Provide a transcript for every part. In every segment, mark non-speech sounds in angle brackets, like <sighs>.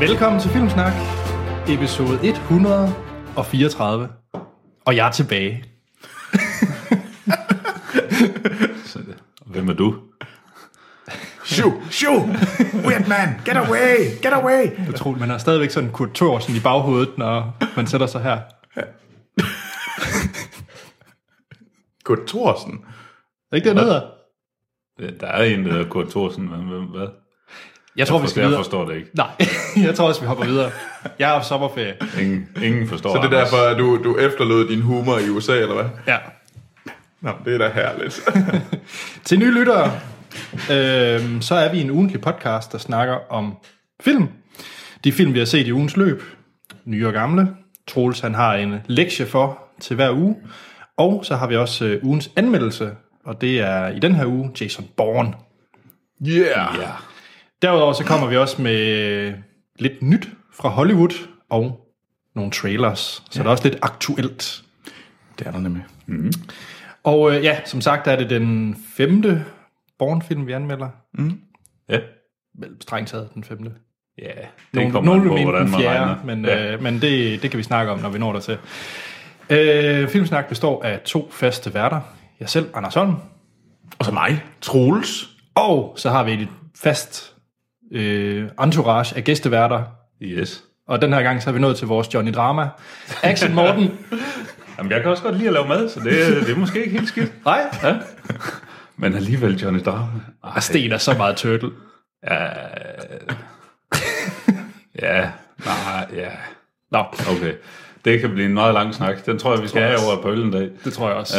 Velkommen til Filmsnak, episode 134. Og jeg er tilbage. <laughs> Så, Hvem er du? Shoo, shoo, weird man, get away, get away. Utroligt, man har stadigvæk sådan Kurt Thorsen i baghovedet, når man sætter sig her. <laughs> Kurt Thorsen. Er ikke det, han hedder? Der er en, der hedder Kurt Thorsen, men hvem- hvad? Jeg tror, vi Jeg, skal jeg videre. forstår det ikke. Nej, <laughs> jeg tror også, vi hopper videre. Jeg har sommerferie. Ingen, ingen forstår Så det er derfor, at du, du efterlod din humor i USA, eller hvad? Ja. Nå, det er da herligt. <laughs> Til nye lyttere, øh, så er vi en ugentlig podcast, der snakker om film. De film, vi har set i ugens løb, nye og gamle. Troels, han har en lektie for til hver uge. Og så har vi også øh, ugens anmeldelse, og det er i den her uge Jason Bourne. Yeah. Ja. Derudover så kommer vi også med lidt nyt fra Hollywood og nogle trailers, så der er også lidt aktuelt. Det er der nemlig. Og øh, ja, som sagt er det den femte Bourne-film, vi anmelder. Ja. Vel, strengt taget den femte. Ja, det Nogle, kommer nogle an på, hvordan man fjerde, regner. men, ja. øh, men det, det kan vi snakke om, når vi når der til. Øh, Filmsnak består af to faste værter. Jeg selv, Anders Holm, Og så mig, Troels. og så har vi et fast øh, entourage af gæsteværter. Yes. Og den her gang så er vi nået til vores Johnny Drama. Axel Morten. <laughs> Jamen, jeg kan også godt lide at lave mad, så det, det er måske ikke helt skidt. Nej. Ja. Men alligevel Johnny Drama. Ej, Sten er så meget turtle. ja. ja. Nej, ja. Nå, Okay. Det kan blive en meget lang snak. Den tror jeg, vi skal have over på øl en dag. det tror jeg også.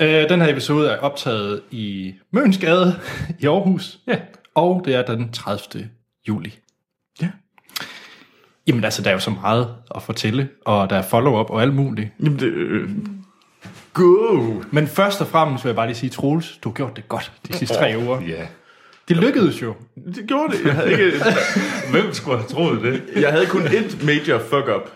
Ja. Øh, den her episode er optaget i Mønsgade i Aarhus. Ja. Og det er den 30. juli. Ja. Jamen altså, der er jo så meget at fortælle, og der er follow-up og alt muligt. Jamen, det... Øh, go. Men først og fremmest vil jeg bare lige sige, Troels, du har gjort det godt de sidste tre uger. Ja. Det lykkedes jo. Det gjorde det. Jeg havde, ikke, <laughs> Hvem skulle have troet det? jeg havde kun et major fuck-up.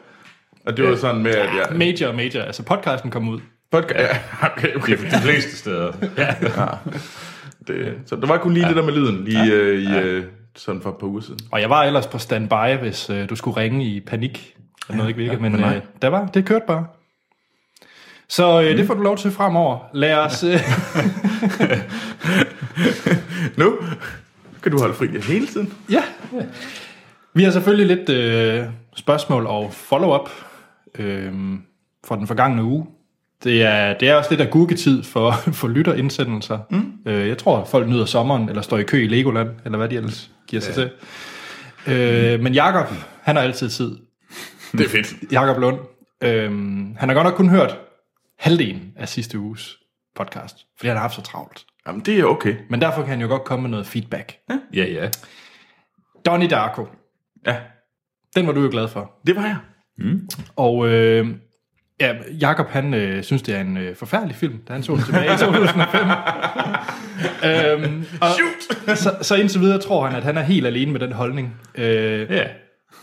Og det var sådan med, at jeg... Major, major. Altså, podcasten kom ud. Podcast, ja, okay, okay. De, de fleste steder. <laughs> Det, så der var kun lige ja. det der med lyden, lige ja. øh, i, øh, sådan for et par uger siden. Og jeg var ellers på standby, hvis øh, du skulle ringe i panik. Eller noget ikke virker, men men nej. øh, der var, det kørte bare. Så øh, det får du lov til fremover. Lad os... Øh, <laughs> Nu kan du holde fri hele tiden. ja. Vi har selvfølgelig lidt øh, spørgsmål og follow-up øh, for den forgangne uge. Det er, det er også lidt af gurketid for, <laughs> for lytterindsendelser. Mm. Øh, jeg tror, folk nyder sommeren, eller står i kø i Legoland, eller hvad de ellers giver sig til. Øh, men Jakob, han har altid tid. Det er fedt. Jakob Lund. Øhm, han har godt nok kun hørt halvdelen af sidste uges podcast, fordi han har haft så travlt. Jamen, det er okay. Men derfor kan han jo godt komme med noget feedback. Ja, ja. Donnie Darko, Ja, den var du jo glad for. det var jeg. Og øh, ja, Jakob han øh, synes, det er en øh, forfærdelig film, da han så den tilbage i 2005. <laughs> øhm, og Shoot! <laughs> så, så indtil videre tror han, at han er helt alene med den holdning. Øh, Ja,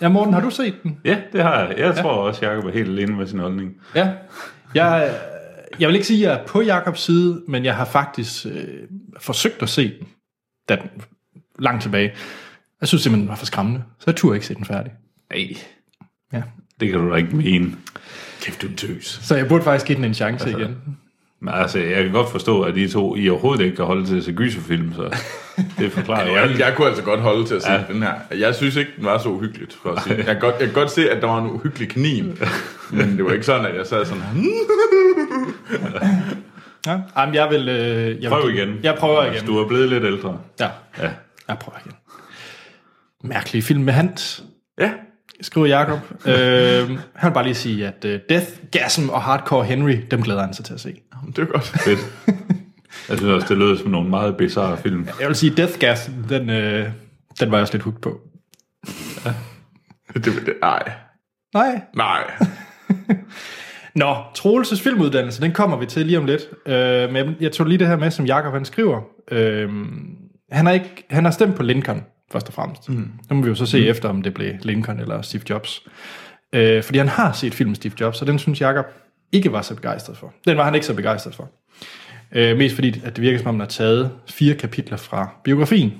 ja, Morten, har du set den? ja det har jeg. Jeg tror også, Jacob er helt alene med sin holdning. Ja. Jeg, jeg vil ikke sige, at jeg er på Jakobs side, men jeg har faktisk øh, forsøgt at se den, da den langt tilbage. Jeg synes simpelthen, den var for skræmmende, så jeg turde ikke se den færdig. Nej, Ja. det kan du da ikke mene. Kæft, du en tøs. Så jeg burde faktisk give den en chance altså, igen. Men altså, jeg kan godt forstå, at I to I overhovedet ikke kan holde til at se gyserfilm, så det forklarer jo <laughs> Jeg, jeg kunne altså godt holde til at se Ja. den her. Jeg synes ikke, den var så uhyggeligt, for at sige. Jeg kan godt, jeg kan godt se, at der var en uhyggelig kanin. Men det var ikke sådan, at jeg sad sådan her. Ja. Jamen, jeg vil... Øh, jeg Prøv vil, igen. Jeg prøver igen. Du er blevet lidt ældre. Ja, Ja. jeg prøver igen. Mærkelig film med Hans, Ja, skriver Jacob. øh, han vil bare lige sige, at uh, Death, Gasm og Hardcore Henry, dem glæder han sig til at se. det var godt. Fedt. Jeg synes også, det lød som nogle meget bizarre film. Jeg vil sige, Death Gas, den, øh, den var jeg også lidt hooked på. Det, det, nej. Nej. Nej. <laughs> Nå, Troelses filmuddannelse, den kommer vi til lige om lidt. Øh, men jeg, jeg tog lige det her med, som Jakob han skriver. Øh, han, har ikke, han har stemt på Lincoln, først og fremmest. Mm. Nu må vi jo så se mm. efter, om det blev Lincoln eller Steve Jobs. Øh, fordi han har set filmen Steve Jobs, og den synes Jakob ikke var så begejstret for. Den var han ikke så begejstret for. Øh, mest fordi, at det virker som om, han har taget fire kapitler fra biografien.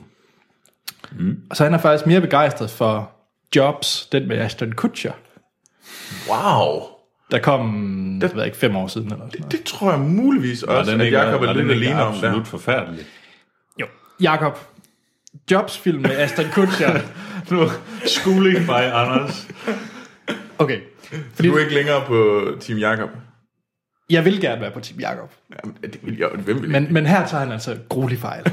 Mm. Og så han er faktisk mere begejstret for Jobs, den med Ashton Kutcher, Wow. der kom, det ved jeg ikke, fem år siden eller sådan noget. Det tror jeg muligvis også, den at Jacob er var lidt alene om der. absolut forfærdelig. Jo, Jakob, Jobs-film med Ashton Kutcher. <laughs> Nu, schooling by Anders. Okay, fordi Du er ikke længere på Team Jakob. jeg vil gerne være på Team Jakob, Jamen, det vil jeg, hvem vil men, men her tager han altså gruelig fejl. <laughs>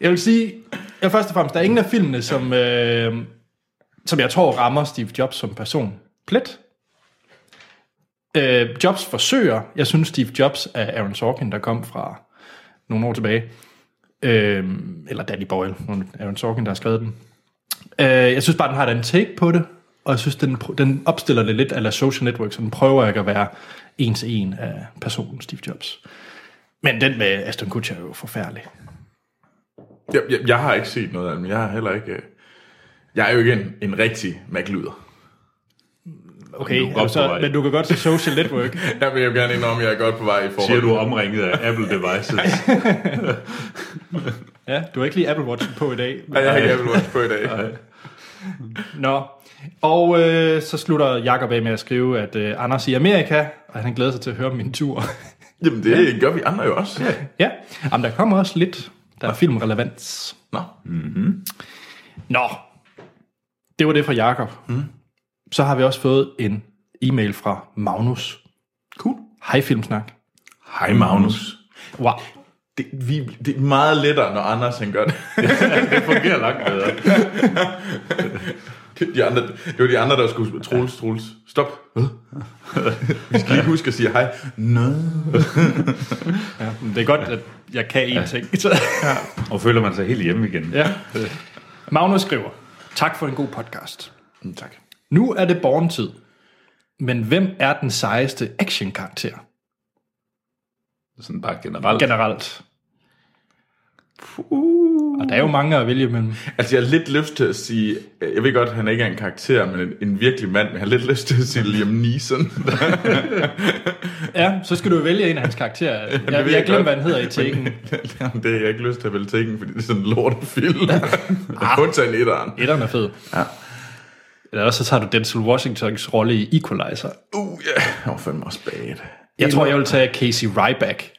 jeg vil sige, ja, først og fremmest, der er ingen af filmene, som, øh, som jeg tror rammer Steve Jobs som person plet. Øh, Jobs forsøger, jeg synes Steve Jobs er Aaron Sorkin, der kom fra nogle år tilbage. Øh, eller Danny Boyle, er det Aaron Sorkin, der har skrevet den. Øh, jeg synes bare, den har et andet take på det, og jeg synes, den, den opstiller det lidt af social network, så den prøver ikke at være en til en af personen Steve Jobs. Men den med Aston Kutcher er jo forfærdelig. Jeg, jeg, jeg har ikke set noget af den, Jeg har heller ikke... Øh, jeg er jo ikke en, en rigtig MacLuder. Okay, Du godt altså, men du kan godt se social network. <laughs> Jeg vil jo gerne indrømme, at jeg er godt på vej i forhold. Siger du er omringet af Apple devices? <laughs> ja, du har ikke lige Apple Watch på i dag. Nej, jeg har ikke Apple Watch på i dag. Nej. Nå, og øh, så slutter Jacob af med at skrive, at øh, Anders i Amerika, og han glæder sig til at høre min tur. <laughs> Jamen, det gør vi andre jo også. ja, Jamen, der kommer også lidt, der er filmrelevans. Nå. Nå, det var det fra Jakob. Mm. Så har vi også fået en e-mail fra Magnus. Cool. Hej Filmsnak. Hej, Magnus. Wow. Det, vi, det er meget lettere, når Anders han gør det. <laughs> Det fungerer langt bedre. <laughs> De andre, det var de andre, der skulle... Troels, Troels, stop. Vi skal lige huske at sige hej. Nå. Ja, det er godt, at jeg kan én ting. <laughs> Så- Og føler man sig helt hjemme igen. ja. Magnus skriver, tak for en god podcast. Mm, Tak. Nu er det born-tid. Men hvem er den sejeste action-karakter Sådan bare generelt. generelt? Og der er jo mange at vælge mellem. Altså, jeg har lidt lyst til at sige... Jeg ved godt, at han ikke er en karakter, men en, en virkelig mand. Men jeg har lidt lyst til at sige Liam Neeson. Ja, så skal du vælge en af hans karakterer. Jeg, ved jeg, jeg glemmer, hvad han hedder i Taken. <laughs> Jamen, det har jeg ikke lyst til at vælge Taken, fordi det er sådan en lortefilm. <laughs> Undtagen etteren. Etteren er fed. Ja. Eller også så tager du Denzel Washingtons rolle i Equalizer. Uh, ja. Jeg var fandme også bad. Jeg tror, jeg vil tage Casey Ryback.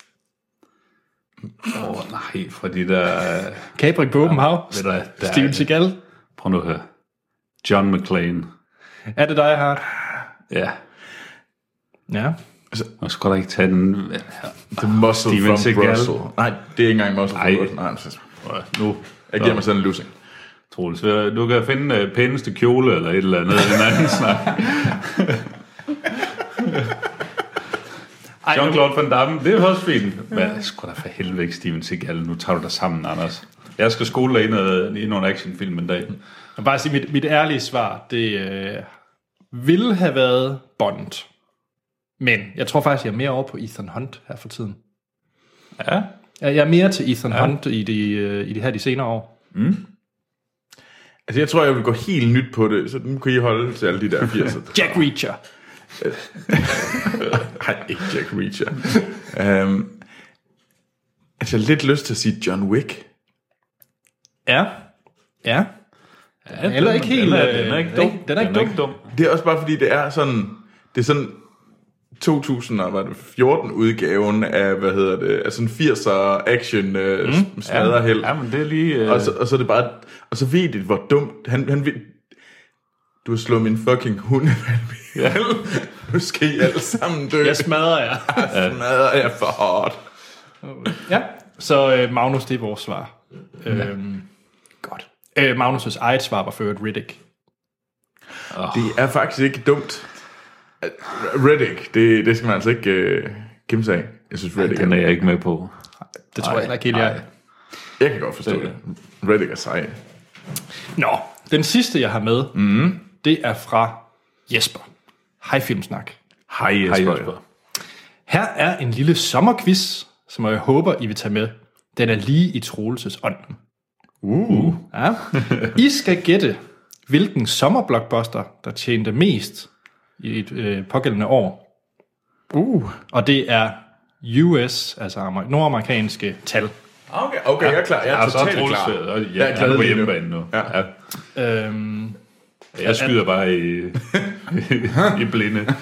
Åh, oh, nej, for de der... Kapring på åben hav. Steven Seagal. Prøv nu at høre. John McClane. Er det dig, Hart? Ja. Ja. Og skulle da ikke tage den... The Muscle Steven from Seagal. Brussels. Nej, det er ikke engang Muscle Ej. from Brussels. Nej, Nu, jeg giver mig sådan en losing. Troels, du kan finde uh, pæneste kjole eller et eller andet en anden snak. Jean-Claude Van Damme, det er også fint. Men sgu da for helvede ikke Steven Seagal. Nu tager du dig sammen, Anders. Jeg skal skole dig i, noget, i nogle actionfilm en dag. Jeg bare sige, mit, mit ærlige svar, det øh, ville have været Bond. Men jeg tror faktisk, jeg er mere over på Ethan Hunt her for tiden. Ja, Jeg er mere til Ethan ja. Hunt i de, øh, i de her de senere år. Altså, jeg tror, jeg vil gå helt nyt på det, så nu kan I holde til alle de der <laughs> 80'er. Jack Reacher. <laughs> Nej, ikke Jack Reacher. um, altså, jeg har lidt lyst til at sige John Wick. Ja. Ja. ja Eller ikke helt... Den er, øh, den er ikke dum. Den er ikke dum. Det er også bare fordi, det er sådan... Det er sådan 2014 udgaven af, hvad hedder det, af sådan 80'er action uh, mm, smadreheld. Ja, men det er lige... Uh, Og så, og så er det bare... Og så ved de, hvor dumt... Han, han ved, du har slået min fucking hund ja. <laughs> Nu skal I alle sammen dø. Jeg smadrer jer. <laughs> smadrer jeg for hårdt. ja. Så øh, Magnus, det er vores svar. Ja. Øhm, godt. Øh, Magnus' eget svar var ført Riddick. Det er faktisk ikke dumt. Reddick, det, det skal man altså ikke uh, kæmpe sig af. Jeg synes, Reddick den er... jeg ikke med på. Det tror jeg heller ikke helt, jeg Jeg kan godt forstå det. Reddick er sej. Nå, den sidste, jeg har med, mm. det er fra Jesper. Hej Filmsnak. Hej Jesper. Hej Jesper. Her er en lille sommerquiz, som jeg håber, I vil tage med. Den er lige i Troelses ånd. Uh. Ja. I skal gætte, hvilken sommerblockbuster, der tjente mest i et øh, pågældende år. Uh. Og det er US, altså amer- nordamerikanske tal. Okay, okay, jeg er klar. Jeg er Ja, så er totalt Troels, klar. og Jeg jeg, er jeg glad er på hjemmebane nu. Ja. Ja. Øhm, Jeg skyder bare i, <laughs> i blinde.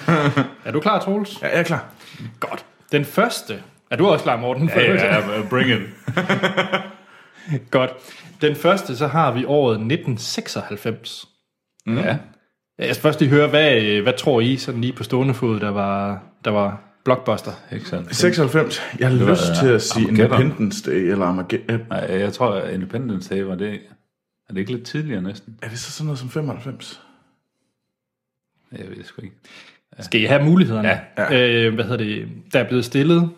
er du klar, Troels? Ja, jeg er klar. Godt. Den første. Er du også klar, Morten? Ja, ja, ja, bring it. <laughs> Godt. Den første, så har vi året 1996. Ja. Jeg skal først lige høre, hvad, øh, hvad tror I sådan lige på stående fod, der var, der var blockbuster? Ikke sandt? 96. Jeg har lyst til at sige Armageddon. Independence Day, eller Armageddon. Nej, jeg tror, at Independence Day var det... Er det ikke lidt tidligere næsten? Er det så sådan noget som 95? Jeg ved det sgu ikke. Skal I have mulighederne? Ja, ja. Øh, hvad hedder det? Der er blevet stillet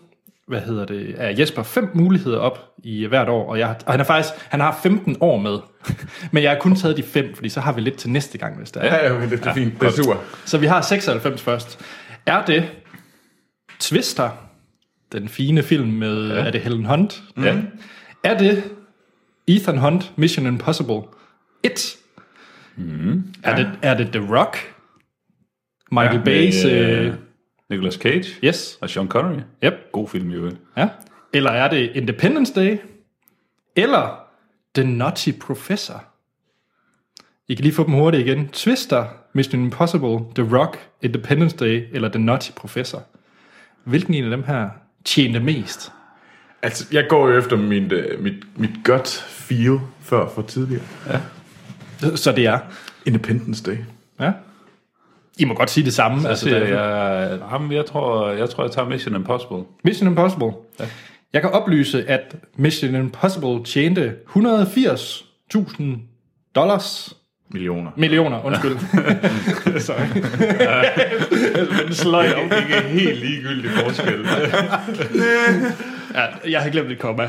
hvad hedder det, af Jesper fem muligheder op i hvert år, og, jeg, og han, er faktisk, han har 15 år med. <laughs> Men jeg har kun taget de fem, fordi så har vi lidt til næste gang, hvis det er. Ja, okay, det er fint. Det er super. Så vi har 96 først. Er det Twister, den fine film med, ja. er det Helen Hunt? Ja. Er det Ethan Hunt, Mission Impossible 1? Mm, er, det, er det The Rock? Michael ja, Bay's... Øh, øh, Nicolas Cage yes, og Sean Connery. yep. God film, jo. Ja. Eller er det Independence Day? Eller The Nutty Professor? I kan lige få dem hurtigt igen. Twister, Mission Impossible, The Rock, Independence Day eller The Nutty Professor? Hvilken en af dem her tjente mest? Altså, jeg går jo efter mit, uh, mit, mit gut feel før for tidligere. Så det er. Independence Day. Ja. I må godt sige det samme. Altså, det, jeg, jamen, jeg, tror, jeg tror, jeg tager Mission Impossible. Mission Impossible. Ja. Jeg kan oplyse, at Mission Impossible tjente 180.000 dollars Millioner. millioner, undskyld. <laughs> Sorry. <laughs> Men sløj om. Ikke helt ligegyldig forskel. Ja, jeg har glemt et komma.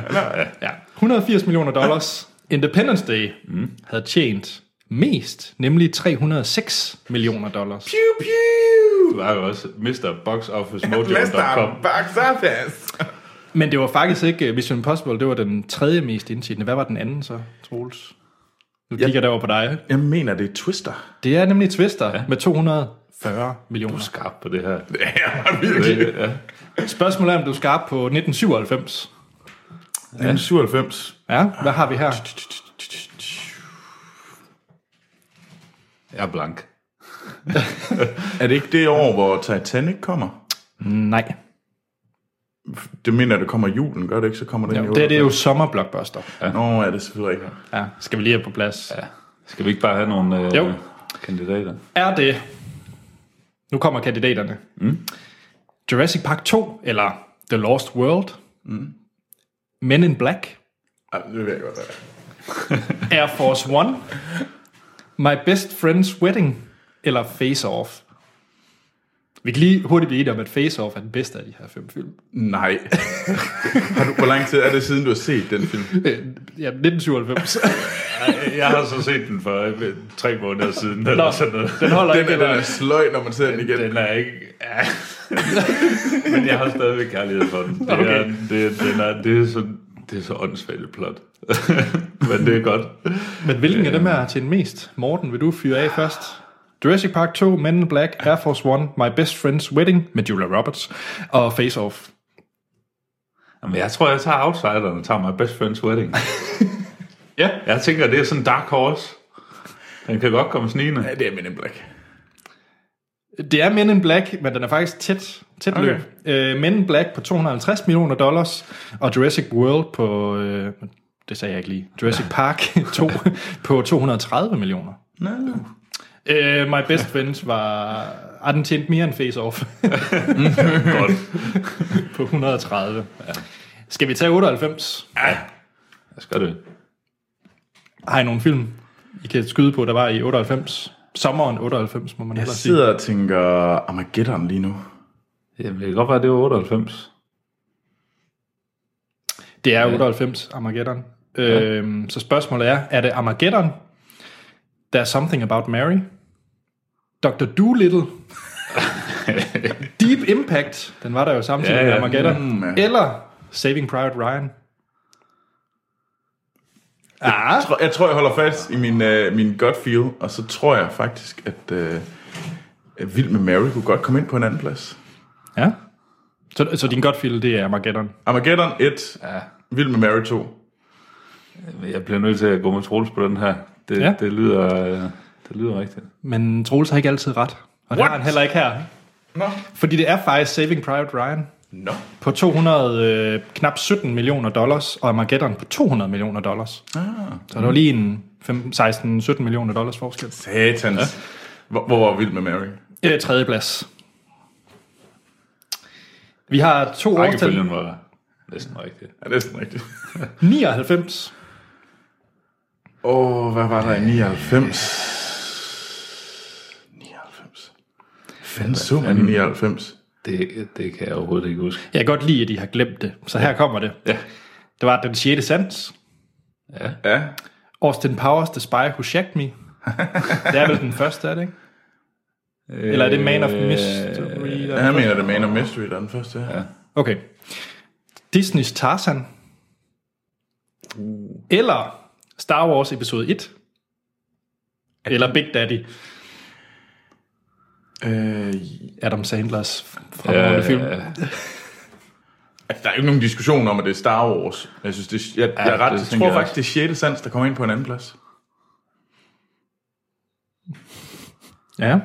Ja. 180 millioner dollars. Independence Day mm. havde tjent mest, nemlig 306 millioner dollars. Pew, pew! Du har jo også Mr. Box Office <laughs> Mojo.com. Mester Box Office. <laughs> Men det var faktisk ikke uh, Mission Impossible, det var den tredje mest indtjenende. Hvad var den anden så, Troels? Nu kigger jeg derover på dig. Jeg mener, det er Twister. Det er nemlig Twister ja. med 240 millioner. Skarp på det her. <laughs> Ja, virkelig. Ja. Spørgsmålet er, om du er skarp på 1997. 1997. Ja, hvad har vi her? Jeg er blank. <laughs> Er det ikke det år, hvor Titanic kommer? Nej. Det mener, det kommer julen, gør det ikke? Så kommer den Jo, i det, er- det er jo sommerblockbuster. jo... Nå, er det selvfølgelig ikke. Ja, skal vi lige have på plads. Ja. Skal vi ikke bare have nogle øh, Jo. kandidater? Er det... Nu kommer kandidaterne. Mm. Jurassic Park 2, eller The Lost World. Mm. Men in Black. Ej, det ved jeg godt, er. Air Force One. <laughs> My Best Friend's Wedding. Eller Face Off. Vi kan lige hurtigt blive enige om, at Face Off er den bedste af de her fem film. Nej. <laughs> har du, hvor lang tid er det siden, du har set den film? Øh, Ja, 1997. <laughs> Jeg har så set den for øh, tre måneder siden, eller Nå, sådan noget. den holder Den ikke, den eller? er sløj, når man ser den igen. Den er ikke... Ja. <laughs> Men jeg har stadigvæk kærlighed for den. Det, Okay. er, det, den er, det, er så, det er så åndssvagt et plot. <laughs> Men det er godt. Men hvilken af dem er til den mest? Morten, vil du fyre af først? Jurassic Park 2, Men in Black, Air Force One, My Best Friend's Wedding med Julia Roberts og Face Off. Jamen, jeg tror, jeg tager Outsideren og tager My Best Friend's Wedding. <laughs> Ja. Jeg tænker, det er sådan en dark horse. Den kan godt komme snigende. Ja, det er Men in Black. Det er Men in Black, men den er faktisk tæt, tæt Okay. løb. Uh, Men in Black på 250 millioner dollars, og Jurassic World på, uh, det sagde jeg ikke lige, Jurassic Park <laughs> 2 på 230 millioner. Nå. Uh, My Best Friends var, ah, den tjente mere end Face Off <laughs> Godt. <laughs> på 130. Ja. Skal vi tage 98? Jeg skal det. Har I nogle film, I kan skyde på, der var i 98? Sommeren 98, må man Jeg hellere sige. sidder og tænker Armageddon lige nu. Jamen, det kan godt være, det var 98. Det er 98, Armageddon. Ja. Øhm, så spørgsmålet er, er det Armageddon? There's Something About Mary? Dr. Doolittle? <laughs> Deep Impact? Den var der jo samtidig Ja, med ja. Armageddon. Mm, ja. Eller Saving Private Ryan? Ah, Jeg tror, jeg, tror, jeg holder fast i min, uh, min gut feel, og så tror jeg faktisk, at at Vild med Mary kunne godt komme ind på en anden plads. Ja. Så, så din godt feel, det er Armageddon. Armageddon 1, Ja. Vild med Mary 2. Jeg bliver nødt til at gå med Troels på den her. Det, Ja. det, lyder, øh, det lyder rigtigt. Men Troels har ikke altid ret. Og det har han heller ikke her. Nå. Fordi det er faktisk Saving Private Ryan Nå. på 200, øh, knap 17 millioner dollars, og Armageddon på 200 millioner dollars. Ah. Så der var lige en 16-17 millioner dollars forskel. Satans. Ja. Hvor, hvor var Vild med Mary? Øh, tredje plads. Vi har to årstal. Rækkefølgen var næsten rigtig. Ja, næsten rigtigt. 99. <laughs> Åh, oh, hvad var der i 99? 99. Fanden så man i 99? Det, det kan jeg overhovedet ikke huske. Jeg kan godt lide, at de har glemt det. Så her kommer det. Ja. Det var den 6. sans. Ja. Ja. Austin Powers, The Spy Who Shagged Me. <laughs> Det er vel den første, er det ikke? Eller er det Man of Mystery? er Jeg mener, det Man of Mystery, der er den første. Ja. Ja. Okay. Disneys Tarzan. Eller Star Wars episode 1. Eller Big Daddy. Øh, Adam Sandlers fremragende Ja, film. ja, altså, der er jo ikke nogen diskussion om, at det er Star Wars. Jeg, synes, det, jeg, jeg, er ret, det jeg tror jeg faktisk, det er 6. sans, der kommer ind på en anden plads. Ja.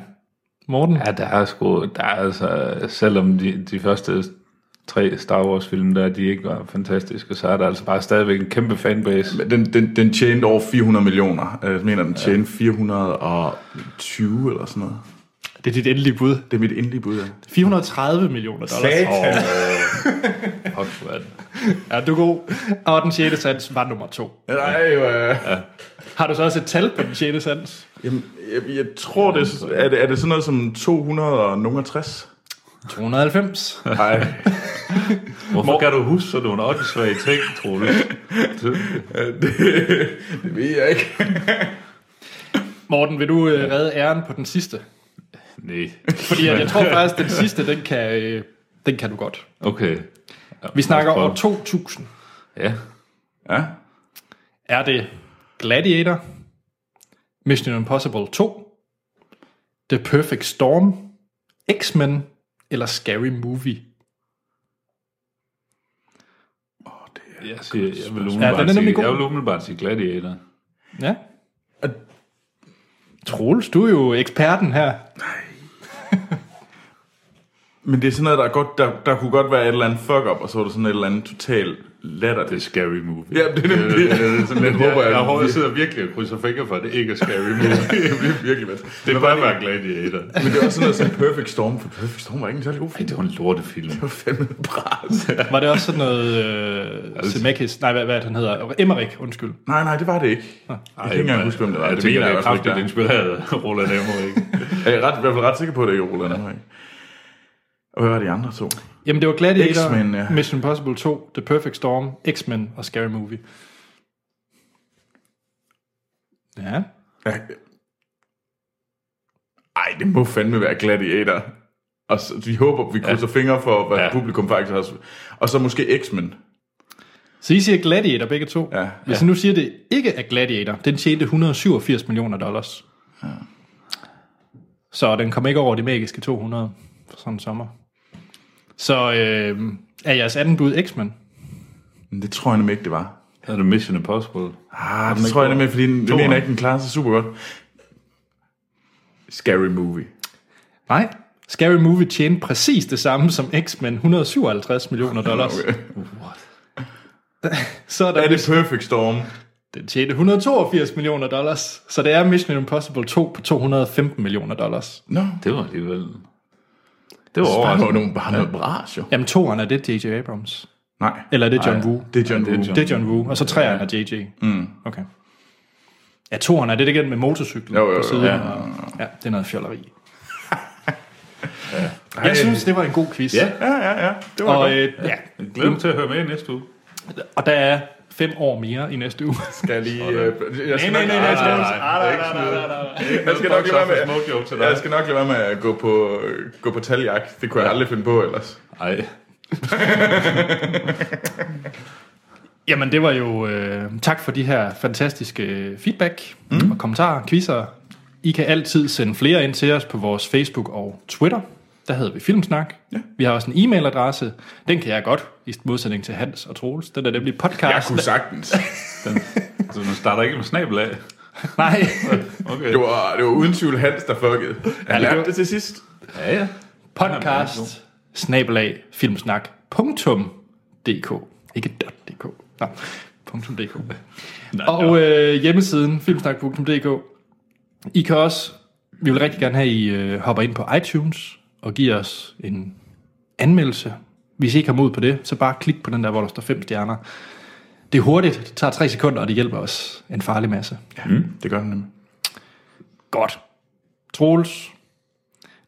Morten? Ja, der er sgu, der er altså, selvom de, de første tre Star Wars film, der de ikke var fantastiske, så er der altså bare stadigvæk en kæmpe fanbase. Men Den, den, den tjente over 400 millioner. Jeg mener, den tjente 420 eller sådan noget. Det er dit endelige bud. Det er mit endelige bud. ja. 430 millioner dollars. <laughs> Fuck, hvor er det. Ja, du er god. Og den 6. sans var nummer to. Nej, jo, øh, Har du så også et tal på den 6. sans? jamen, jeg, jeg tror, det er, er, det, er det sådan noget som 260? 290. Nej, <laughs> Hvorfor kan du huske sådan nogle åndssvage ting, Troels? <laughs> Det- det, det ved jeg ikke. Morten, vil du øh, redde æren på den sidste? Nej. Fordi at jeg tror <laughs> faktisk, at den sidste, den kan, øh, den kan du godt. Okay. Ja, Vi snakker prøve. 2000. Ja. Ja, Er det Gladiator, Mission Impossible 2, The Perfect Storm, X-Men eller Scary Movie? Jeg, siger, jeg, vil Ja, den umiddelbart, er ja, nemlig sige, god. jeg vil umiddelbart sige Gladiator. Ja. Troels, du er jo eksperten her. Men det er sådan noget, der, er godt, der, der kunne godt være et eller andet fuck-up, og så var det sådan et eller andet total latter. Det er Scary Movie. Ja, det er det. <laughs> det, det, det sådan lidt, håber jeg. jeg, jeg, jeg sidder virkelig og krydser fingre for, at det ikke er Scary Movie. <laughs> det bliver virkelig med. det bør være Gladiator. Men det var sådan noget som Perfect Storm, for Perfect Storm var ikke en særlig god Ej, film. det var en lortefilm. Det var fandme bras. <laughs> Var det også sådan noget øh, Zemeckis? Nej, hvad, hvad han hedder? Emmerich, undskyld. Nej, nej, det var det ikke. Jeg kan ikke engang huske, hvem det var. Jeg det mener er jeg i hvert fald kraftigt inspireret af Roland Emmerich. der. Jeg er ret, i hvert fald ret sikker på, at det ikke er Roland Emmerich. Og hvad var de andre to? Jamen, det var Gladiator, X-Men, ja. Mission Impossible 2, The Perfect Storm, X-Men og Scary Movie. Ja. Ja. Ej, det må fandme være Gladiator. Og så, vi håber, vi krydser ja. fingre for, hvad ja. Ja. publikum faktisk har. Og så måske X-Men. Så I siger Gladiator begge to? Ja. Hvis jeg nu siger, det ikke er Gladiator, den tjente 187 millioner dollars. Ja. Så den kom ikke over de magiske 200 for sådan en sommer. Så øh, er jeres anden bud X-Men? Men det tror jeg nemlig ikke, det var. Er det Mission Impossible? Ah, det tror jeg nemlig, fordi den, det mener jeg ikke, den klarer sig super godt. Scary Movie. Nej. Scary Movie tjente præcis det samme som X-Men, 157 millioner <laughs> dollars. Okay. <laughs> Så er der Er det Perfect Storm? Den tjente 182 millioner dollars, så det er Mission Impossible 2 på 215 millioner dollars. Nå. No. Det var alligevel... Det var overraskende. nogle, bare noget bras, jo. Jamen, toeren er det J.J. Abrams. Nej, Eller er det John Woo? det er John Ja, det er Woo. John- Det er John Woo. Og så treeren er J.J. Mm. Okay. Ja, toeren er det igen med motorcyklen Jo, jo, jo. på siden. Ja. og- Ja, det er noget fjolleri. <laughs> Jeg synes, det var en god quiz. Ja. Ja, ja, ja. Det var Og, godt. øh, ja. Jeg glæder mig til at høre med næste uge. og der er fem år mere i næste uge. <laughs> Skal jeg lige... Øh, jeg skal Nej, nok, nej, nej, jeg skal, nej, nej, nej, nej, nej, jeg skal nok lade være med, til dig. jeg skal nok lade være med at gå på, gå på taljagt. Det kunne jeg aldrig finde på ellers. Ej. <laughs> Jamen, det var jo... Øh, tak for de her fantastiske feedback mm. og kommentarer, quizzer. I kan altid sende flere ind til os på vores Facebook og Twitter. Der hedder vi Filmsnak. Ja. Vi har også en e-mailadresse. Den kan jeg godt, i modsætning til Hans og Troels. Den er nemlig podcast. Jeg kunne sagtens. <laughs> Den, så den starter ikke med snabel af. Nej, <laughs> Okay. Det var, det var uden tvivl Hans, der fuckede. Han det lærte det til sidst. Ja, ja. podcast, snabelag, filmsnak.dk. Ikke .dk. <laughs> Nej, .dk. Og øh, hjemmesiden, filmsnak.dk. I kan også, vi vil rigtig gerne have, I øh, hopper ind på iTunes og giver os en anmeldelse. Hvis I ikke har mod på det, så bare klik på den der, hvor der står fem stjerner. Det er hurtigt, det tager tre sekunder, og det hjælper os en farlig masse. Ja, det gør han nemlig. Godt. Troels,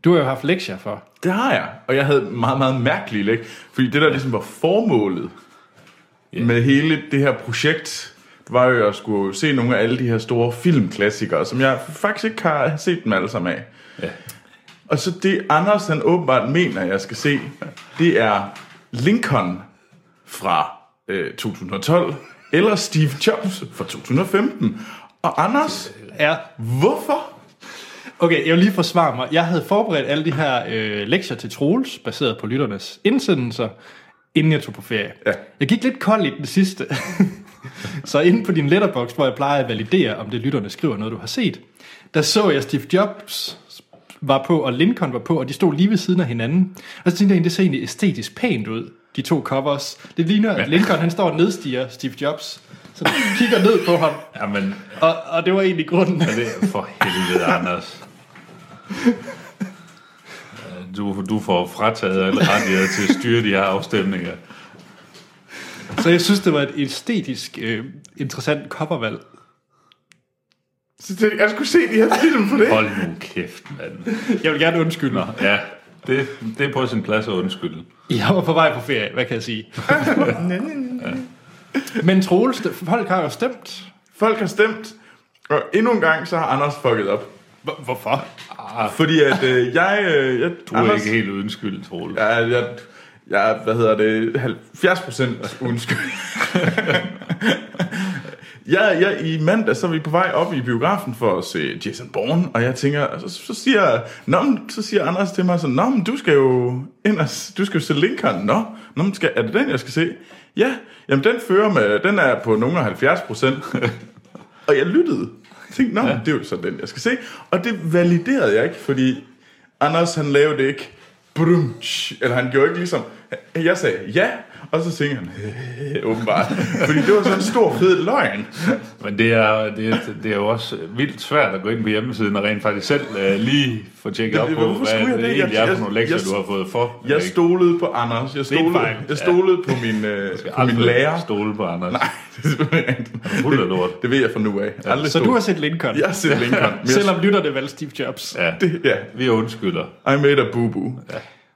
du har jo haft lektier for. Det har jeg, og jeg havde meget, meget mærkelige læg, fordi det der ligesom var formålet yeah. med hele det her projekt, var jo at skulle se nogle af alle de her store filmklassikere, som jeg faktisk ikke har set dem alle sammen af. Ja. Og så det Anders han åbenbart mener, jeg skal se, det er Lincoln fra øh, 2012, eller Steve Jobs fra 2015. Og Anders, Ja. hvorfor? Okay, jeg vil lige forsvare mig. Jeg havde forberedt alle de her øh, lektier til Troels, baseret på lytternes indsendelser, inden jeg tog på ferie. Ja. Jeg gik lidt kold i den sidste. så inde på din letterbox, hvor jeg plejer at validere, om det lytterne skriver noget, du har set, der så jeg Steve Jobs var på, og Lincoln var på, og de stod lige ved siden af hinanden. Og så tænkte jeg, det ser egentlig æstetisk pænt ud, de to covers. Det ligner, at Lincoln han står og nedstiger Steve Jobs, så kigger ned på ham. Jamen, Og, og det var egentlig grunden. men det er for helvede, Anders. Du, du får frataget alle rettigheder til at styre de her afstemninger. Så jeg synes, det var et æstetisk øh, interessant covervalg. Så tænkte jeg, jeg skulle se de her film på det. Hold nu kæft, mand. Jeg vil gerne undskylde. Nå, ja, det, det er på sin plads at undskylde. Jeg var på vej på ferie, hvad kan jeg sige? <laughs> Men Troels, folk har jo stemt. Folk har stemt, og endnu en gang, så har Anders fucket op. Hvor- Hvorfor? Fordi at øh, jeg... Øh, jeg Du er ikke helt uden skyld, Troel. Ja, jeg, jeg, hvad hedder det, 70 procent undskyld. <laughs> jeg, jeg, I mandag, så er vi på vej op i biografen for at se Jason Bourne, og jeg tænker, så, så, siger, Nå, så siger Anders til mig sådan, Nå, men du skal jo ind og, du skal jo se Lincoln, Nå, Nå men skal, er det den, jeg skal se? Ja, jamen den fører med, den er på nogle af 70 procent. <laughs> og jeg lyttede. Jeg tænkte, nå, ja. det er jo så den, jeg skal se. Og det validerede jeg ikke, fordi Anders, han lavede det ikke. Brum, tsch, eller han gjorde ikke ligesom... Jeg sagde ja, og så tænkte han, åbenbart. Fordi det var sådan en stor, fed løgn. Men det er, det, er, det er jo også vildt svært at gå ind på hjemmesiden og rent faktisk selv uh, lige få tjekket op det- på, hvad det det? egentlig er for nogle lektier, jeg- du har fået for. Jeg stolede på Anders. Jeg stolede, jeg stolede på min, øh, på min lærer. stole på Anders. Nej, <laughs> det er. Fuld af lort. Det ved jeg fra nu af. Aldrig Så du har set Lincoln? Jeg har set <laughs> Lincoln. Selvom lytterne valgte Steve Jobs. Ja, Det, ja, vi undskylder. I made a boo-boo.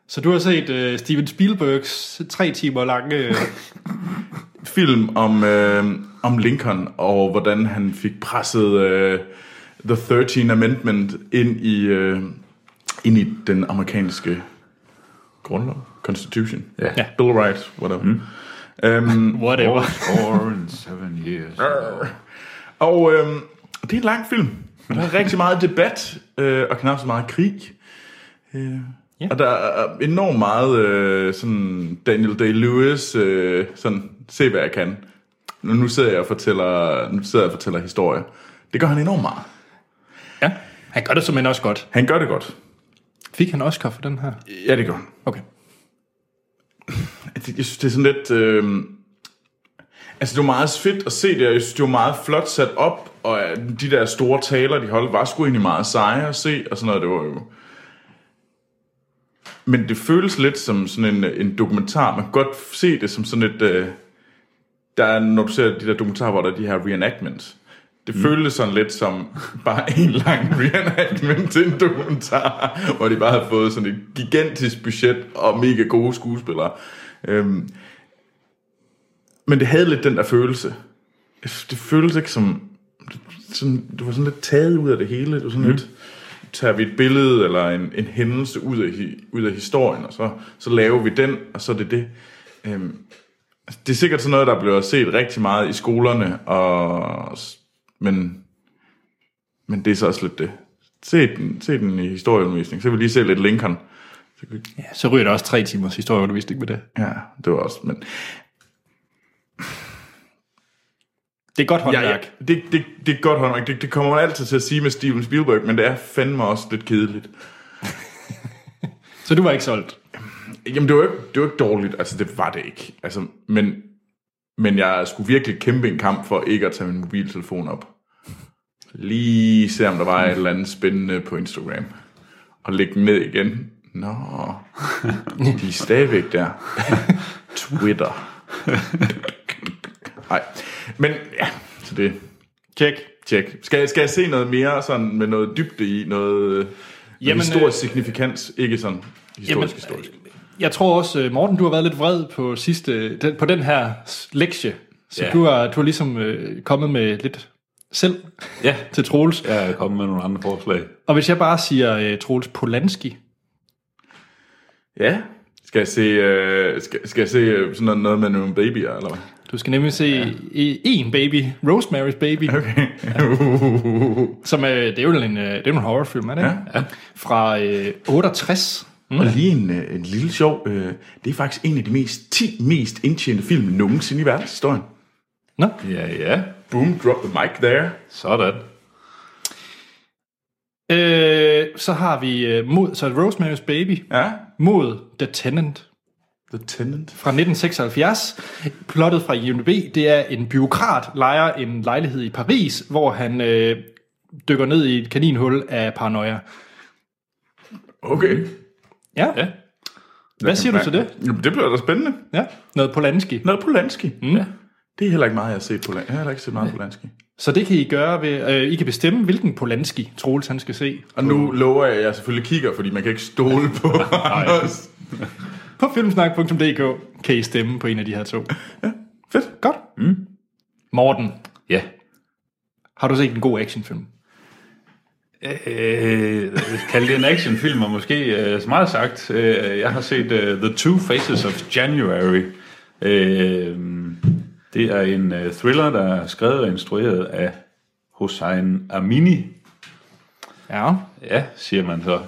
Så du har set uh, Steven Spielbergs tre timer lange... Uh, <laughs> film om, øh, om Lincoln, og hvordan han fik presset øh, The 13 Amendment ind i, øh, ind i den amerikanske grundlov, Constitution, Ja. Ja. Bill of Rights, whatever. Mm. Um, <laughs> whatever. Four and seven years. <laughs> og øh, det er en lang film. Der er rigtig meget debat, øh, og knap så meget krig. Øh, Ja. Og der er enormt meget øh, sådan Daniel Day-Lewis, øh, sådan, se hvad jeg kan. Nu, nu sidder jeg og fortæller, nu sidder jeg og fortæller historier. Det gør han enormt meget. ja, han gør det simpelthen også godt. Han gør det godt. Fik han Oscar for den her? Ja, det gør han. Okay. Jeg synes, det er sådan lidt... Øh, altså, det var meget fedt at se det, og jeg synes, det var meget flot sat op, og øh, de der store taler, de holdt, var sgu egentlig meget seje at se, og sådan noget, det var jo... Men det føles lidt som sådan en, en dokumentar. Man kan godt se det som sådan et... Øh, der er, når du ser de der dokumentarer, hvor der er de her reenactments, det mm. føles sådan lidt som bare en lang <laughs> reenactment til en dokumentar, hvor de bare har fået sådan et gigantisk budget og mega gode skuespillere. Øhm, men det havde lidt den der følelse. Det føltes ikke som... Sådan, det var sådan lidt taget ud af det hele. Det var sådan mm. lidt... Tager vi et billede eller en, en hændelse ud af, ud af historien, og så, så laver vi den, og så er det det. Øhm, det er sikkert sådan noget, der bliver set rigtig meget i skolerne, og, men, men det er så også lidt det. Se den, se den i historieundervisning, så vil vi lige se lidt Lincoln. Så Ja, så ryger der også tre timers historieundervisning med det. Ja, det var også, men... Det er godt håndværk. ja, det, det, det er godt håndværk. Det, det kommer man altid til at sige med Steven Spielberg, men det er fandme også lidt kedeligt. <laughs> Så du var ikke solgt. Jamen, det var, ikke, det var ikke dårligt. Altså, det var det ikke. Altså, men, men jeg skulle virkelig kæmpe en kamp for ikke at tage min mobiltelefon op. Lige se, om der var et eller andet spændende på Instagram. Og lægge den ned igen. Nå, <laughs> de er stadigvæk der. Twitter. <laughs> Nej, men ja, så det Tjek. tjek. Skal, jeg- skal jeg se noget mere sådan med noget dybde i, noget, noget Jamen, historisk signifikans? Ikke sådan historisk, Jamen, historisk. Jeg tror også, øh, Morten, du har været lidt vred på sidste, den, på den her lektie. Så Ja. du, har, du har ligesom øh, kommet med lidt selv Ja, <laughs> til Troels. jeg er kommet med nogle andre forslag. Og hvis jeg bare siger øh, Troels Polanski, Ja. Skal jeg se, øh, skal, skal jeg se øh, sådan noget, noget med nogle babyer, eller hvad? Du skal nemlig se ja. en baby, Rosemary's Baby, okay. <laughs> som er, det er jo en, øh, det er en horrorfilm, er det ikke? Ja. Fra øh, 68. Mm. Og lige en, øh, en lille sjov, øh, det er faktisk en af de mest 10 mest indtjente film nogensinde i verdenshistorien. Nå, Ja, ja. Boom, drop the mic there. Sådan. øh, så har vi øh, mod, så Rosemary's Baby Ja. mod The Tenant. The Tenant. fra 1976. Plottet fra IMDb, det er en byråkrat lejer en lejlighed i Paris, hvor han øh, dykker ned i et kaninhul af paranoia. Okay. Ja, Ja. hvad siger du til det? Jamen, det bliver da spændende. Ja, noget Polanski. Noget Polanski. Mm. Ja. Det er heller ikke meget, jeg har set Polanski. Jeg har heller ikke set meget Polanski. Så det kan I gøre ved, øh, I kan bestemme, hvilken Polanski Troels han skal se. Og nu lover jeg, at jeg selvfølgelig kigger, fordi man kan ikke stole på <laughs> Anders. <laughs> På filmsnak.dk kan I stemme på en af de her to. Fedt. Godt. Mm. Morten, Ja. har du set en god actionfilm? Øh, kald det en actionfilm, og måske øh, så meget sagt. Øh, jeg har set øh, The Two Faces of January. Øh, det er en øh, thriller, der er skrevet og instrueret af Hossein Amini. Ja. Ja, siger man så.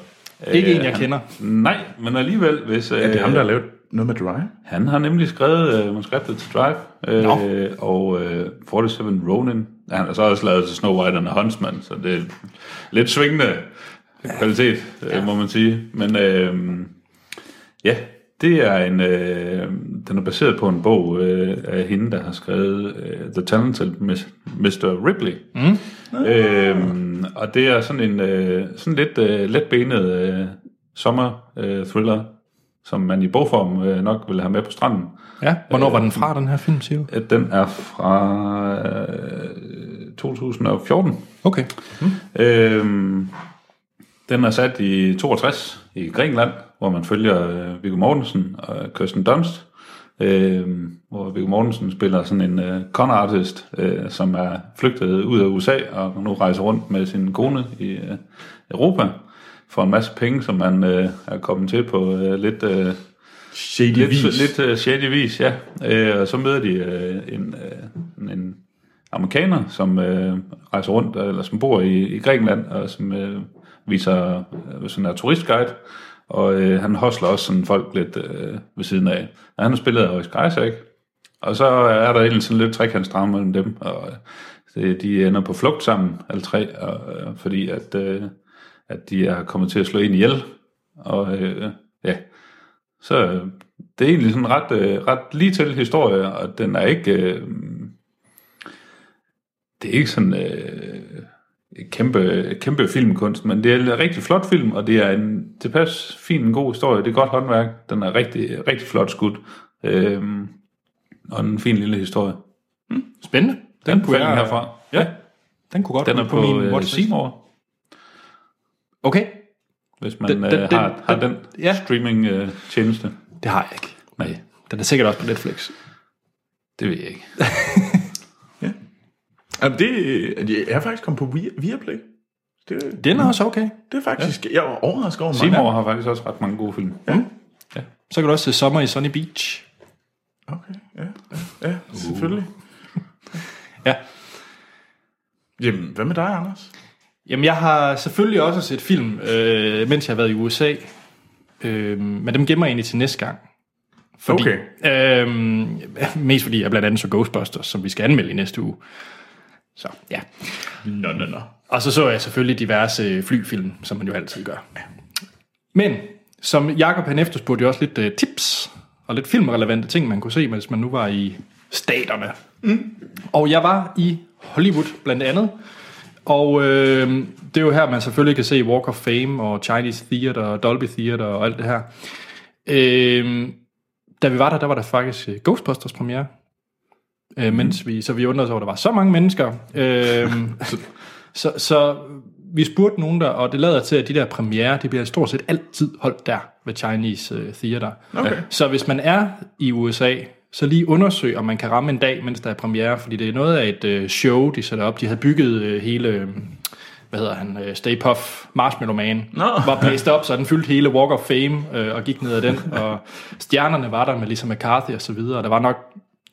Ikke Øh, en, jeg han- kender. Nej, men alligevel, hvis... Øh, Er det ham, der har lavet noget med Drive? Han har nemlig skrevet øh, manuskriptet til Drive, øh, Nå. og øh, 47 Ronin. Han har så også lavet til Snow White and the Huntsman, så det er lidt svingende kvalitet, øh, må man sige. Men øh, ja, det er en, øh, den er baseret på en bog øh, af hende, der har skrevet øh, The Talented Mr. Ripley. Mm. Øh, og det er sådan en øh, sådan lidt øh, letbenet øh, sommer øh, thriller, som man i bogform øh, nok vil have med på stranden. Ja, hvornår var den fra, den her film, siger du? At Den er fra øh, 2014. Okay. Øhm, den er sat i 62 i Grækenland, hvor man følger øh, Viggo Mortensen og Kirsten Dunst, øh, hvor Viggo Mortensen spiller sådan en øh, con artist, øh, som er flygtet ud af USA og nu rejser rundt med sin kone i øh, Europa for en masse penge, som han øh, er kommet til på øh, lidt... Øh, Shady Lidt, vis. lidt uh, shady vis, ja. Øh, og så møder de uh, en, uh, en amerikaner, som uh, rejser rundt, eller som bor i, i Grækenland, og som uh, viser uh, sådan en turistguide. Og øh, han hostler også sådan folk lidt øh, ved siden af. Og han har spillet af Oscar ikke? Og så er der egentlig sådan lidt trekantsdrama mellem dem, og øh, de ender på flugt sammen, alle tre, og, øh, fordi at, øh, at de er kommet til at slå ind ihjel. Og øh, ja, så øh, det er egentlig sådan en ret, øh, ret lige til historie, og den er ikke... Øh, det er ikke sådan øh, kæmpe, kæmpe filmkunst, men det er en rigtig flot film, og det er en tilpas fin, en god historie. Det er godt håndværk. Den er rigtig, rigtig flot skudt. Øh, og en fin lille historie. Spændende. Den kunne jeg- herfra. Ja, Den kunne godt den er på, på min øh, watchlist. Seymour, Okay, hvis man Den- den, den- øh, den- har, har den, den- den ja. streaming øh, tjeneste. det har jeg ikke. Nej, Den er sikkert også på Netflix. det ved jeg ikke. <laughs> Jamen, det, jeg er faktisk kommet på Via- Viaplay. Det, Den er også okay. det er faktisk... Jeg var overrasket over mange Seymour har faktisk også ret mange gode film. Så kan du også se Sommer i Sunny Beach. Okay, ja, ja, ja selvfølgelig. Ja. Jamen, hvad med dig, Anders? Jamen, jeg har selvfølgelig også set film, øh, mens jeg har været i USA. Øh, men dem gemmer jeg egentlig til næste gang. Fordi, okay. øh, mest fordi jeg blandt andet så Ghostbusters, som vi skal anmelde i næste uge. Så ja. Nå, nå, nå. Og så så jeg selvfølgelig diverse flyfilm, som man jo altid gør. Men som Jakob han efterspurgte jo også lidt uh, tips og lidt filmrelevante ting, man kunne se, mens man nu var i staterne. Mm. Og jeg var i Hollywood blandt andet. Og øh, det er jo her, man selvfølgelig kan se Walk of Fame og Chinese Theater og Dolby Theater og alt det her. Øh, da vi var der, der var der faktisk øh, Ghostbusters premiere. Øh, mens vi, så vi undrede os over, at der var så mange mennesker. Øh, <laughs> så, så vi spurgte nogen der, og det lader til, at de der premiere, det bliver stort set altid holdt der ved Chinese uh, Theater. Okay. Så hvis man er i USA, så lige undersøg, om man kan ramme en dag, mens der er premiere, fordi det er noget af et uh, show, de sætter op. De havde bygget uh, hele, uh, hvad hedder han, uh, Stay Puff Marshmallow Man, Nå. var blæst op, så den fyldte hele Walk of Fame uh, og gik ned ad den, og <laughs> stjernerne var der med Lisa McCarthy og så videre, og der var nok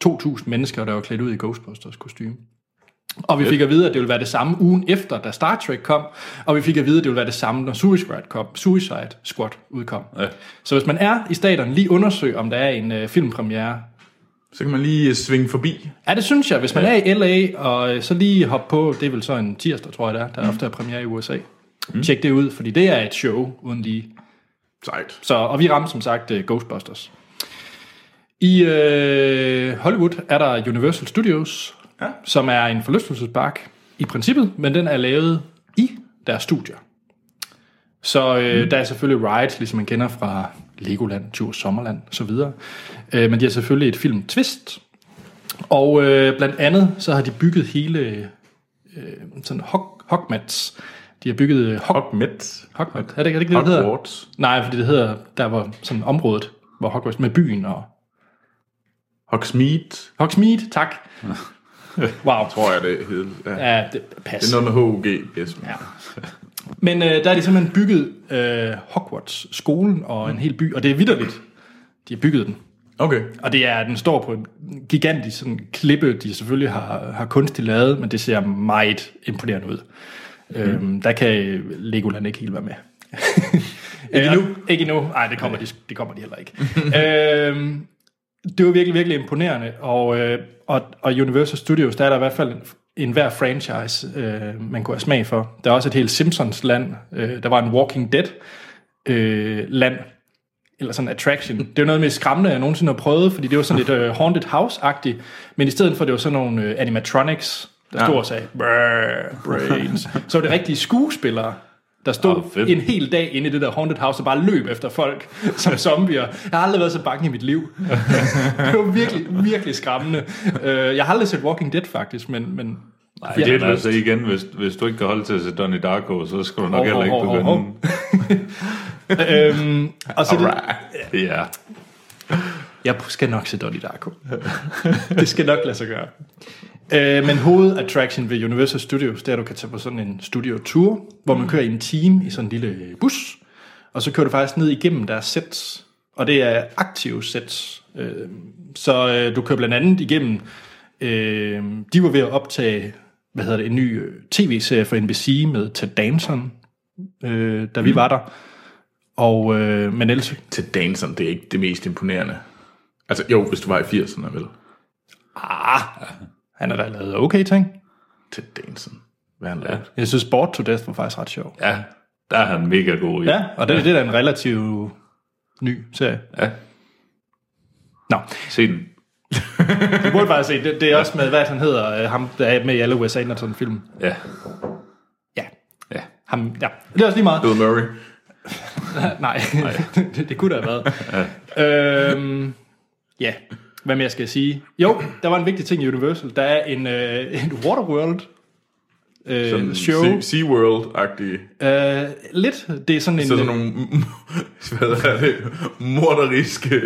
2.000 mennesker, der var klædt ud i Ghostbusters kostume. Og vi fik at vide, at det ville være det samme ugen efter, da Star Trek kom, og vi fik at vide, at det ville være det samme, når Suicide Squad, kom, Suicide Squad udkom. Ja. Så hvis man er i staterne, lige undersøg, om der er en uh, filmpremiere. Så kan man lige øh, svinge forbi. Ja, det synes jeg. Hvis man er i LA, og øh, så lige hoppe på, det er vel så en tirsdag, tror jeg det er, der mm. ofte er premiere i USA. Mm. Tjek det ud, fordi det er et show, uden lige Sejt. Så, og vi ramte som sagt uh, Ghostbusters. I uh, Hollywood er der Universal Studios, Ja. som er en forlystelsespark i princippet, men den er lavet i deres studier. Så øh, mm. der er selvfølgelig rides, ligesom man kender fra Legoland, Tour Sommerland osv. Øh, men de har selvfølgelig et film twist. Og øh, blandt andet så har de bygget hele øh, sådan hog, Hogmats. De har bygget øh, Hog, Hogmet. Hogmat. Er det, er det ikke det, det hedder? Hogwarts. Nej, fordi det hedder, der var sådan området, hvor Hogwarts med byen og... Hogsmeade, Hogsmeade, tak. <laughs> Wow. tror jeg det hed. Ja. Ja, det pas. Det er noget med HUG. Yes. Ja. Men øh, der er de simpelthen bygget øh, Hogwarts skolen og en hel by, og det er vidderligt. De har bygget den. Okay. Og det er, den står på en gigantisk sådan, klippe, de selvfølgelig har, har kunstigt lavet, men det ser meget imponerende ud. Mm. Øhm, der kan Legoland ikke helt være med. ikke <laughs> endnu? Ikke endnu. Nej, det kommer, de, det kommer de heller ikke. <laughs> øhm, det var virkelig, virkelig imponerende, og, øh, og, og Universal Studios, der er der i hvert fald en, en hver franchise, øh, man kunne have smag for. Der er også et helt Simpsons-land. Øh, der var en Walking Dead-land, eller sådan en attraction. <laughs> Det er jo noget med skræmmende, jeg nogensinde har prøvet, fordi det var sådan lidt uh, haunted house-agtigt, men i stedet for, det var sådan nogle uh, animatronics, der Ja. stod og sagde, "Brr, brains. <laughs> Så var det rigtige skuespillere, der stod oh, fedt. en hel dag inde i det der haunted house og bare løb efter folk <laughs> som zombier. Jeg har aldrig været så bange i mit liv. <laughs> det var virkelig, virkelig skræmmende. Uh, jeg har aldrig set Walking Dead faktisk, men... men Nej, det er altså igen, hvis, hvis du ikke kan holde til at se Donnie Darko, så skal du nok Hov, heller ikke hov, hov, begynde. <laughs> øhm, og så det, Alright. Ja, Jeg skal nok se Donnie Darko. det skal nok lade sig gøre. Øh, men hovedattraction ved Universal Studios, det er, at du kan tage på sådan en studio-tour, hvor man kører i en team i sådan en lille bus, og så kører du faktisk ned igennem deres sets, og det er aktive sets. Øh, så øh, du kører blandt andet igennem, øh, de var ved at optage, hvad hedder det, en ny øh, tv-serie for NBC med Ted Danson, øh, da vi var der. Og, øh, men ellers, Til Danson, det er ikke det mest imponerende. Altså, jo, hvis du var i 80'erne, vel? ah, han har da lavet okay ting. Til Danson. Hvad han lavet? Jeg synes, Sport to Death var faktisk ret sjov. ja, der er han mega god i. Ja, og det, det er da en relativt ny serie. ja. Nå, Se den. <laughs> du burde faktisk se, det, det er også med, hvad han hedder, øh, ham der er med i alle Wes Anderson-film. Ja, Ja, ja. ham, ja. Det er også lige meget. Bill Murray. <laughs> Nej, <laughs> det, det kunne der have været. øhm, ja, hvad mere skal jeg sige? Jo, der var en vigtig ting i Universal. Der er en, øh, en Waterworld øh, Sådan show. Sea- SeaWorld-agtige. Øh, lidt. Det er sådan en... Så sådan nogle, <laughs> hvad er det, morderiske,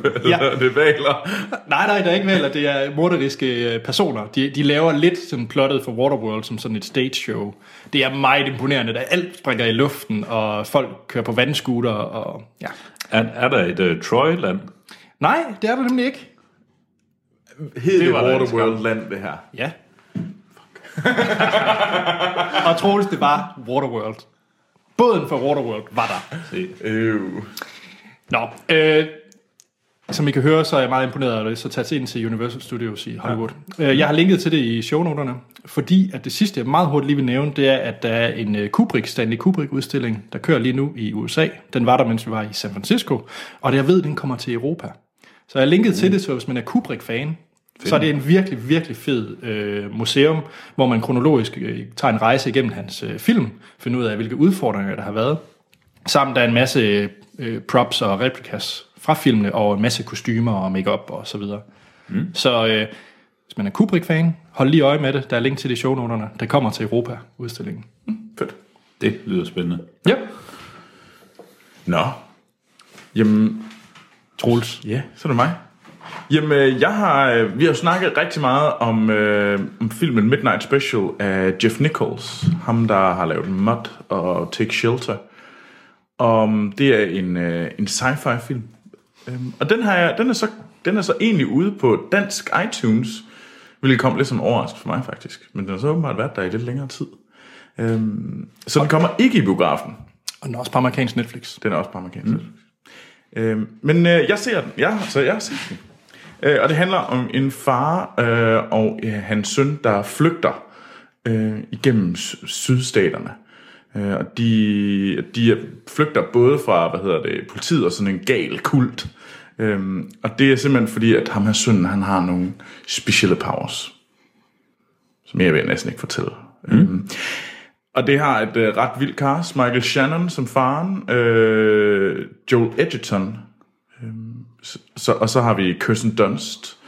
hvad Ja. det, valer. Nej, nej, der er ikke valg, det er morderiske øh, personer. De, de laver lidt sådan plottet for Waterworld som sådan et stage show. Det er meget imponerende, da alt springer i luften, og folk kører på vandscooter, og ja. Er, er der et uh, Troy-land? Nej, det er der nemlig ikke. Hed det, Waterworld-land, det her. Ja. <laughs> og Troels, det var Waterworld. Båden for Waterworld var der. Se. Øh. Nå, øh, som I kan høre, så er jeg meget imponeret af det, så tag ind til Universal Studios i Hollywood. Ja. Jeg har linket til det i shownoterne, fordi at det sidste, jeg meget hurtigt lige vil nævne, det er, at der er en øh, Kubrick, Stanley Kubrick-udstilling, der kører lige nu i USA. Den var der, mens vi var i San Francisco, og det, jeg ved, den kommer til Europa. Så jeg har linket mm. til det, så hvis man er Kubrick-fan, så er det en virkelig, virkelig fed øh, museum, hvor man kronologisk øh, tager en rejse igennem hans øh, film, finder ud af, hvilke udfordringer der har været. Samt der er en masse øh, props og replikas fra filmene, og en masse kostymer og makeup og så videre. Mm. Så øh, hvis man er Kubrick-fan, hold lige øje med det. Der er link til det shownoterne. Der kommer til Europa-udstillingen. Mm, fedt. Det lyder spændende. Ja. Nå. Jamen, Troels. ja, så er det mig. Jamen, øh, jeg har, øh, vi har snakket rigtig meget om, øh, om filmen Midnight Special af Jeff Nichols. Ham, der har lavet Mud og Take Shelter. Og det er en, øh, en sci-fi film. Øhm, og den, har jeg, den, er så, den er så egentlig ude på dansk iTunes, hvilket kom lidt som overraskelse for mig faktisk. Men den har så åbenbart været der i lidt længere tid. Øhm, så den kommer ikke i biografen. Og den er også på amerikansk Netflix. Den er også på amerikansk mm. øhm, Men øh, jeg ser den. Jeg, så jeg har set den. Øh, og det handler om en far øh, og øh, hans søn, der flygter øh, igennem sydstaterne. Øh, og de, de flygter både fra, hvad hedder det, politiet og sådan en gal kult. Øhm, og det er simpelthen fordi, at ham her sønnen, han har nogle specielle powers. Som jeg vil næsten ikke fortælle. Mm. Øhm, og det har et øh, ret vildt cast. Michael Shannon som faren. Øh, Joel Edgerton. Så, og så har vi Kirsten Dunst.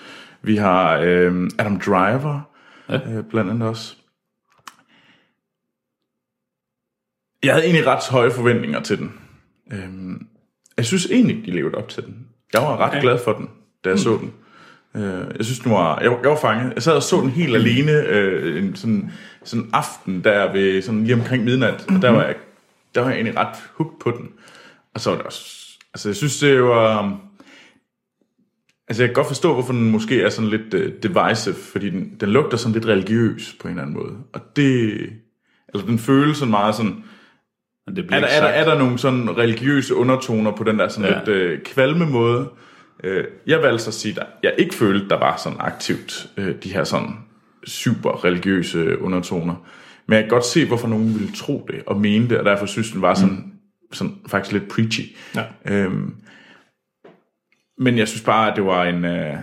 Vi har øh, Adam Driver. Ja. Øh, blandt andet også. Jeg havde egentlig ret høje forventninger til den. Øhm, jeg synes egentlig, de levede op til den. Jeg var ret okay. glad for den, da jeg mm. så den. Øh, jeg synes, den var, jeg, jeg var fanget. Jeg sad og så den helt alene øh, en sådan, sådan aften, der ved sådan lige omkring midnat. Og der var jeg, der var jeg egentlig ret hooked på den. Og så var det også... Altså, jeg synes, det var... Altså, jeg kan godt forstå, hvorfor den måske er sådan lidt uh, divisive, fordi den, den lugter sådan lidt religiøs på en eller anden måde. Og det... Eller den føles sådan meget sådan... Men det Er der, er, der, er der nogle sådan religiøse undertoner på den der sådan. Ja. lidt øh, kvalme måde? Øh, jeg valgte så at sige, at jeg ikke følte, der var sådan aktivt øh, de her sådan super religiøse undertoner. Men jeg kan godt se, hvorfor nogen ville tro det og mene det, og derfor synes den var sådan, mm. sådan faktisk lidt preachy. Ja. Øhm, men jeg synes bare, at det var en... Øh,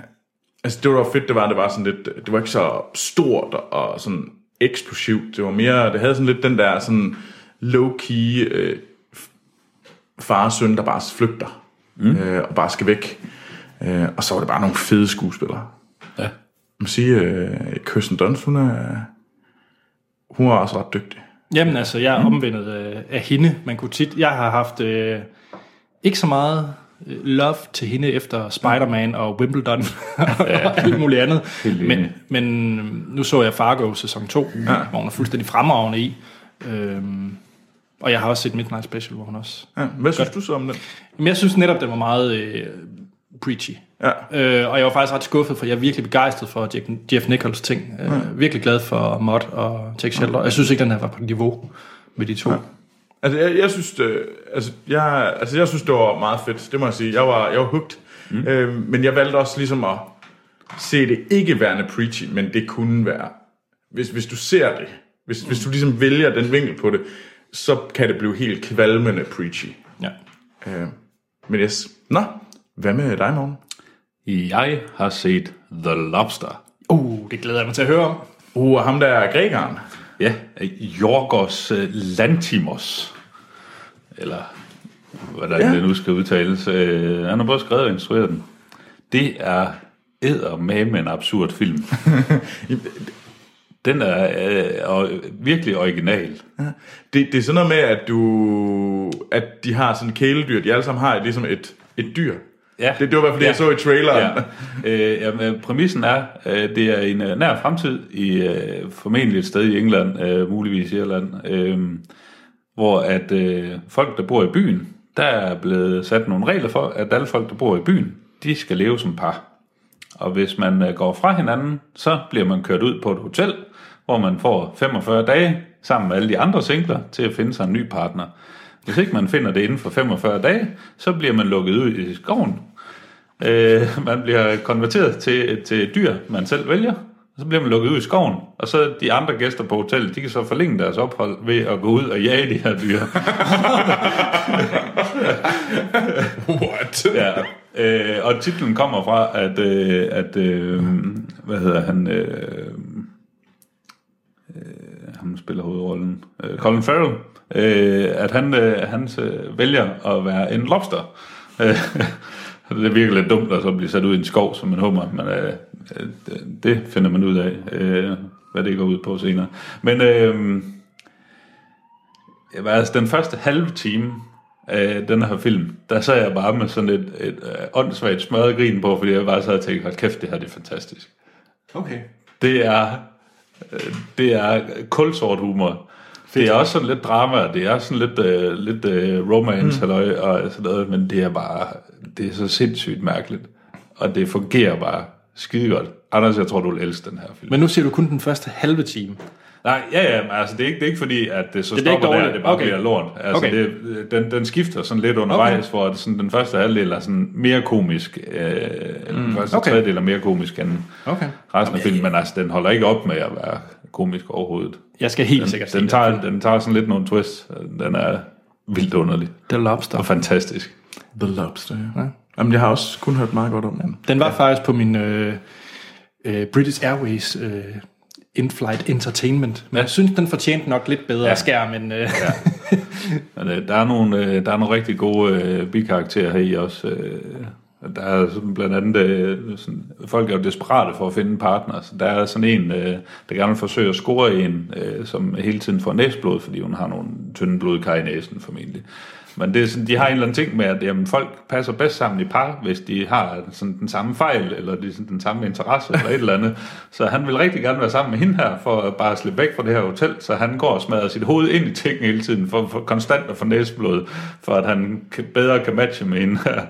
altså det var fedt, det var, det var sådan lidt... Det var ikke så stort og sådan eksplosivt. Det var mere... Det havde sådan lidt den der sådan low-key øh, far og søn, der bare flygter. Mm. Øh, og bare skal væk. Øh, og så var det bare nogle fede skuespillere. Ja. Jeg må sige, øh, Kirsten Dunst, hun er... Hun er også ret dygtig. Jamen altså, jeg er omvendet øh, af hende. Man kunne tit, jeg har haft øh, ikke så meget love til hende efter Spider-Man og Wimbledon <laughs> og alt muligt andet. Men, men nu så jeg Fargo sæson 2, ja. hvor hun er fuldstændig fremragende i. Øhm, og jeg har også set Midnight Special, hvor hun også... Ja, hvad synes du så om den? Men jeg synes netop, den var meget øh, preachy. Ja. Øh, og jeg var faktisk ret skuffet, for jeg er virkelig begejstret for Jeff, Jeff Nichols ting. Øh, Virkelig glad for Mod og Take Shelter. Jeg synes ikke, den her var på niveau med de to. Ja. Altså, jeg, jeg synes, det, altså, jeg, altså, jeg synes, det var meget fedt. Det må jeg sige. Jeg var, jeg var hooked. Mm. Øh, men jeg valgte også ligesom at se det ikke værende preachy, men det kunne være. Hvis, hvis du ser det, hvis, mm. hvis du ligesom vælger den vinkel på det, så kan det blive helt kvalmende preachy. Ja. Øh, men yes. Nå, hvad med dig, morgen? Jeg har set The Lobster. Uh, det glæder jeg mig til at høre om. Uh, og ham der er grækeren. Ja, Jorgos øh, Lantimos. Eller hvordan Ja. ja. det nu skal udtales. Øh, Han har både skrevet og instrueret den. Det er eddermame en absurd film. <laughs> Den er øh, og virkelig original. Det, det er sådan noget med, at du at de har sådan kæledyr. De alle sammen har ligesom et, et dyr. Ja. Det, det var i hvert fald det, jeg så i traileren. Ja. Øh, jamen, præmissen er, øh, det er en øh, nær fremtid i øh, formentlig et sted i England, øh, muligvis i Irland, øh, hvor at øh, folk, der bor i byen, der er blevet sat nogle regler for, at alle folk, der bor i byen, de skal leve som par. Og hvis man øh, går fra hinanden, så bliver man kørt ud på et hotel, hvor man får 45 dage sammen med alle de andre singler til at finde sig en ny partner. Hvis ikke man finder det inden for 45 dage, så bliver man lukket ud i skoven. Øh, man bliver konverteret til, til et dyr, man selv vælger. Og så bliver man lukket ud i skoven. Og så de andre gæster på hotellet, de kan så forlænge deres ophold ved at gå ud og jage de her dyr. <laughs> What? ja. Øh, og titlen kommer fra, at, øh, at øh, hvad hedder han, øh, øh, han spiller hovedrollen, øh, Colin Farrell, øh, at han, øh, han øh, vælger at være en lobster. <laughs> Øh, det virker lidt dumt at så blive sat ud i en skov som en hummer, men øh, øh, det finder man ud af, øh, hvad det går ud på senere. Men øh, altså den første halve time af den her film, der sad jeg bare med sådan et, et øh, åndssvagt smørret grin på, fordi jeg bare sad og tænkte, hold kæft, det her det er fantastisk. Okay. Det er, øh, det er kulsort humor. Det er også sådan lidt drama, det er sådan lidt, øh, lidt øh, romance, mm. halløj, og sådan noget, men det er bare, det er så sindssygt mærkeligt. Og det fungerer bare skide godt. Anders, jeg tror, du vil elske den her film. Men nu siger du kun den første halve time. Nej, ja, ja, men altså, det er ikke, det er ikke fordi, at det så Det det er ikke stopper der, det bare Okay. bliver lort. Altså, Okay. det, den, den skifter sådan lidt undervejs, okay. hvor det sådan, den første halvdel er sådan mere komisk, øh, mm. den første Okay. tredjedel er mere komisk end Okay. resten af filmen, men altså, den holder ikke op med at være komisk overhovedet. Jeg skal helt Den, sikkert se den, tager, den tager sådan lidt nogle twists. Den er vildt underlig The Lobster. og fantastisk. The Lobster, ja. Jamen, jeg har også kun hørt meget godt om den. Den var faktisk på min øh, øh, British Airways øh, in-flight entertainment. Men jeg synes, den fortjente nok lidt bedre ja. skærm end... Øh, ja. <laughs> Der, er nogle, øh, der er nogle rigtig gode øh, bikarakterer her i også. Øh, der er sådan blandt andet, øh, sådan, folk er jo desperate for at finde en partner. Så der er sådan en, øh, der gerne vil forsøge at score en, øh, som hele tiden får næsblod, fordi hun har nogle tynde blodkar i næsen formentlig. Men det er sådan, de har en eller anden ting med, at jamen, folk passer bedst sammen i par, hvis de har sådan den samme fejl, eller de, sådan, den samme interesse, eller et eller andet. Så han vil rigtig gerne være sammen med hende her, for at bare slippe væk fra det her hotel, så han går og smadrer sit hoved ind i ting hele tiden, for, for konstant at få næseblod, for at han kan, bedre kan matche med hende her.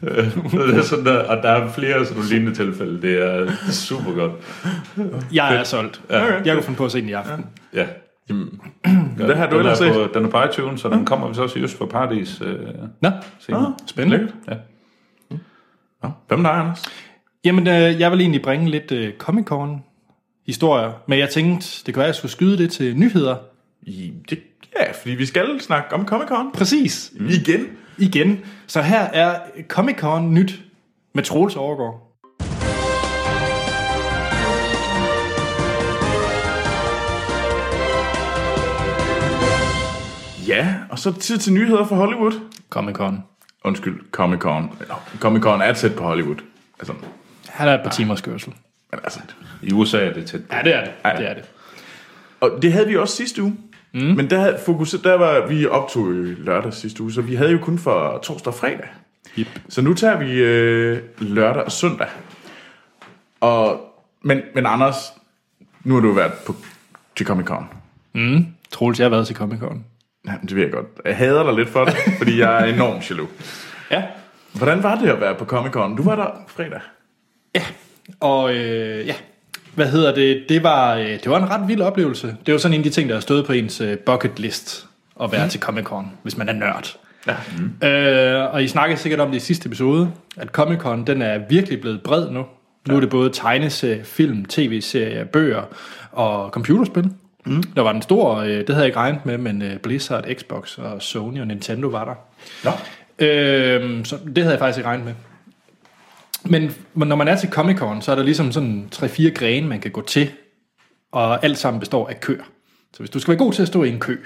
<laughs> det er sådan der, og der er flere sådan lignende tilfælde, det er super godt. jeg er solgt. Ja. Jeg kunne finde på at se den i aften. Ja. Det har du ellers er set. på, den er på iTunes, så den kommer vi så også i Øst for Paradis øh, Nå, senere. spændende. Lækkert. Ja. Nå, Hvad med dig, Anders? Jamen, øh, jeg vil egentlig bringe lidt øh, Comic-Con historier, men jeg tænkte, det kunne være, at jeg skulle skyde det til nyheder. I, det, ja, fordi vi skal snakke om Comic-Con. Præcis. Igen. Igen. Så her er Comic-Con nyt med Troels Overgaard. Ja, og så tid til nyheder fra Hollywood. Comic-Con. Undskyld, Comic-Con. Comic-Con er tæt på Hollywood. Altså, Her er et par timers kørsel. men altså, I USA er det tæt på. Ja, det er det. Det er det. Og det havde vi også sidste uge. Mm. Men der, havde fokus, der var vi optog jo lørdag sidste uge, så vi havde jo kun for torsdag og fredag. Yep. Så nu tager vi øh, lørdag og søndag. Og, men, men Anders, nu har du været på, til Comic Con. Troels, jeg har været til Comic-Con. Ja, det ved jeg godt. Jeg hader dig lidt for det, <laughs> fordi jeg er enormt jaloux. Ja. Hvordan var det at være på Comic Con? Du var der fredag. Ja, og øh, ja, hvad hedder det? Det var, øh, det var en ret vild oplevelse. Det var sådan en af de ting, der har stået på ens øh, bucket list at være mm. til Comic-Con, hvis man er nørd. Ja. Mm. Øh, og I snakkede sikkert om det i sidste episode, at Comic-Con den er virkelig blevet bred nu. Nu er det både tegneserie, film, tv-serier, bøger og computerspil. Mm. Der var en stor, øh, det havde jeg ikke regnet med, men øh, Blizzard, Xbox og Sony og Nintendo var der. Nå. Øh, så det havde jeg faktisk ikke regnet med. Men når man er til Comic Con, så er der ligesom sådan 3-4 grene, man kan gå til, og alt sammen består af køer. Så hvis du skal være god til at stå i en kø,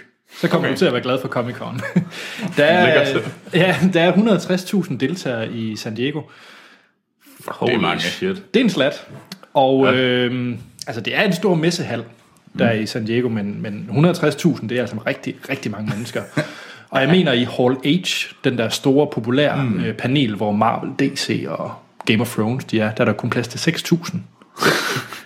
så kommer okay. Du til at være glad for Comic Con. <laughs> der, er, ja, der er 160.000 deltagere i San Diego. Holy mange. shit. Det er en slat. Og ja. øh, altså, det er en stor messehal, der er i San Diego, men, men 160.000, det er altså rigtig, rigtig mange mennesker. Og jeg mener i Hall H, den der store, populære mm. øh, panel, hvor Marvel, DC og Game of Thrones, de er, der er der kun plads til 6.000.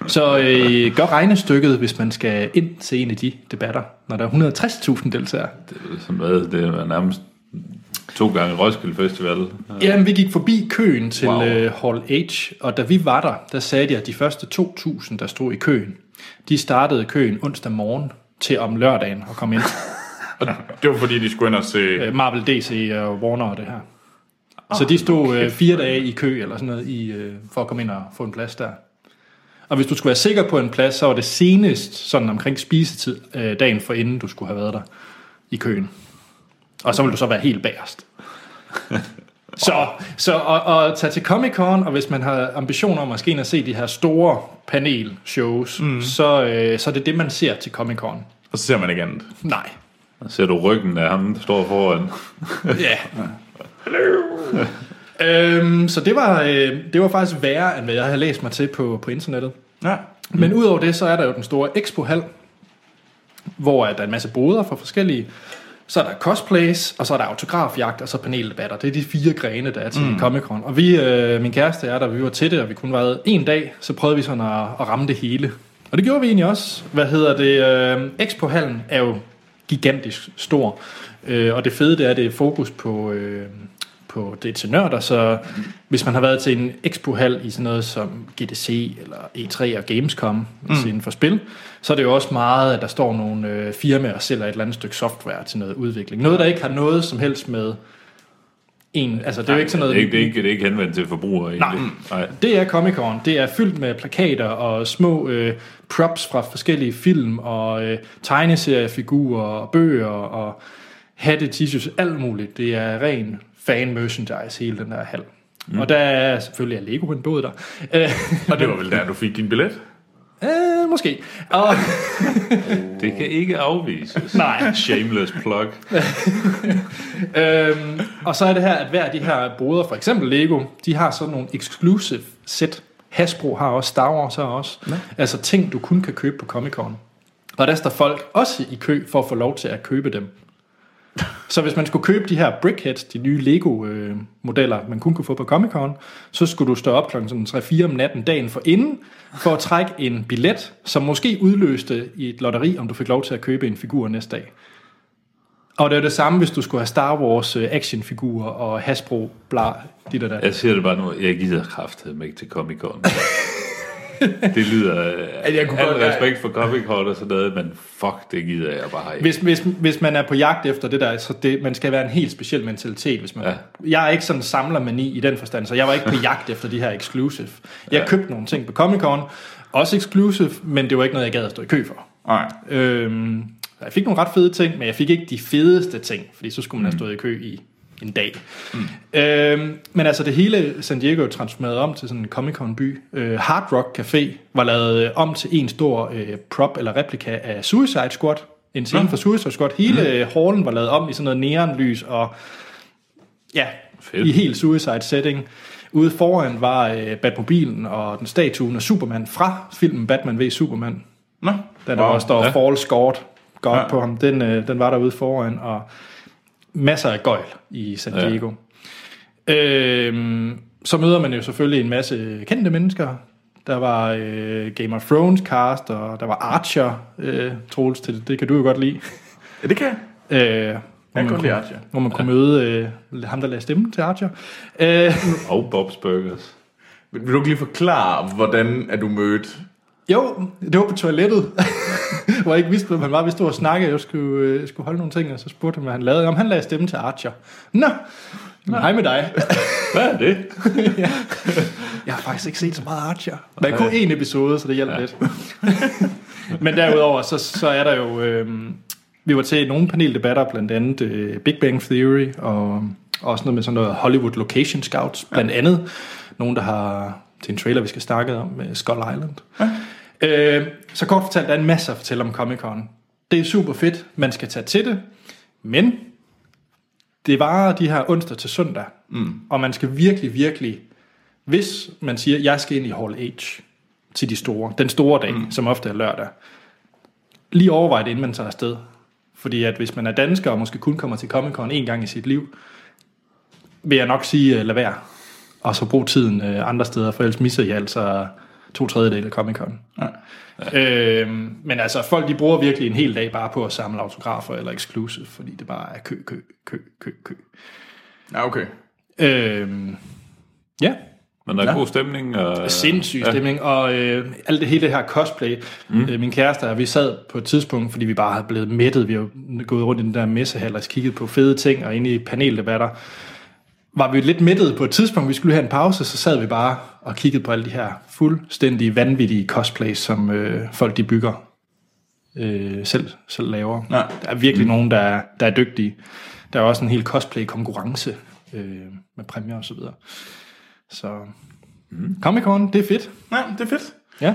Så øh, gør regnestykket, hvis man skal ind til en af de debatter, når der er 160.000 deltagere. Det er sådan noget, det var nærmest to gange Roskilde Festival. Jamen, vi gik forbi køen til Wow. wow. uh, Hall H, og da vi var der, der sagde de, at de første 2.000, der stod i køen, de startede køen onsdag morgen til om lørdagen at komme ind. <laughs> Det var fordi, de skulle ind og se... Øh, Marvel, DC og Warner og det her. Så de stod øh, fire dage i kø eller sådan noget i, øh, for at komme ind og få en plads der. Og hvis du skulle være sikker på en plads, så var det senest sådan omkring spisetid øh, dagen for inden du skulle have været der i køen. Og så vil du så være helt bagerst. <laughs> Så, så at, at tage til Comic Con, og hvis man har ambitioner om at skal ind og se de her store panelshows, mm. så, øh, så er det det, man ser til Comic Con. Og så ser man ikke andet. Nej. Så ser du ryggen af ham, der står foran. <laughs> Ja. øhm, så det var, øh, det var faktisk værre, end hvad jeg havde læst mig til på, på internettet. Ja. Men udover det, så er der jo den store Expo-hal, hvor der er en masse boder for forskellige. Så er der cosplays, og så er der autografjagt, og så paneldebatter. Det er de fire grene, der er til mm. Comic Con. Og vi, øh, min kæreste er der, vi var til det, og vi kun været en dag, så prøvede vi sådan at, at ramme det hele. Og det gjorde vi egentlig også. Hvad hedder det? Øh, Expo-hallen er jo gigantisk stor. Øh, og det fede, det er, det er fokus på, øh, på det til nørder, så hvis man har været til en expo-hal i sådan noget som GDC eller E3 og Gamescom mm. inden for spil, så er det jo også meget, at der står nogle øh, firmaer og sælger et eller andet stykke software til noget udvikling. Noget, der ikke har noget som helst med en, altså det er jo ikke sådan noget... Det er ikke, det er ikke, det er ikke henvendt til forbrugere egentlig. Nej. Det er Comic Con. Det er fyldt med plakater og små øh, props fra forskellige film og øh, tegneseriefigurer og bøger og hatte, t-shirts, alt muligt. Det er ren fan merchandise, hele den der hal. Mm. Og der er selvfølgelig er Lego en båd der. Og det var vel der, du fik din billet? øh, måske. Og, <laughs> Det kan ikke afvises. nej. Shameless plug. <laughs> Øhm, og så er det her, at hver af de her boder, for eksempel Lego, de har sådan nogle exclusive set. Hasbro har også, Star Wars har også. Ja. Altså ting, du kun kan købe på Comic Con. Og der står folk også i kø for at få lov til at købe dem. Så hvis man skulle købe de her Brickheads, de nye Lego-modeller, man kun kunne få på Comic Con, så skulle du stå op klokken 3-4 om natten dagen for inden, for at trække en billet, som måske udløste i et lotteri, om du fik lov til at købe en figur næste dag. Og det er det samme, hvis du skulle have Star Wars øh, actionfigurer og Hasbro, bla, dit og dat. Jeg siger det bare nu, jeg gider kraftet ikke til Comic Con. <laughs> <laughs> det lyder... jeg Jeg kunne kunne godt- al respekt for Comic Con og sådan noget, men fuck, det gider jeg bare ikke. Hvis, hvis, hvis man er på jagt efter det der, så det, man skal være en helt speciel mentalitet. Hvis man, ja. Jeg er ikke sådan en samlermani i den forstand, så jeg var ikke på <laughs> jagt efter de her exclusive. Jeg ja. købte nogle ting på Comic Con, også exclusive, men det var ikke noget, jeg gad at stå i kø for. Nej. Øhm, jeg fik nogle ret fede ting, men jeg fik ikke de fedeste ting, fordi så skulle man have stået i kø i en dag. Mm. Øhm, men altså det hele San Diego er transformeret om til sådan en Comic Con by. Øh, Hard Rock Café var lavet øh, om til en stor øh, prop eller replika af Suicide Squad. En scene for Suicide Squad. Hele mm. hallen var lavet om i sådan noget neonlys og ja, Fedt. i helt Suicide setting. Ude foran var øh, Batmobilen og den statuen af Superman fra filmen Batman v Superman. Nå. Den der wow. også står Ja. Fall Scored godt ja. på ham. Den, øh, den var derude foran, og masser af gøjl i San Ja. Diego. Ja. Øhm, så møder man jo selvfølgelig en masse kendte mennesker. Der var øh, Game of Thrones cast, og der var Archer, øh, Troels, til det, det kan du jo godt lide. Ja, det kan jeg. Øh, hvor, Jeg man kan godt lide kunne, Archer. hvor man kunne møde øh, ham, der lagde stemmen til Archer. Øh, Og Bob's Burgers. Vil vil du ikke lige forklare, hvordan er du mødt? Jo, det var på toilettet, <laughs> hvor jeg ikke vidste, hvem han var. Vi stod og snakkede, jeg skulle, øh, skulle holde nogle ting, og så spurgte han, hvad han lavede. Om han lagde stemme til Archer. Nå, Nå. hej med dig. <laughs> Hvad er det? <laughs> Jeg har faktisk ikke set så meget Archer. Men kun én episode, så det hjælper ja. lidt. Men derudover, så, så er der jo... Øh, vi var til nogle paneldebatter, blandt andet øh, Big Bang Theory, og også noget med sådan noget Hollywood Location Scouts, blandt andet. Nogen, der har til en trailer, vi skal snakke om, med Skull Island. Ja. Øh, så kort fortalt, der er en masse at fortælle om Comic-Con. Det er super fedt, man skal tage til det, men det varer de her onsdag til søndag, mm. og man skal virkelig, virkelig hvis man siger, jeg skal ind i Hall H til de store, den store dag, mm. som ofte er lørdag, lige overvej det, inden man tager afsted. Fordi at hvis man er dansker og måske kun kommer til Comic Con en gang i sit liv, vil jeg nok sige, uh, lad være. Og så brug tiden uh, andre steder, for ellers misser I altså to tredjedele af Comic Con. Ja. Øhm, men altså, folk de bruger virkelig en hel dag bare på at samle autografer eller exclusive, fordi det bare er kø, kø, kø, kø, kø. Ja, okay. Øhm, ja, Men der er ja. god stemning. Og, Sindssyg stemning, og øh, alt det hele det her cosplay. Mm. Øh, min kæreste og vi sad på et tidspunkt, fordi vi bare havde blevet mættet. Vi har gået rundt i den der messehal og kigget på fede ting og inde i paneldebatter. Var vi lidt mættet på et tidspunkt, vi skulle have en pause, så sad vi bare og kiggede på alle de her fuldstændig vanvittige cosplays, som øh, folk de bygger øh, selv, selv laver. Ja. Der er virkelig mm. nogen, der er, der er dygtige. Der er også en hel cosplay-konkurrence øh, med præmier og så videre. Så mm. Comic-Con, det er fedt. Ja, det er fedt. Ja.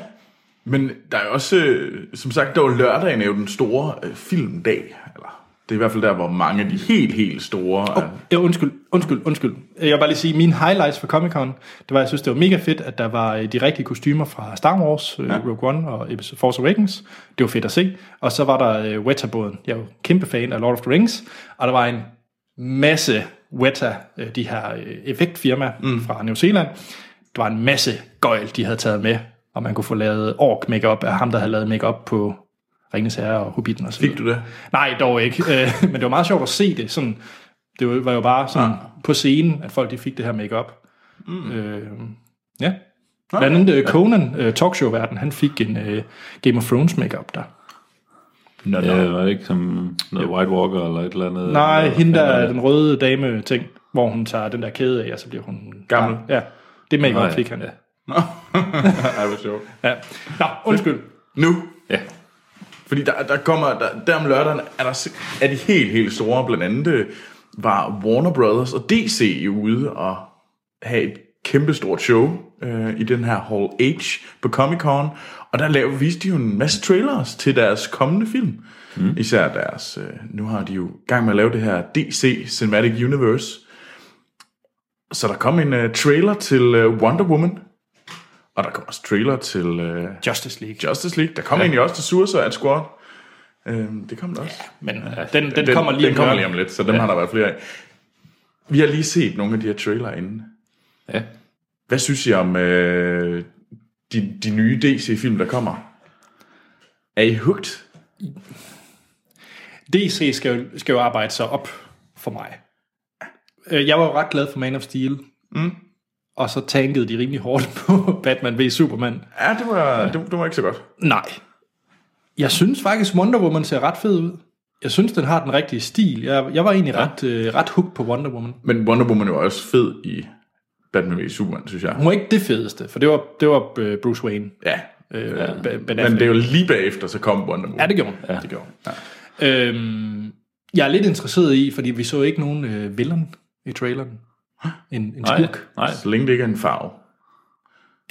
Men der er også, øh, som sagt, der var lørdagen er jo den store øh, filmdag. Det er i hvert fald der, hvor mange af de helt, helt store... Oh. Ja, undskyld, undskyld, undskyld. Jeg vil bare lige sige, mine highlights for Comic Con, det var, jeg synes, det var mega fedt, at der var øh, de rigtige kostymer fra Star Wars, ja. Rogue One og Force Awakens. Det var fedt at se. Og så var der uh, Weta-båden. Jeg er jo kæmpe fan af Lord of the Rings. Og der var en masse Weta, de her effektfirma mm. fra New Zealand. Der var en masse gøjl, de havde taget med. Og man kunne få lavet ork makeup af ham, der havde lavet makeup på Ringens Herre og Hobbiten og så Fik du det? Nej, dog ikke. Øh, men det var meget sjovt at se det. Sådan, det var jo bare sådan ja. på scenen, at folk de fik det her makeup. Mm. Øh, ja. Blandt andet øh, Conan, øh, talkshow-verden, han fik en øh, Game of Thrones makeup der. Nå, Ja, det var ikke som noget White Walker eller et eller andet. Nej, eller, hende der er den røde dame ting, hvor hun tager den der kæde af, og så bliver hun... Gammel. Ja, det makeup Nej, fik han. ja. Ja. <laughs> Ej, hvor sjovt. ja. Nå, undskyld. Nu, Ja. Fordi der, der kommer, der, der om lørdagen, er, der, er de helt, helt store, blandt andet øh, var Warner Brothers og DC ude og have et kæmpestort show øh, i den her Hall H på Comic Con, og der lavede, viste de jo en masse trailers til deres kommende film. Mm. Især deres, øh, nu har de jo gang med at lave det her DC Cinematic Universe. Så der kom en øh, trailer til øh, Wonder Woman, og der kom også trailer til øh, Justice League. Justice League. Der kom ja. egentlig også til Suicide Squad. Øhm, det kom der også. Men den, den, den kommer lige den kommer om lige om lidt, så dem ja. har der været flere af. Vi har lige set nogle af de her trailer inden. Ja. Hvad synes I om øh, de, de nye DC-film, der kommer? Er I hooked? DC skal jo, skal jo arbejde sig op for mig. Øh, Jeg var jo ret glad for Man of Steel. Mm. Og så tankede de rimelig hårdt <laughs> på Batman v Superman. Ja, det var. Det, det var ikke så godt. Nej. Jeg synes faktisk, Wonder Woman ser ret fed ud. Jeg synes, den har den rigtige stil. Jeg, jeg var egentlig ja. ret, øh, ret hooked på Wonder Woman. Men Wonder Woman var også fed i Batman v Superman, synes jeg. Hun var ikke det fedeste, for det var, det var øh, Bruce Wayne. Ja, Øh, ja. Men det er jo lige bagefter, så kom Wonder Woman. Ja, det gjorde hun. Ja. Det gjorde hun. Ja. Øhm, jeg er lidt interesseret i, fordi vi så ikke nogen øh, villain i traileren. En, en Nej, skurk. nej. Så længe det ikke er en farve.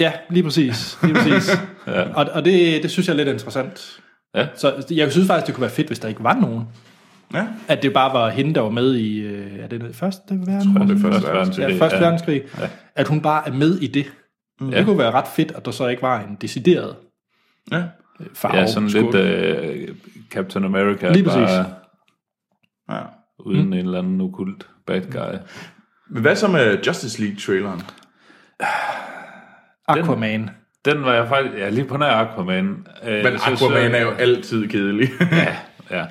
Ja, lige præcis. Lige præcis. <laughs> ja. Og, og det, det synes jeg er lidt interessant. Ja. Så jeg synes faktisk, det kunne være fedt, hvis der ikke var nogen. Ja, At det bare var hende, der var med i øh, er det det første verden? det er første Første verdenskrig. Ja, verdenskrig. første Ja. verdenskrig. At hun bare er med i det. Mm. Det kunne være ret fedt, at der så ikke var en decideret ja. øh, farve. Ja, sådan skurk. lidt uh, Captain America. Lige præcis. Bare ja. uden mm. en eller anden okult bad guy. Men hvad så med Justice League-traileren? <sighs> Aquaman. Den var jeg faktisk... Ja, lige på nær Aquaman. Øh, Men jeg synes, Aquaman øh, er jo altid kedelig. <laughs> Ja, ja.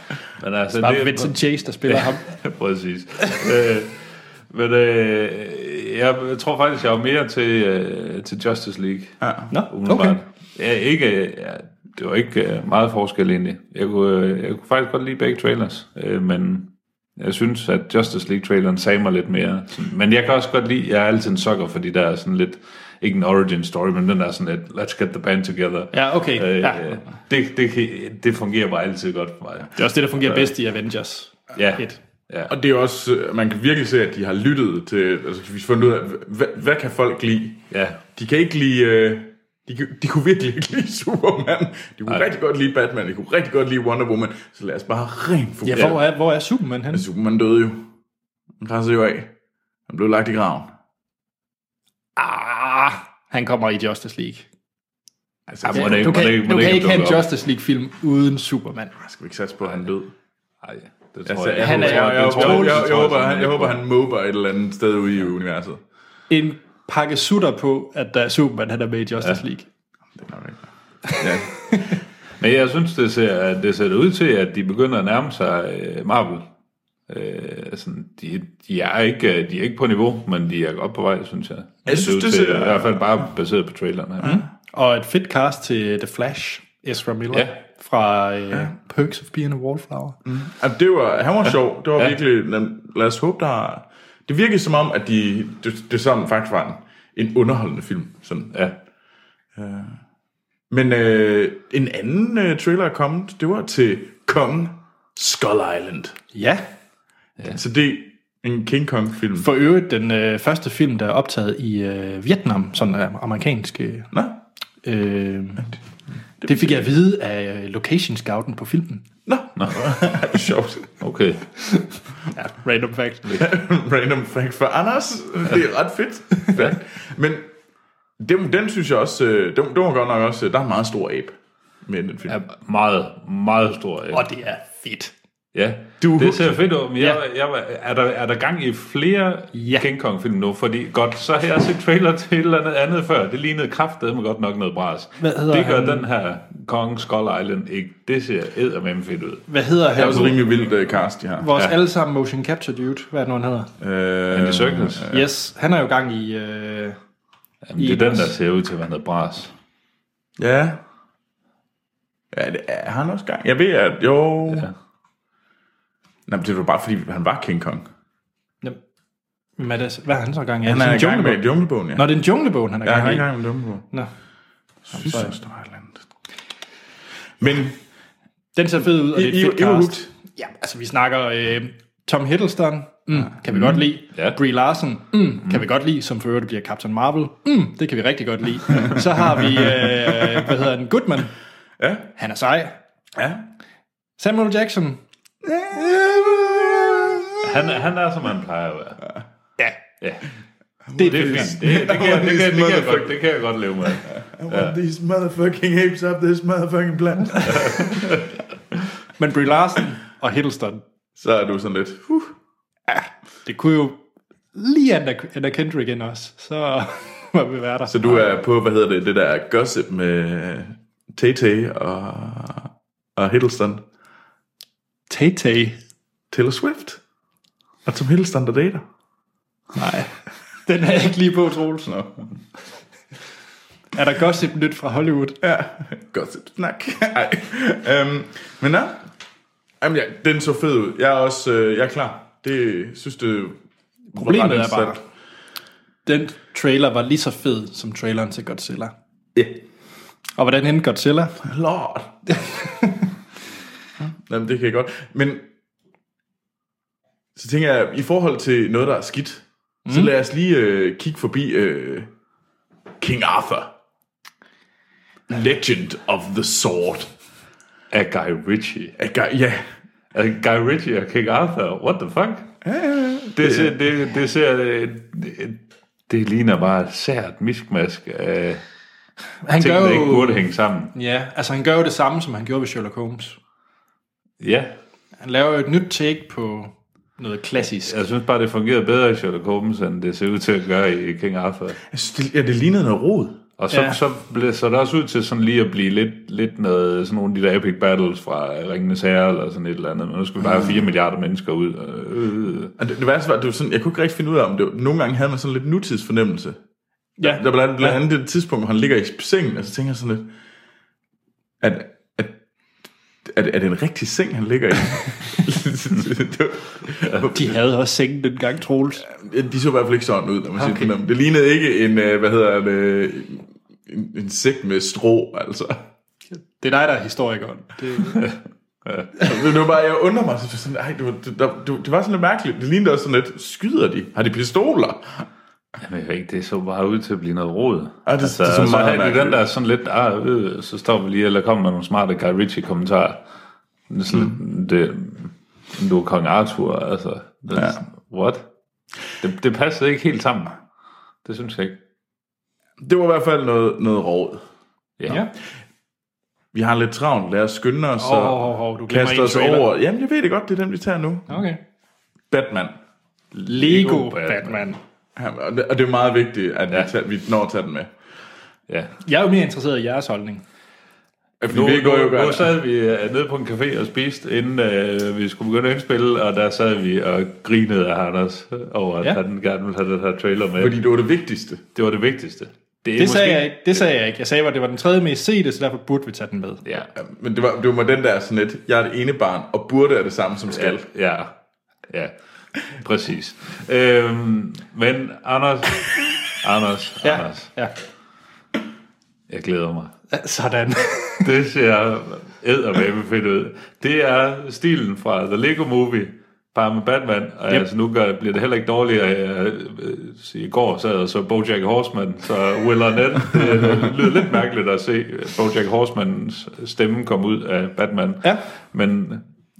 Men altså, Bare det, Vincent Chase, der spiller ham. <laughs> Præcis. øh, men øh, jeg tror faktisk, jeg var mere til, øh, til Justice League. ja. Nå, umiddelbart. okay. Ja, ikke, ja, det var ikke øh, meget forskel egentlig. Jeg kunne, jeg kunne faktisk godt lide begge trailers, øh, men jeg synes, at Justice League-traileren sagde mig lidt mere. Sådan- Men jeg kan også godt lide, jeg er altid en sucker, fordi der er sådan lidt, ikke en origin story, men den er sådan lidt, let's get the band together. Ja, okay. Øh, Ja. det, det, det fungerer bare altid godt for mig. Det er også det, der fungerer bedst i Avengers. Ja, Et. ja. Og det er også, øh, man kan virkelig se, at de har lyttet til, altså vi har fundet ud af, hvad, hvad kan folk lide? ja. De kan ikke lide, øh, de, kan- de kunne virkelig ikke lide Superman. De kunne Ej. rigtig godt lide Batman, de kunne rigtig godt lide Wonder Woman. Så lad os bare rent Ja, fokusere. hvor er, hvor er Superman henne? Superman døde jo. Han krassede jo af. Han blev lagt i graven. Ah, han kommer i Justice League. Altså, Ja, må det ikke- Du må kan, det ikke- må du det kan ikke have en? Justice League-film uden Superman. skal vi ikke satse på, at han død? Ej, det Altså, tror jeg. jeg, Han jeg, er- jeg, jeg, jeg, jeg, jeg- jeg, jeg, håber, jeg han, jeg håber, han mober et eller andet sted ude i universet. En pakke sutter på, at der er Superman, han er med i Justice League. Det er nok ikke. Ja. <laughs> Men jeg synes, det ser, det ser ud til, at de begynder at nærme sig øh, Marvel. Øh, sådan, de, de, er ikke, øh, de er ikke på niveau, men de er godt på vej, synes jeg. Jeg synes, det til, ser- I hvert fald bare baseret på traileren. Her. Mm. Og et fedt cast til The Flash, Ezra Miller, Ja. fra øh, Perks of Being a Wallflower. Mm. Jamen, det var, han var sjov. Det var Ja. virkelig... lad- Lad os håbe, der... Det virkede som om, at de, det, det sådan faktisk var en, en underholdende film. Sådan. Ja. Men øh, en anden øh, trailer er kommet. Det var til Kong Skull Island. Ja, Så det er en King Kong-film. for øvrigt den øh, første film, der er optaget i øh, Vietnam, sådan af amerikansk... Øh, Nå, øh, det fik jeg at vide af øh, location scouten på filmen. nå, nå. <laughs> det er sjovt. Okay. Ja, random fact. <laughs> Random fact for Anders. Det er ret fedt. fact. Men den, den synes jeg også, øh, den, den var godt nok også, der er en meget stor abe med den film. Ja, meget, meget stor. Ja. Og det er fedt. Ja, Du er det ser fedt ud. Men jeg, Ja. jeg, jeg, er, der, er der gang i flere Ja. King Kong-film nu? Fordi godt, så har jeg set trailer til et eller andet andet før. Det lignede kraftedeme godt nok noget bras. Hvad hedder det gør han? den her Kong Skull Island ikke. Det ser eddermame fedt ud. Hvad hedder Det er han? også rimelig vildt uh, cast, de har. Vores Ja. allesammen motion capture dude. Hvad er det nu, han hedder? Øh, Andy Serkis. Ja. Yes, han er jo gang i... Øh, Jamen, det er den, der ser ud til at være noget bras. Ja. Ja, det er han også gang. Jeg ved, at jo... Ja. Ja. Nej, men det var bare fordi, han var King Kong. Hvem er det, hvad er han så gang i? Han det er i gang med junglebog? Junglebogen, ja. Nå, det er en junglebogen, han er Ja, han er gang i i. gang med Junglebogen. Nå. Synes jeg, er andet. Men Den ser fed ud, og det er I- et fedt I- I var cast. Ja, altså vi snakker øh, Tom Hiddleston, mm, kan vi godt lide. Ja. Brie Larson, mm, kan vi godt lide, som for øvrigt bliver Captain Marvel. Mm, det kan vi rigtig godt lide. Så har vi, øh, hvad hedder den, Goodman. Ja. Han er sej. Ja. Samuel Jackson. Han, er- han er, som han plejer at være. Ja, Ja. det er Det er fint. Det, det, kan, jeg- det, kan, det, kan jeg godt, det kan jeg godt leve med. I want these motherfucking apes up this motherfucking plant. <laughs> Men Brie Larson og Hiddleston, Så er du sådan lidt... Uh. det kunne jo lige Anna, Anna Kendrick ind også. Så <laughs> må vi være der. Så du er på, hvad hedder det, det der gossip med Tay-Tay og, og Hiddleston. Tay-Tay. Taylor Swift. Og Tom Hiddleston, der dater. Nej, den er jeg ikke lige på, Troels. Nå. Er der gossip nyt fra Hollywood? Ja, gossip snak. Ej. Øhm, men ja, Jamen, ja, den så fed ud. Jeg er også øh, jeg er klar. Det synes det Problemet er bare, den trailer var lige så fed som traileren til Godzilla. Ja. Og hvordan endte Godzilla? Lord. <laughs> Jamen, det kan jeg godt. Men så tænker jeg, i forhold til noget, der er skidt, mm. så lad os lige øh, kigge forbi øh, King Arthur. Legend of the Sword. Af Guy Ritchie. Aga- Ja, Altså, Guy Ritchie og King Arthur, what the fuck? Det ser, det, det ser, det, det, det ligner bare sært miskmask af Han ting, gør der jo, ikke burde hænge sammen. Ja, altså han gør jo det samme, som han gjorde ved Sherlock Holmes. Ja, Han laver jo et nyt take på noget klassisk. jeg synes bare, det fungerede bedre i Sherlock Holmes, end det ser ud til at gøre i King Arthur. jeg synes, det, ja, det lignede noget rod. Og så, Ja. så blev så det også ud til sådan lige at blive lidt, lidt noget, sådan nogle af de der epic battles fra Ringenes Herre, eller sådan et eller andet. Men nu skulle vi bare have 4 milliarder mennesker ud. Øh, Og det, det værste var, at det var sådan, jeg kunne ikke rigtig finde ud af, om det var, nogle gange havde man sådan lidt nutidsfornemmelse. Ja, Der blandt andet, blandt andet det tidspunkt, hvor han ligger i sengen, og så tænker jeg sådan lidt, at, at, er det en rigtig seng, han ligger i? <laughs> De havde også sengen dengang, Troels. Ja, De så i hvert fald ikke sådan ud, når man okay. Siger det. Det lignede ikke en, øh, hvad hedder det, en, en sæk med strå, altså. Det er dig, der er historikeren. Det, <laughs> Det var bare, jeg undrer mig, så sådan, ej, det, var, det, det, det var sådan lidt mærkeligt. Det lignede også sådan lidt, skyder de? Har de pistoler? Jamen, jeg ved ikke, det så bare ud til at blive noget råd. Ja, det- det så så meget havde de den der sådan lidt, ah, øh, så står vi lige, eller kommer med nogle smarte Guy Ritchie-kommentarer. Det er sådan Mm. lidt, det, du er kong Arthur, altså. Det, Ja. What? Det, det passede ikke helt sammen. Det synes jeg ikke. Det var i hvert fald noget, noget råd. Ja. ja. Vi har lidt travlt. Lad os skynde os Åh, og oh, oh, kaste os trailer. over. Jamen, jeg ved det godt, det er den, vi tager nu. Okay. Batman. Lego Batman. Batman. Ja, og det, og det er meget vigtigt, at ja. Ja. vi, tager, vi når at tage den med. ja. Jeg er jo mere interesseret i jeres holdning. Nu, vi går jo nu, nu sad vi øh, nede på en café og spiste, inden øh, vi skulle begynde at indspille, og der sad vi og grinede af Anders over, at Ja. ja. han gerne ville have den her trailer med. Fordi det var det vigtigste. Det var det vigtigste. Det, er Det sagde jeg ikke. Det sagde jeg ikke. Jeg sagde, at det var den tredje mest sete, så derfor burde vi tage den med. Ja, Ja, Men det var, det var den der sådan lidt, jeg er det ene barn, og burde er det samme som skal. ja, ja, <laughs> præcis. Øhm, men Anders, Anders, Ja, Anders, ja. jeg glæder mig. Sådan. <laughs> Det ser eddermame fedt ud. Det er stilen fra The Lego Movie, bare med Batman. Og Yep. altså, nu gør, bliver det heller ikke dårligere. Jeg, øh, I går sad jeg så Bojack Horseman, så Will Arnett, <laughs> det lyder lidt mærkeligt at se Bojack Horsemans stemme komme ud af Batman. Ja. Men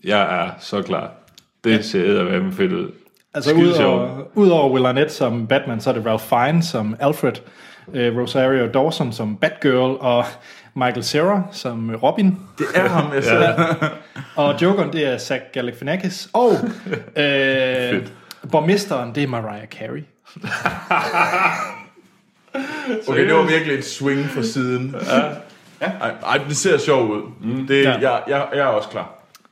jeg er så klar. Det ja. ser eddermame fedt ud. Altså udover, udover Will Arnett som Batman, så er det Ralph Fiennes som Alfred, øh, Rosario Dawson som Batgirl, og Michael Cera som Robin. Det er ham, jeg siger. Og Jokeren, det er Zach Galifianakis. Og <laughs> øh, borgmesteren, det er Mariah Carey. <laughs> Okay, det var virkelig et swing fra siden. Ja. Ej, ej, det ser sjovt ud. Mm. Det, Ja. ja. jeg, jeg, jeg er også klar.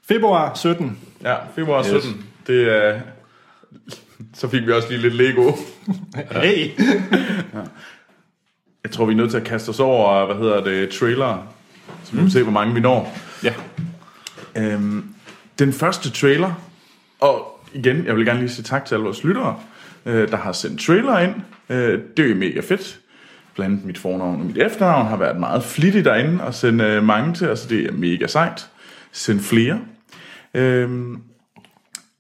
Februar 17. Ja, februar 17. Det er... Så fik vi også lige lidt Lego. Hey. Jeg tror, vi er nødt til at kaste os over, hvad hedder det, trailer. Så vi kan se, hvor mange vi når. Ja. Øhm, den første trailer, og igen, jeg vil gerne lige sige tak til alle vores lyttere, øh, der har sendt trailer ind. Øh, det er jo mega fedt. Blandt andet mit fornavn og mit efternavn har været meget flittigt derinde og sende øh, mange til os, det er mega sejt. Send flere. Øhm,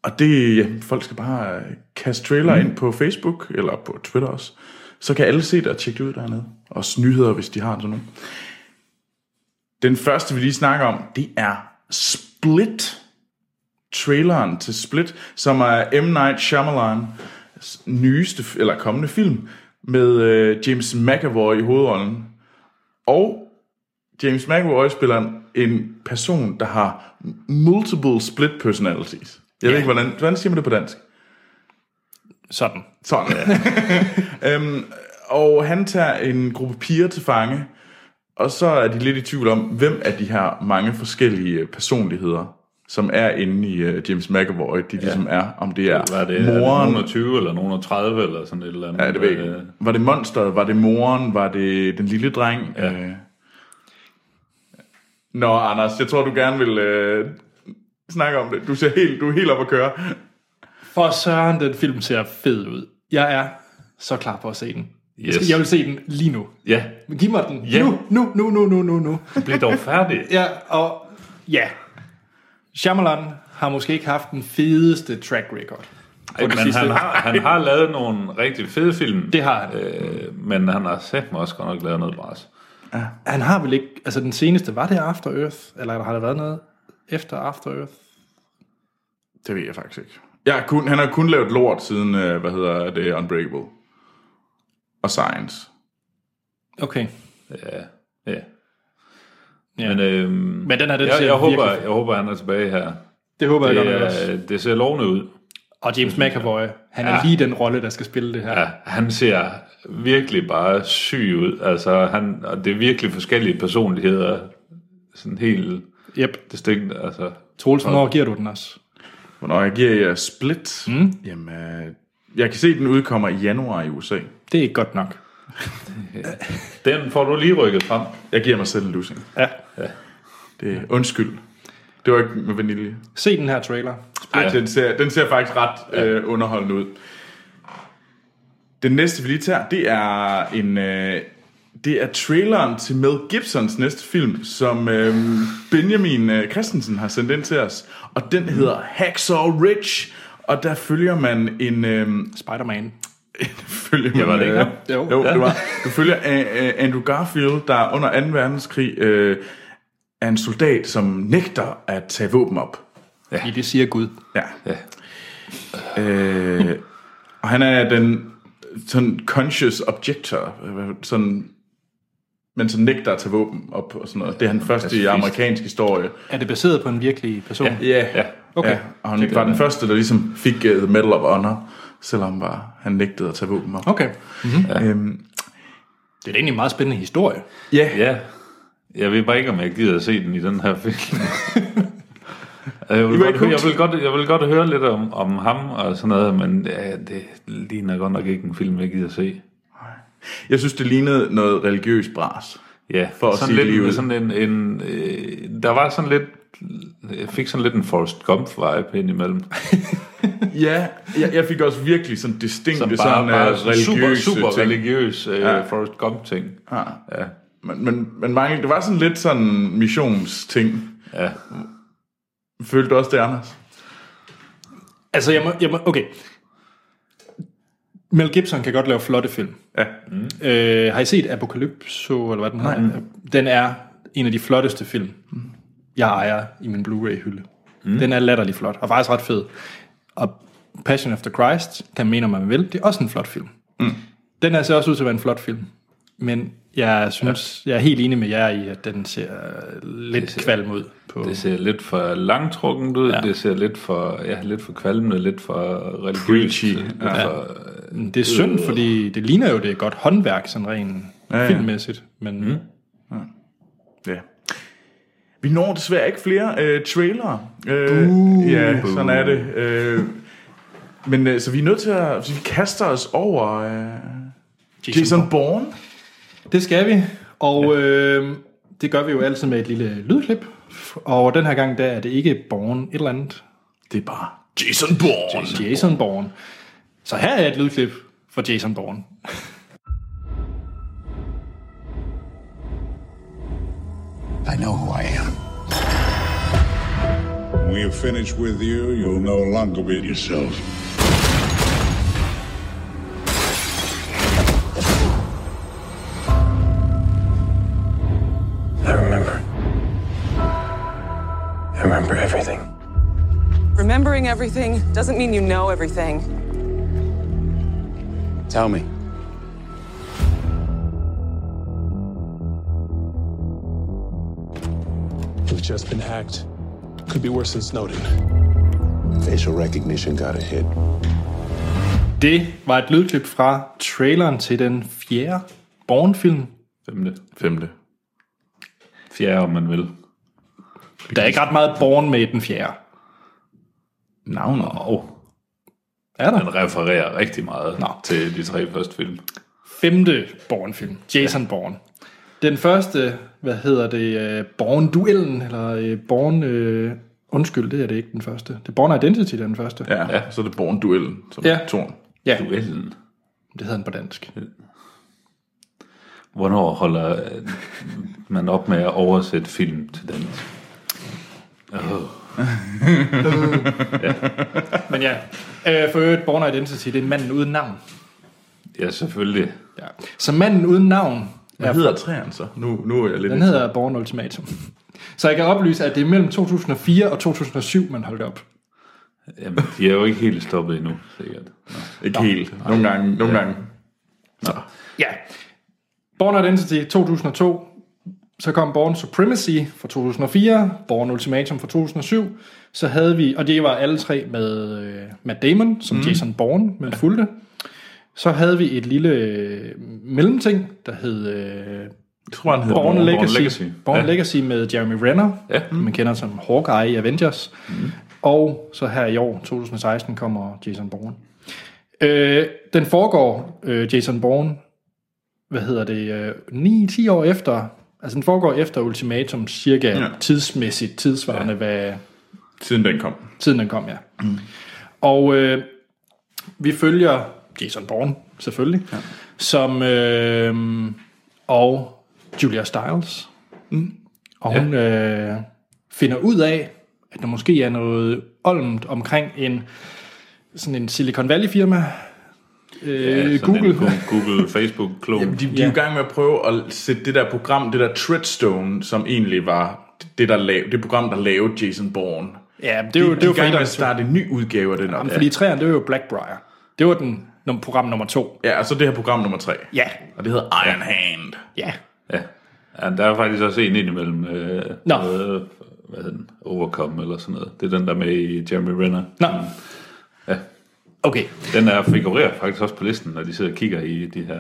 og det, ja, folk skal bare øh, kaste trailer ind på Facebook, eller på Twitter også. Så kan alle se det og tjekke det ud dernede. Også nyheder, hvis de har sådan nogle. Den første, vi lige snakker om, det er Split. Traileren til Split, som er M. Night Shyamalan's nyeste, eller kommende film, med øh, James McAvoy i hovedrollen. Og James McAvoy spiller en person, der har multiple split personalities. Jeg ved Ja. ikke, hvordan, hvordan siger man det på dansk? Sådan. Sådan. <laughs> øhm, og han tager en gruppe piger til fange, og så er de lidt i tvivl om, hvem af de her mange forskellige personligheder, som er inde i uh, James McAvoy, de ligesom er, om det er, Var det, er det moren, nogen af 20 eller nogen af 30 eller sådan et eller andet? ja, det ved jeg ikke. Var det monsteret, var det moren, var det den lille dreng? Ja. Øh. Nå, Anders, jeg tror, du gerne vil øh, snakke om det. Du, ser helt, du er helt op at køre. For søren, den film ser fed ud. Jeg er så klar på at se den. Yes. Jeg vil se den lige nu. Ja, Men Giv mig den. Ja. Nu, nu, nu, nu, nu, nu, nu. bliv dog færdig. <laughs> Ja, og ja. Shyamalan har måske ikke haft den fedeste track record. Ej, men sidste. han har, han har lavet nogle rigtig fede film. Det har han. Øh, men han har sagt mig også godt nok lavet noget bras. Han har vel ikke... Altså den seneste, var det After Earth? Eller har der været noget efter After Earth? Det ved jeg faktisk ikke. Jeg har kun, han har kun lavet lort siden, øh, hvad hedder det, Unbreakable. Og Science. Okay. Ja, ja. Ja. Men, øhm, Men den her, den jeg, jeg, håber, jeg håber, han er tilbage her. Det håber jeg Det, godt nok også. det ser lovende ud. Og James McAvoy, han er Ja. lige den rolle, der skal spille det her. Ja, han ser virkelig bare syg ud. Altså, han, og det er virkelig forskellige personligheder. Sådan helt Yep. distinkt. Altså, Troels, hvornår giver du den også? Hvornår jeg giver jer Split? Mm. Jamen, øh, jeg kan se, at den udkommer i januar i USA. Det er ikke godt nok. den får du lige rykket frem. Jeg giver mig selv en losing. Ja. Det er undskyld. Det var ikke med vanilje. Se den her trailer. Ej, den, ser, den ser faktisk ret øh, underholdende ud. Den næste, vi lige tager, det er en... Øh, det er traileren til Mel Gibsons næste film, som øh, Benjamin øh, Christensen har sendt ind til os. Og den hedder Hacksaw Ridge. Og der følger man en... Øh, Spider-Man. <laughs> følger man, Ja, var det ikke øh? Jo. jo det var. Du følger uh, Andrew Garfield, der under 2. verdenskrig uh, er en soldat, som nægter at tage våben op. Ja. I det siger Gud. Ja. Ja. Øh, og han er den sådan conscious objector, sådan, men så nægter at tage våben op og sådan noget. Det er han første i amerikansk historie. Er det baseret på en virkelig person? Ja. Ja, Ja. Okay. ja. og han var den første, der ligesom fik uh, The Medal of Honor, selvom var, han nægtede at tage våben op. Okay. Øhm, Det er da egentlig en meget spændende historie. ja, Ja, Jeg ved bare ikke, om jeg gider at se den i den her film. <laughs> jeg, vil godt, jeg, vil godt, jeg vil godt høre lidt om, om ham og sådan noget, men ja, det ligner godt nok ikke en film, jeg gider at se. Jeg synes, det lignede noget religiøst bras. Ja, For at sådan sige lidt, sådan en, en øh, der var sådan lidt, jeg fik sådan lidt en Forrest Gump-vibe indimellem. <laughs> Ja, jeg, jeg fik også virkelig sådan distinkte Som sådan, bare, bare uh, super, super ting. religiøs øh, Ja. Forrest Gump-ting. Ja. Ja, Men, men, men mange, det var sådan lidt sådan missionsting. ja. Følte du også det, Anders? Altså, jeg må, jeg må, okay. Mel Gibson kan godt lave flotte film. Ja. Øh, har I set Apocalypso, eller hvad den hedder? Den er en af de flotteste film, jeg ejer i min Blu-ray-hylde. Mm. Den er latterlig flot, og faktisk ret fed. Og Passion of the Christ, kan man mene, om man vil, det er også en flot film. Mm. Den er ser også ud til at være en flot film. Men jeg synes, ja. jeg er helt enig med jer i, at den ser lidt ser, kvalm ud. På, Det ser lidt for langtrukken ud, Ja. ja. det ser lidt for, ja, lidt for kvalmende, lidt for religiøst. Preachy. Lidt Ja. for, det er synd, fordi det ligner jo, det er godt håndværk, sådan rent Ja, ja, ja. filmmæssigt. Men mm. Ja. Vi når desværre ikke flere øh, trailere. Øh, uh, ja, sådan er det. Øh, men øh, så vi er nødt til at... Så vi kaster os over øh, Jason Jason Bourne. Det skal vi, og øh, det gør vi jo altid med et lille lydklip. Og den her gang, der er det ikke Born et eller andet. Det er bare Jason Bourne. Jason Bourne. Så her er et lydklip for Jason Bourne. I know who I am. When we are finished with you, you'll no longer be yourself. Remembering everything doesn't mean you know everything. Tell me. We've just been hacked. Could be worse than Snowden. Facial recognition got a hit. Det var et lydklip fra traileren til den fjerde Bourne-film. femte, Femte. fjerde, om man vil. Der er ikke ret meget Bourne med i den fjerde. Navnet. Og Er der? den refererer rigtig meget Nå. til de tre første film. Femte Bourne-film. Jason ja. Bourne. Den første, hvad hedder det, uh, Bourne-duellen, eller uh, Bourne... Uh, undskyld, det er det ikke den første. Det er Bourne Identity, der er den første. Ja, ja. så er det Bourne-duellen, som Ja. ja. Torn. ja. Duellen. det hedder den på dansk. Hvornår holder øh, man op med at oversætte film til dansk? Men ja, øh, for øvrigt, Born Identity, det er manden uden navn. Ja, selvfølgelig. Ja. Så manden uden navn, Hvad er, hedder træerne så? Nu, nu er jeg lidt... den hedder Born Ultimatum. Så jeg kan oplyse, at det er mellem 2004 og 2007, man holdt op. Jamen, de er jo ikke helt stoppet endnu, sikkert. Nå. Ikke helt. Nogle gange. Nogle gange. Ja. Born Identity 2002, så kom Born Supremacy fra 2004, Born Ultimatum fra 2007, så havde vi, og det var alle tre med øh, Matt Damon, som mm. Jason Bourne, man fulgte. Så havde vi et lille øh, mellemting, der hed øh, Jeg tror, han Born, Born Legacy, Legacy. Born Ja. Legacy med Jeremy Renner, Ja. man kender som Hawkeye i Avengers. Mm. Og så her i år, 2016, kommer Jason Bourne. Øh, den foregår, øh, Jason Bourne, hvad hedder det, øh, 9-10 år efter, altså den foregår efter Ultimatum, cirka ja. Ja. tidsmæssigt, tidsvarende, ja. hvad Siden den kom. tiden den kom, ja. Mm. Og øh, vi følger Jason Bourne, selvfølgelig, ja. som, øh, og Julia Stiles. Mm. Og hun øh, finder ud af, at der måske er noget olmt omkring en sådan en Silicon Valley firma, øh, Ja, Google. En Google, Facebook, klon. Jamen, de, de er jo i gang med at prøve at sætte det der program, det der Treadstone, som egentlig var det, der lav, det program, der lavede Jason Bourne. Ja, det er jo, de, det er jo de er gang med at starte en ny udgave af den. Jamen, fordi træerne, det var jo Blackbriar. Det var den program nummer to. Ja, og så det her program nummer tre. Ja, Og det hedder Iron Hand. ja. Ja. ja, der er faktisk også en indimellem. Øh, Nå. Noget, hvad hedder den? Overcome eller sådan noget. Det er den, der er med i Jeremy Renner. Nå. Ja. Okay. Den er figurerer faktisk også på listen, når de sidder og kigger i de her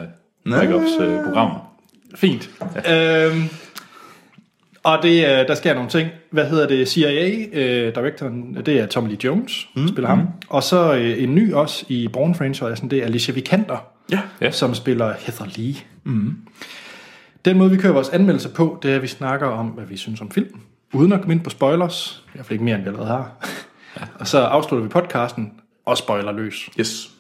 backups øh, programmer. Fint. Øhm, Og det, øh, der sker nogle ting. Hvad hedder det? CIA-directoren, det er Tommy Lee Jones, mm. spiller ham. Og så øh, en ny også i Bourne-franchisen, det er Alicia Vikander, Ja. Ja. som spiller Heather Lee. Mm. Den måde, vi kører vores anmeldelser på, det er, at vi snakker om, hvad vi synes om film. Uden at komme ind på spoilers. I hvert fald ikke mere, end vi allerede har. og så afslutter vi podcasten og spoiler løs. Yes.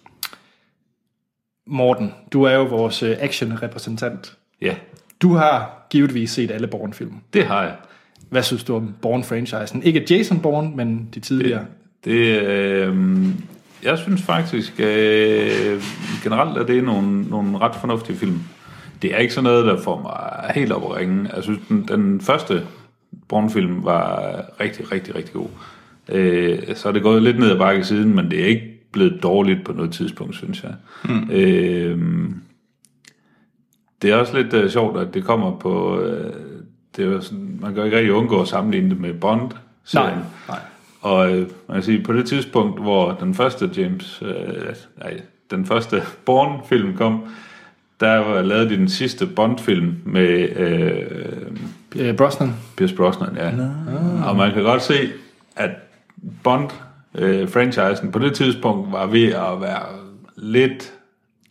Morten, du er jo vores øh, action-repræsentant. Ja, Du har givetvis set alle Bourne-film. det har jeg. Hvad synes du om Bourne-franchisen? Ikke Jason Bourne, men de tidligere. Det, øh, jeg synes faktisk øh, generelt, at det er nogle, nogle ret fornuftige film. Det er ikke sådan noget, der får mig helt op at ringe. Jeg synes, den, den første Bourne-film var rigtig, rigtig, rigtig god. Øh, så er det gået lidt ned ad bakke siden, men det er ikke blevet dårligt på noget tidspunkt, synes jeg. Mm. Øh, det er også lidt uh, sjovt, at det kommer på... Uh, det er sådan, man kan jo ikke rigtig undgå at sammenligne det med Bond. Nej, nej. Og øh, man kan sige, på det tidspunkt, hvor den første James, øh, nej, den første Bourne-film kom, der var lavet de den sidste Bond-film med øh, Øh, Brosnan. Pierce Brosnan, ja. Og man kan godt se, at Bond-franchisen på det tidspunkt var ved at være lidt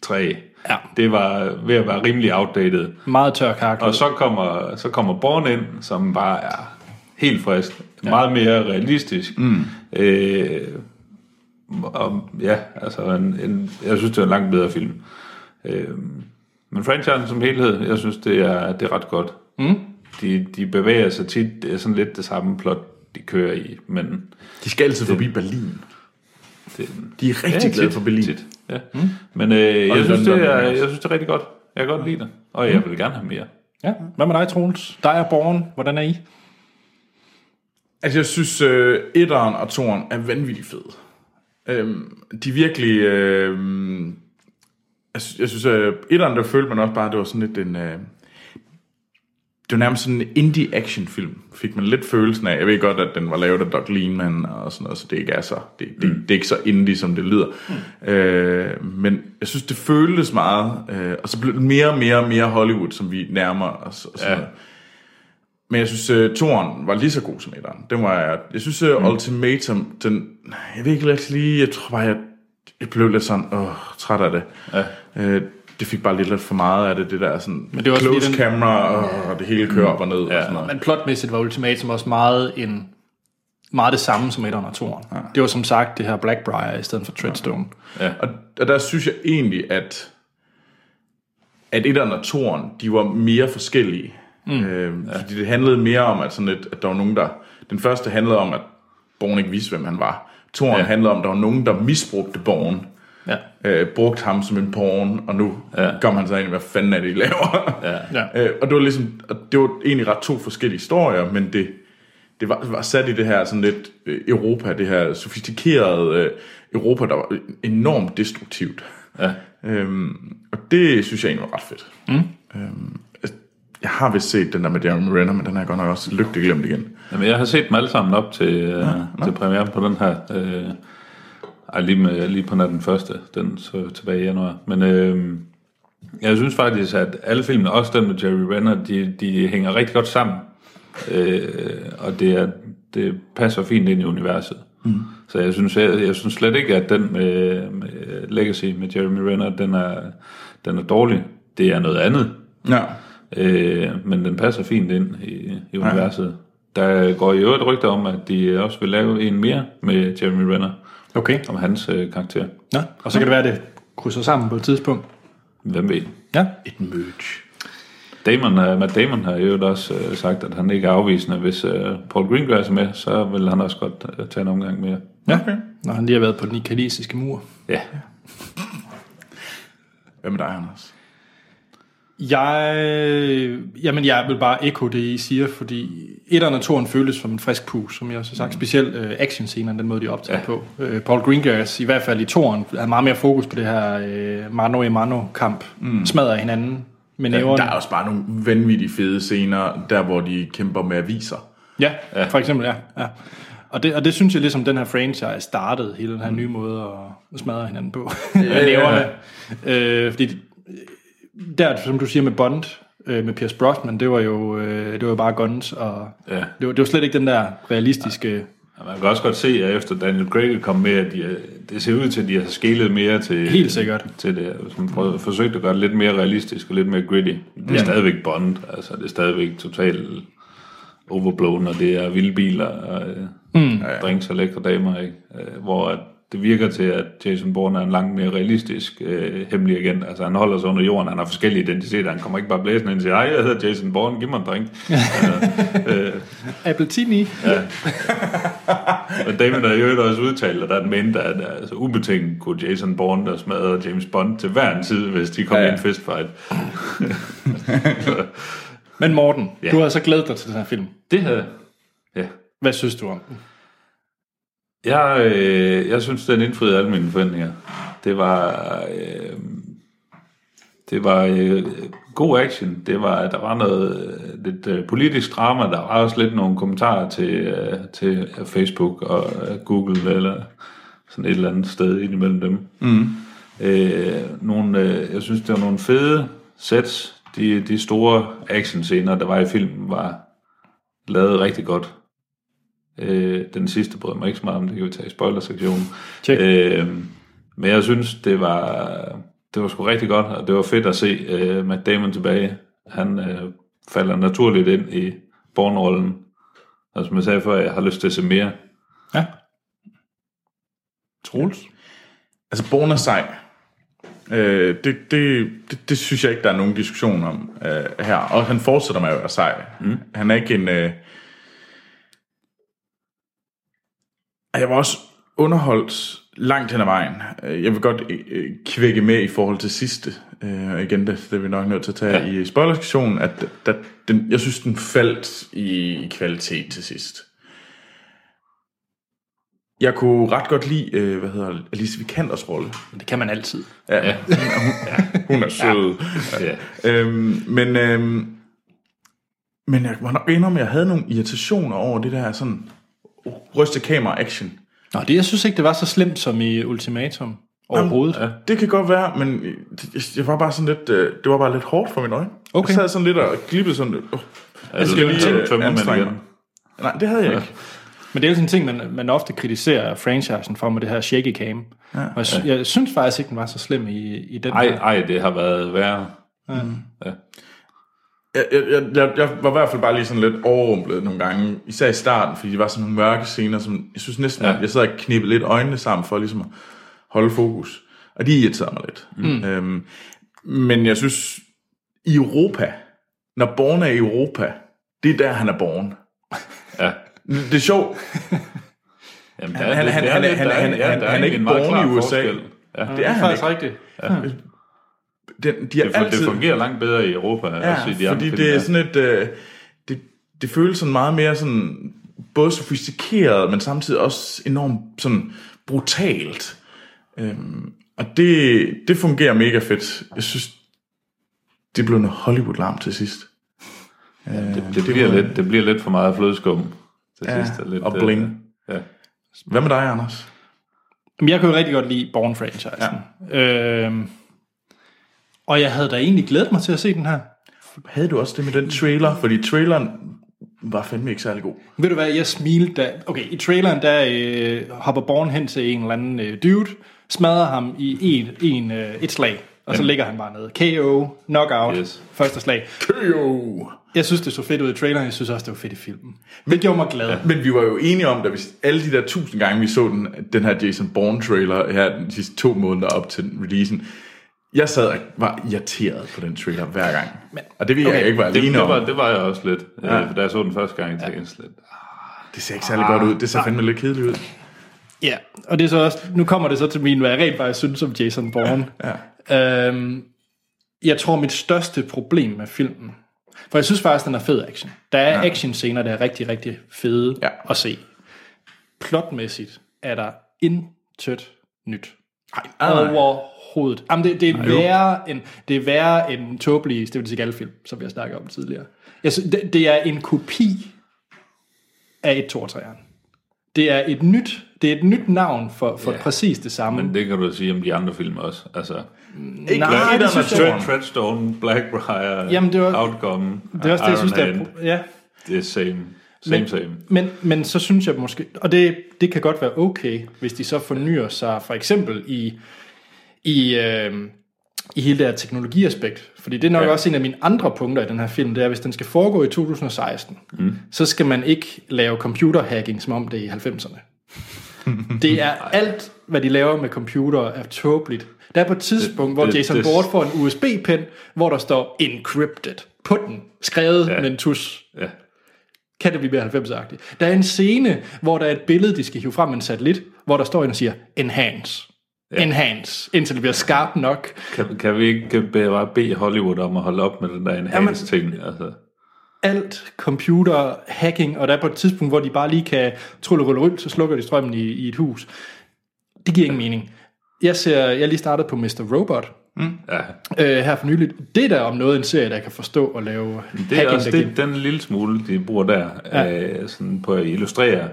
træ. Ja. Det var ved at være rimelig outdated. Meget tør karakter. Og så kommer, så kommer Born ind, som bare er helt frisk. Ja. Meget mere realistisk. Mm. Øh, og ja, altså en, en, jeg synes, det er en langt bedre film. Øh, men franchisen som helhed, jeg synes, det er, det er ret godt. Mm. De, de bevæger sig tit, det er sådan lidt det samme plot, de kører i, men De skal altid forbi Berlin. det, De er rigtig glade for Berlin. Tit, ja. Mm. Men øh, jeg, synes, det er, jeg synes, det er rigtig godt. Jeg kan godt lide det, og jeg vil gerne have mere. Ja. Hvad med dig, Troels? Dig er Bourne. Hvordan er I? Altså, jeg synes, øh, etteren og toeren er vanvittigt fede. Øhm, de er virkelig... Øh, jeg, sy- jeg synes, øh, etteren, der følte man også bare, det var sådan lidt en... Øh, det var nærmest sådan en indie-action-film, fik man lidt følelsen af. Jeg ved godt, at den var lavet af Doug Liman og sådan noget, så det ikke er så, det, det, det er ikke så indie, som det lyder. Mm. Øh, men jeg synes, det føltes meget, øh, og så blev det mere og mere og mere Hollywood, som vi nærmer os. Og sådan Ja. noget. Men jeg synes, uh, toren var lige så god som etteren. Den var, jeg, jeg synes, uh, Ultimatum, den, jeg ved ikke lige, jeg tror bare, jeg, jeg blev lidt sådan, åh, træt af det. Ja. Uh, det fik bare lidt, for meget af det, det der sådan Men det også close den- camera, og det hele kører op og ned. Ja. Og sådan noget. Men plotmæssigt var Ultimatum også meget, en, meget det samme som 1'eren og 2'eren. Ja. Det var som sagt det her Blackbriar i stedet for Treadstone. Ja. Og, og der synes jeg egentlig, at at etteren og toeren, de var mere forskellige. Mm. Øh, fordi det handlede mere om, at, sådan et, at der var nogen, der... Den første handlede om, at Born ikke vidste, hvem han var. Toeren ja. Ja. handlede om, at der var nogen, der misbrugte Born. Ja. Øh, brugte ham som en porn, og nu ja. Ja. kom han så ind i, hvad fanden er det, I laver? Ja. Ja. <laughs> Øh, og det var ligesom, det var egentlig ret to forskellige historier, men det, det var, var sat i det her sådan lidt øh, Europa, det her sofistikerede øh, Europa, der var enormt destruktivt. Ja. Øhm, og det synes jeg egentlig var ret fedt. Mm. Øhm, altså, jeg har vist set den der med Jeremy Renner, men den har jeg godt nok også lygtigt glemt igen. Jamen, jeg har set dem alle sammen op til, øh, til premieren på den her. Øh, ej, lige, med, lige på nær den første, den så tilbage i januar. Men øh, jeg synes faktisk, at alle filmene, også den med Jerry Renner, de, de hænger rigtig godt sammen. Øh, og det, er, det passer fint ind i universet. Mm. Så jeg synes, jeg, jeg synes slet ikke, at den med, med Legacy med Jeremy Renner, den er, den er dårlig. Det er noget andet. Ja. Øh, men den passer fint ind i, i universet. Der går i øvrigt rygter om, at de også vil lave en mere med Jeremy Renner, Okay. om hans øh, karakter. Ja. Og så kan det være, at det krydser sammen på et tidspunkt. Hvem ved? Ja. Et merge. Damon, uh, Matt Damon har jo også uh, sagt, at han ikke er afvisende. Hvis uh, Paul Greengrass er med, så vil han også godt uh, tage en omgang mere. ja. Okay. Når han lige har været på den kinesiske mur. Ja, Hvad med dig, Anders? Jeg, jamen jeg vil bare ekko det, I siger, fordi etteren og toeren føles som en frisk pus, som jeg også har sagt. Specielt øh, actionscenerne, den måde, de optager ja. Ja. på. Øh, Paul Greengrass, i hvert fald i toeren, havde meget mere fokus på det her øh, mano i mano kamp. Mm. Smadrer hinanden med næverne. Der er også bare nogle vanvittige fede scener, der hvor de kæmper med aviser. Ja, ja, for eksempel, ja. ja. Og, det, og det synes jeg ligesom, den her franchise startede, hele den her nye måde at smadre hinanden på. <laughs> med næverne. Øh, fordi der, som du siger med Bond, øh, med Pierce Brosnan, det var jo, øh, det var bare guns, og Ja. det, var, det var slet ikke den der realistiske... Ja, Man kan også godt se, at efter Daniel Craig kom med, at de, det ser ud til, at de har skelet mere til, Helt sikkert. til det. Som prøvede, forsøgte at gøre det lidt mere realistisk og lidt mere gritty. Det er ja. stadigvæk Bond, altså det er stadigvæk totalt overblown, og det er vilde biler og mm. drinks og lækre damer, ikke? Øh, hvor at det virker til, at Jason Bourne er en langt mere realistisk øh, hemmelig agent. Altså han holder sig under jorden, han har forskellige identiteter, han kommer ikke bare blæsende ind og siger, hej, jeg hedder Jason Bourne, giv mig en drink. altså, øh, Appletini. og David har jo også udtalt, at der mente, at altså, ubetinget kunne Jason Bourne der smadre James Bond til hver en tid, hvis de kom Ja, ja, ja. i en fistfight. Men Morten, Ja. du har så glædet dig til den her film. Det havde... Ja. Hvad synes du om den? Jeg, øh, jeg synes, den indfriede alle mine forventninger. Det var... Øh, det var øh, god action. Det var, der var noget øh, lidt øh, politisk drama. Der var også lidt nogle kommentarer til, øh, til Facebook og øh, Google eller sådan et eller andet sted indimellem dem. Mm. Øh, nogle, øh, jeg synes, det var nogle fede sets. De, de store actionscener, der var i filmen, var lavet rigtig godt. Øh, den sidste brød mig ikke så meget om, det kan vi tage i spoilersektionen. Check. Øh, men jeg synes, det var, det var sgu rigtig godt, og det var fedt at se øh, Matt Damon tilbage. Han øh, falder naturligt ind i Born-rollen. Og som jeg sagde før, jeg har lyst til at se mere. Ja. Troels? Altså, Bourne er sej. Øh, det, det, det, det synes jeg ikke, der er nogen diskussion om øh, her. Og han fortsætter med at være sej. Mm. Han er ikke en... Øh... Jeg var også underholdt langt hen ad vejen. Øh, Jeg vil godt øh, kvække med i forhold til sidste. Øh, og igen, det, det er vi nok nødt til at tage ja. i spoilersektionen, at der, den, jeg synes, den faldt i, kvalitet til sidst. Jeg kunne ret godt lide, øh, hvad hedder Alice Vikanders rolle. Det kan man altid. Ja, ja. <laughs> hun er sød. Ja. Øhm, men, øhm, men jeg var nok indrømme, at jeg havde nogle irritationer over det der sådan ryste kamera action. Nå, det, jeg synes ikke, det var så slemt som i Ultimatum overhovedet. Ja. Det kan godt være, men det, jeg var bare sådan lidt, øh, det var bare lidt hårdt for mine øjne. Okay. Jeg sad sådan lidt og glippede sådan lidt. Oh, jeg skal lige tømme- øh, anstrenge igen? mig. Nej, det havde jeg ikke. Men det er jo sådan en ting, man, man ofte kritiserer franchisen for med det her shaky cam. Ja. Og jeg, jeg synes faktisk ikke, den var så slem i, i den Ej, her. ej, det har været værre. Jeg, jeg, jeg, jeg, jeg var i hvert fald bare lige sådan lidt overrumplet nogle gange, især i starten, fordi det var sådan nogle mørke scener, som jeg synes næsten, ja. Ja. jeg sad og knippede lidt øjnene sammen for ligesom at holde fokus. Og de irriterede mig lidt. Mm. Øhm, men jeg synes, i Europa, når Born er i Europa, det er der, han er born. Ja. Det er sjovt. Jamen, Han- han- han- han- han- han- han- han er ikke born i USA. Ja. Det er det er han faktisk ikke. rigtigt. Den, de er Det, altid... det fungerer langt bedre i Europa, ja, også i de Ja, andre fordi det er ja. sådan et... Øh, det, det føles sådan meget mere sådan... Både sofistikeret, men samtidig også enormt sådan brutalt. Øhm, og det, det fungerer mega fedt. Jeg synes, det blev noget Hollywood-larm til sidst. det, det, bliver lidt, det bliver lidt for meget flødeskum til Ja, sidst. Lidt, og bling. Øh, ja. Hvad med dig, Anders? Men jeg kan jo rigtig godt lide Born-franchisen. Ja. Øhm, og jeg havde da egentlig glædet mig til at se den her. Havde du også det med den trailer? Fordi traileren var fandme ikke særlig god. Ved du hvad, jeg smilte da... Okay, i traileren, der øh, hopper Born hen til en eller anden øh, dude, smadrer ham i en, en, øh, et slag, og så ligger han bare nede. KO, knockout, yes. Første slag. Jo. Jeg synes, det så fedt ud i traileren, jeg synes også, det var fedt i filmen. Det gjorde mig glad. Ja. Men vi var jo enige om, at hvis alle de der tusind gange, vi så den, den her Jason Bourne trailer her de sidste to måneder op til releasen, jeg sad og var irriteret på den trailer hver gang. Men, og det vil okay, jeg ikke være Det, alene det, om. var, det var jeg også lidt. Ja. Øh, da jeg så den første gang, tænkte jeg lidt, Det ser ikke særlig godt ud. Det ser fandme lidt kedeligt ud. Ja, og det er så også, nu kommer det så til min, hvad jeg rent faktisk synes om Jason Bourne. ja. øhm, jeg tror, mit største problem med filmen, for jeg synes faktisk, den er fed action. Der er ja. action-scener, der er rigtig, rigtig fede Ja. ja. at se. Plotmæssigt er der intet nyt. nej, nej. Overhovedet. Jamen, det, det, er værre end, det er værre end tåbelige Steven Seagal-film, som vi har snakket om tidligere. Jeg synes, det, det er en kopi af et 2 3'eren. Det er et nyt, det er et nyt navn for, for yeah. præcis det samme. Men det kan du sige om de andre film også. Altså, Ikke Nej, det synes jeg-. Tread, Treadstone, Blackbriar, Jamen, det var- Outcome, det er også det, jeg synes, er... Hand. pro- Ja, Det er same. Same, men, same. Men, men så synes jeg måske, og det, det kan godt være okay, hvis de så fornyer sig for eksempel i, i, øh, i hele det her teknologiaspekt. Fordi det er nok ja. Også en af mine andre punkter i den her film, det er, hvis den skal foregå i 2016, mm. så skal man ikke lave computerhacking, som om det er i 90'erne. det er alt, hvad de laver med computer, er tåbeligt. Der er på et tidspunkt, hvor det- Jason det- Bourne får en USB-pen, hvor der står encrypted på den, skrevet ja. Med en tus. Ja. Kan det blive mere 90'er-agtigt? Der er en scene, hvor der er et billede, de skal hive frem med en satellit, hvor der står en og siger, enhance. Ja. Enhance, indtil det bliver skarpt nok. Kan, kan vi ikke bare bede Hollywood om at holde op med den der enhanced ting? Altså, Alt computer hacking, og der er på et tidspunkt, hvor de bare lige kan trylle rulle ryl, så slukker de strømmen i, i et hus. Det giver ingen mening. Jeg ser, jeg lige startet på Mr. Robot, ja. øh, her for nyligt. Det er der om noget en serie, der kan forstå og lave Det er også det, den lille smule, de bruger der, Ja. ja. øh, sådan på at illustrere,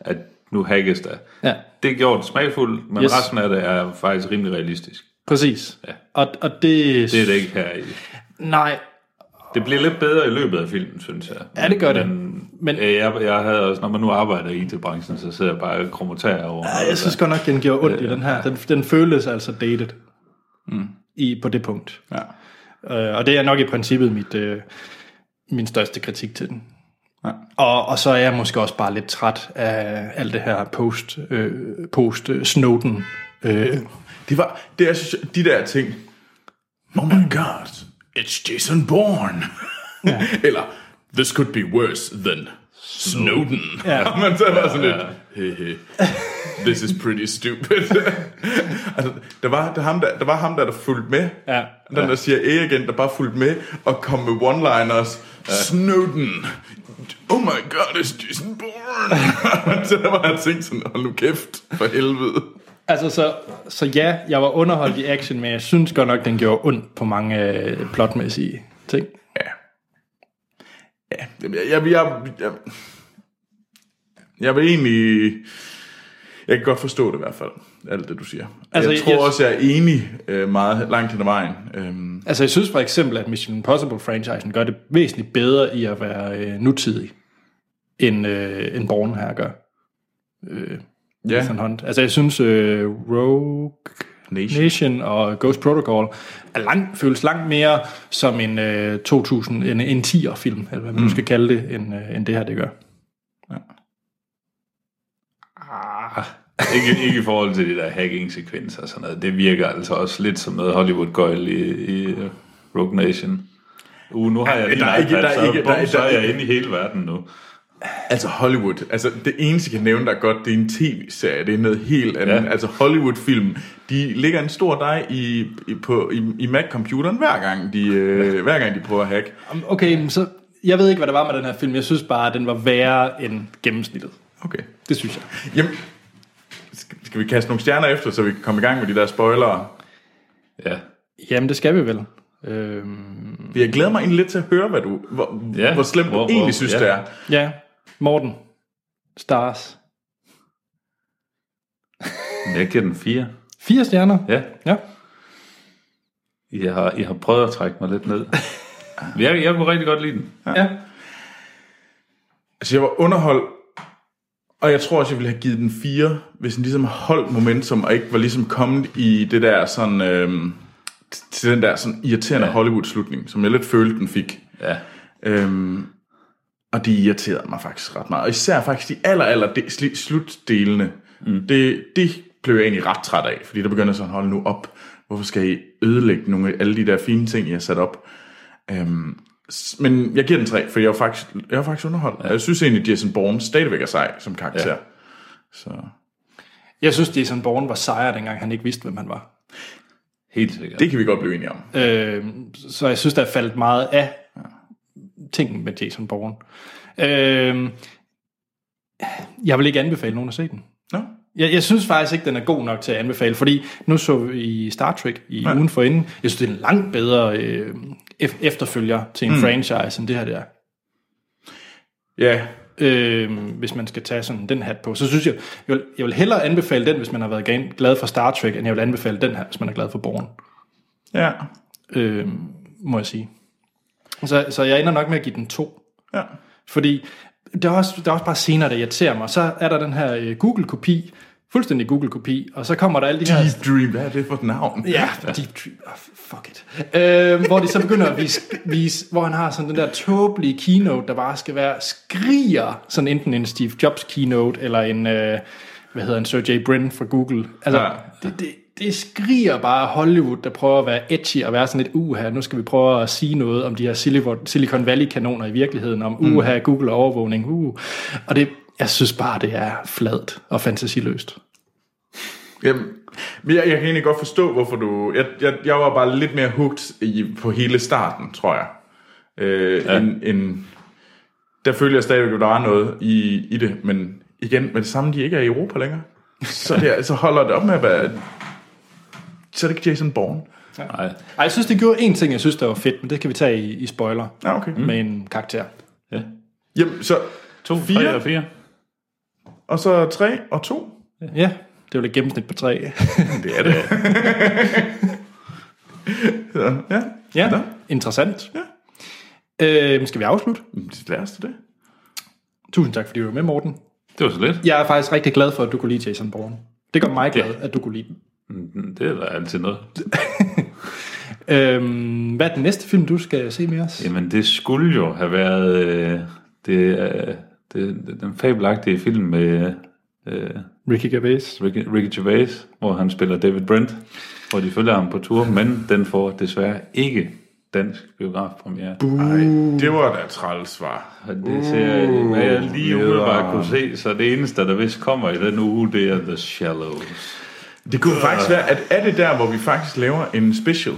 at nu hackes der. Ja. Det er gjort smagfuldt, men Yes. resten af det er faktisk rimelig realistisk. Præcis. Ja. Og, og det... Det er det ikke her i. Nej, Det bliver lidt bedre i løbet af filmen, synes jeg. Ja, det gør det. Men, Men- men jeg, jeg havde også, når man nu arbejder i IT-branchen, så sidder jeg bare og kromoterer over. Ja, jeg synes godt nok, den gjorde ondt i den her. Den, den føles altså dated mm. i, på det punkt. Ja. Øh, og det er nok i princippet mit, øh, min største kritik til den. Ja. Og, og så er jeg måske også bare lidt træt af alt det her post, øh, post øh, Snowden. Øh, Det var, det er, de der ting. Oh my god, it's Jason Bourne. Ja. <laughs> Eller, this could be worse than Snowden. Ja. <laughs> Man så bare sådan lidt, hey, hey, this is pretty stupid. <laughs> altså, der var, der, ham der, der var ham der, der fulgte med. Ja. Den der CIA-agent, der bare fulgte med og kom med one-liners. Snowden. Oh my god, it's Jason Bourne. <laughs> så der var jeg tænkt sådan, hold nu kæft, for helvede. altså, så, så ja, jeg var underholdt i action, men jeg synes godt nok, den gjorde ondt på mange øh, plotmæssige ting. Ja. Jeg, jeg, jeg, jeg, jeg vil egentlig... Jeg kan godt forstå det i hvert fald, alt det du siger. Altså, jeg tror jeg- også, jeg er enig øh, meget langt hen ad vejen. Øhm, Altså, jeg synes for eksempel, at Mission Impossible-franchisen gør det væsentligt bedre i at være øh, nutidig, end, øh, end Bourne her gør. Øh, ja, Ethan Hunt. Altså, jeg synes, øh, Rogue Nation. Nation og Ghost Protocol er langt, føles langt mere som en øh, 2000, en, en 10'er film, eller hvad man mm. skal kalde det, end, øh, end det her, det gør. Ah, ikke, ikke i forhold til de der hacking-sekvenser og sådan noget. Det virker altså også lidt som noget Hollywood-gøjl i, i uh, Rogue Nation. Uh, nu har jeg Ja, lige der er ikke- der er så, ikke- der er- bum, så er der er- jeg inde i hele verden nu. Altså Hollywood, altså det eneste jeg kan nævne, der er godt, det er en tv-serie, det er noget helt andet. Ja. Altså Hollywood-film, de ligger en stor dej i, i, på, i, i Mac-computeren hver gang, de, øh, hver gang de prøver at hacke. Okay, så... Jeg ved ikke, hvad der var med den her film. Jeg synes bare, at den var værre end gennemsnittet. Okay. Det synes jeg. Jamen, skal, vi kaste nogle stjerner efter, så vi kan komme i gang med de der spoilere? Ja. Jamen, det skal vi vel. Øhm, Jeg glæder mig egentlig lidt til at høre, hvad du, hvor, ja, Ja, hvor slemt du hvor- egentlig hvor- synes, ja. det er. ja, Morten. Stars. Jeg giver den fire. Fire stjerner. Ja. Ja. I har, I har prøvet at trække mig lidt ned. Jeg, jeg kunne rigtig godt lide den. ja. Altså, jeg var underholdt, og jeg tror også, jeg ville have givet den fire, hvis den ligesom holdt momentum, og ikke var ligesom kommet i det der sådan, øhm, til den der sådan irriterende ja. Ja. Hollywood-slutning, som jeg lidt følte, den fik. Ja. Øhm, og det irriterede mig faktisk ret meget. Og især faktisk de aller, aller de, sli- slutdelene. Mm. Det, det blev jeg egentlig ret træt af, fordi der begynder sådan, hold nu op. Hvorfor skal I ødelægge nogle af alle de der fine ting, jeg har sat op? Øhm, men jeg giver den tre, for jeg var faktisk, jeg var faktisk underholdt. Ja. Jeg synes egentlig, Jason Bourne stadigvæk er sej som karakter. Ja. Så Jeg synes, Jason Bourne var sejr, dengang han ikke vidste, hvem han var. Helt sikkert. det kan vi godt blive enige om. Øh, så jeg synes, der er faldet meget af ting med Jason Bourne. Øh, jeg vil ikke anbefale nogen at se den. Nå? Jeg, jeg synes faktisk ikke, den er god nok til at anbefale, fordi nu så vi Star Trek i ja. ugen for inden. Jeg synes, det er en langt bedre øh, ef- efterfølger til en mm. franchise, end det her der. Ja, øh, hvis man skal tage sådan den hat på. Så synes jeg, jeg vil, jeg vil hellere anbefale den, hvis man har været glad for Star Trek, end jeg vil anbefale den her, hvis man er glad for Born, Ja. øh, må jeg sige. Så, så jeg ender nok med at give den to. Ja. Fordi der er, også, der er også bare scener, der irriterer mig. Så er der den her øh, Google-kopi, fuldstændig Google-kopi, og så kommer der alle de her... Deep Dream, hvad er det for et navn? Ja, Deep Dream. Oh, fuck it. Øh, hvor de så begynder at vise, vise, hvor han har sådan den der tåbelige keynote, der bare skal være skriger, sådan enten en Steve Jobs keynote, eller en, øh, hvad hedder en Sergey Brin fra Google. Altså, ja. det, det, det skriger bare Hollywood, der prøver at være edgy og være sådan lidt, uha, nu skal vi prøve at sige noget om de her Silicon Valley-kanoner i virkeligheden, om uha, Google og overvågning, uh. Og det, jeg synes bare, det er fladt og fantasiløst. Jamen, men jeg, jeg kan egentlig godt forstå, hvorfor du... Jeg, jeg, jeg var bare lidt mere hooked i, på hele starten, tror jeg. Øh, ja. en, en, der føler jeg stadigvæk, at der er noget i, i det, men igen, med det samme, de ikke er i Europa længere, så, <laughs> det, så holder det op med at være... Så er det ikke Jason Bourne. Nej. Ej, jeg synes, det gjorde en ting, jeg synes, der var fedt, men det kan vi tage i, i spoiler Ja, okay. mm. med en karakter. Ja. Jamen, så To, Fire. tre og fire. og så tre og to. Ja, det var et gennemsnit på tre. Det er det. <laughs> så, ja. ja, Nå. interessant. Ja. Øh, skal vi afslutte? Jamen, Lad os da det. Tusind tak, fordi du var med, Morten. Det var så lidt. Jeg er faktisk rigtig glad for, at du kunne lide Jason Bourne. Det gør mig glad, at du kunne lide den. Mm, Det er da altid noget. <laughs> Øhm, hvad er den næste film, du skal se med os? Jamen, det skulle jo have været øh, det, øh, det, den fabelagtige film med øh, Ricky Gervais. Ricky, Ricky Gervais, hvor han spiller David Brent, hvor de følger ham på tur, men den får desværre ikke dansk biografpremiere. Ej, det var da træls svar. Og det ser jeg, hvad jeg lige umiddelbart kunne se, så det eneste, der vist kommer i den uge, det er The Shallows. Det kunne faktisk være, at er det der, hvor vi faktisk laver en special?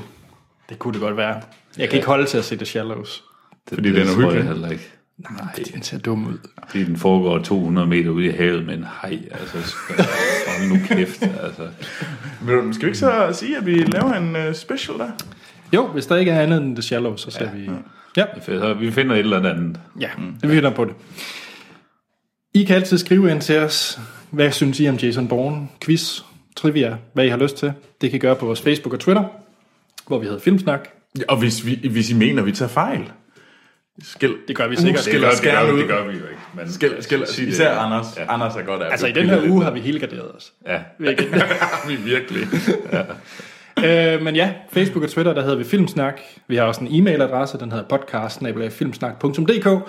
Det kunne det godt være. Jeg kan ikke holde til at se The Shallows. Det, Fordi det den er tror jeg hyggelig. heller ikke. Nej, den ser dum ud. Fordi den foregår 200 meter ude i havet med en hej. Altså, så- hold nu kæft. Altså. Men Skal vi ikke så sige, at vi laver en uh, special der? Jo, hvis der ikke er andet end The Shallows, så ser ja. vi... Ja, Så vi finder et eller andet. ja det vi finder på det. I kan altid skrive ind til os, hvad synes I om Jason Bourne? Quiz, trivia, hvad I har lyst til. Det kan I gøre på vores Facebook og Twitter, hvor vi hedder Filmsnak. Ja, og hvis, vi, hvis I mener, vi tager fejl, skæld, Det gør vi sikkert. skæld os gerne ud. det gør vi jo ikke. Men Skæld, skæld, Sig det. især Anders. Ja. Ja. Anders er godt af. Altså i den her uge har vi hele garderet os. Ja. Hvilket- vi <laughs> virkelig. øh, men ja, Facebook og Twitter, der hedder vi Filmsnak. Vi har også en e-mailadresse, den hedder podcast filmsnak.dk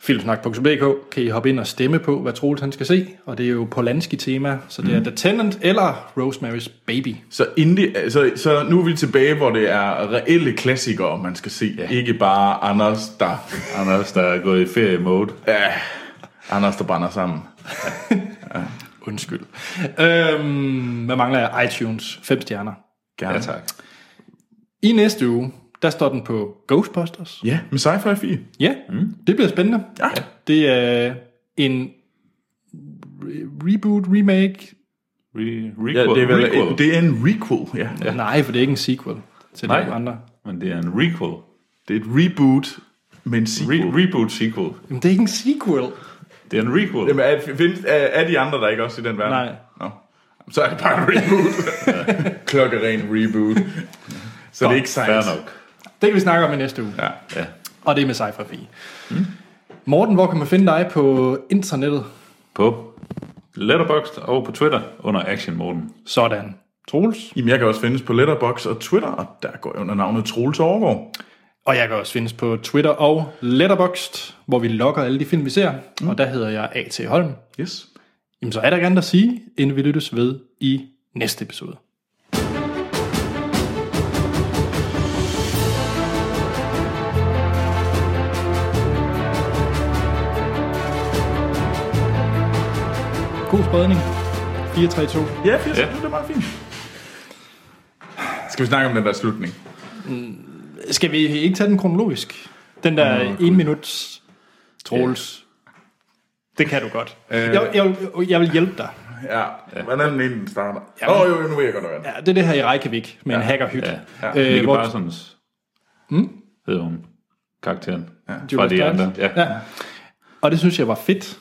filmsnak.dk kan I hoppe ind og stemme på, hvad Troels han skal se. Og det er jo Polanski tema, så det er The Tenant eller Rosemary's Baby. Så, indie, så, så nu er vi tilbage, hvor det er reelle klassikere, man skal se. Ja. Ikke bare Anders, der, Anders, der er gået i ferie-mode. ja, Anders, der brænder sammen. <laughs> Undskyld. Øhm, hvad mangler jeg? iTunes. 5 stjerner. Gerne. Ja, tak. I næste uge, der står den på Ghostbusters. Ja, med sci-fi 4. Ja, mm. det bliver spændende. Ja. Det er en re- reboot, remake. Re- requel. Ja, det er, vel, requel. det er en requel, ja. Ja. Nej, for det er ikke en sequel til Nej. de andre. Men det er en requel. Det er et reboot med en sequel. Re- reboot sequel. Men det er ikke en sequel. Det er en requel. Jamen, er, findes, er, er de andre der ikke også i den verden? Nej. Nå. Så er det bare en reboot. <laughs> Klokkeren reboot. <laughs> Så det er ikke science. Fair nok. Det kan vi snakke om i næste uge. Ja. Ja. Og det er med sci-fi. Mm. Morten, hvor kan man finde dig på internettet? På Letterboxd og på Twitter under Action Morten. Sådan. Troels. Jamen, jeg kan også findes på Letterbox og Twitter, og der går jeg under navnet Troels Overgaard. Og jeg kan også findes på Twitter og Letterboxd, hvor vi logger alle de film, vi ser. Mm. Og der hedder jeg A.T. Holm. Yes. Jamen, så er der andet at sige, inden vi lyttes ved i næste episode. God spredning. 4-3-2. Ja, fint. Ja. Det er bare fint. Skal vi snakke om den der slutning? Skal vi ikke tage den kronologisk? Den der oh, en minuts Troels. Det kan du godt. Øh. Jeg, jeg, vil- jeg vil hjælpe dig. Ja. Hvordan er den den starter? Ja, Åh, oh, jo, nu ved jeg godt, hvad det er. Ja, det er det her i Reykjavik med ja. en hackerhyt. Ja. Ja. Øh, Nicky hvor- Parsons. Hmm? Hedder hun. Karakteren. Ja. Fra de andre. Ja. ja. Og det synes jeg var fedt,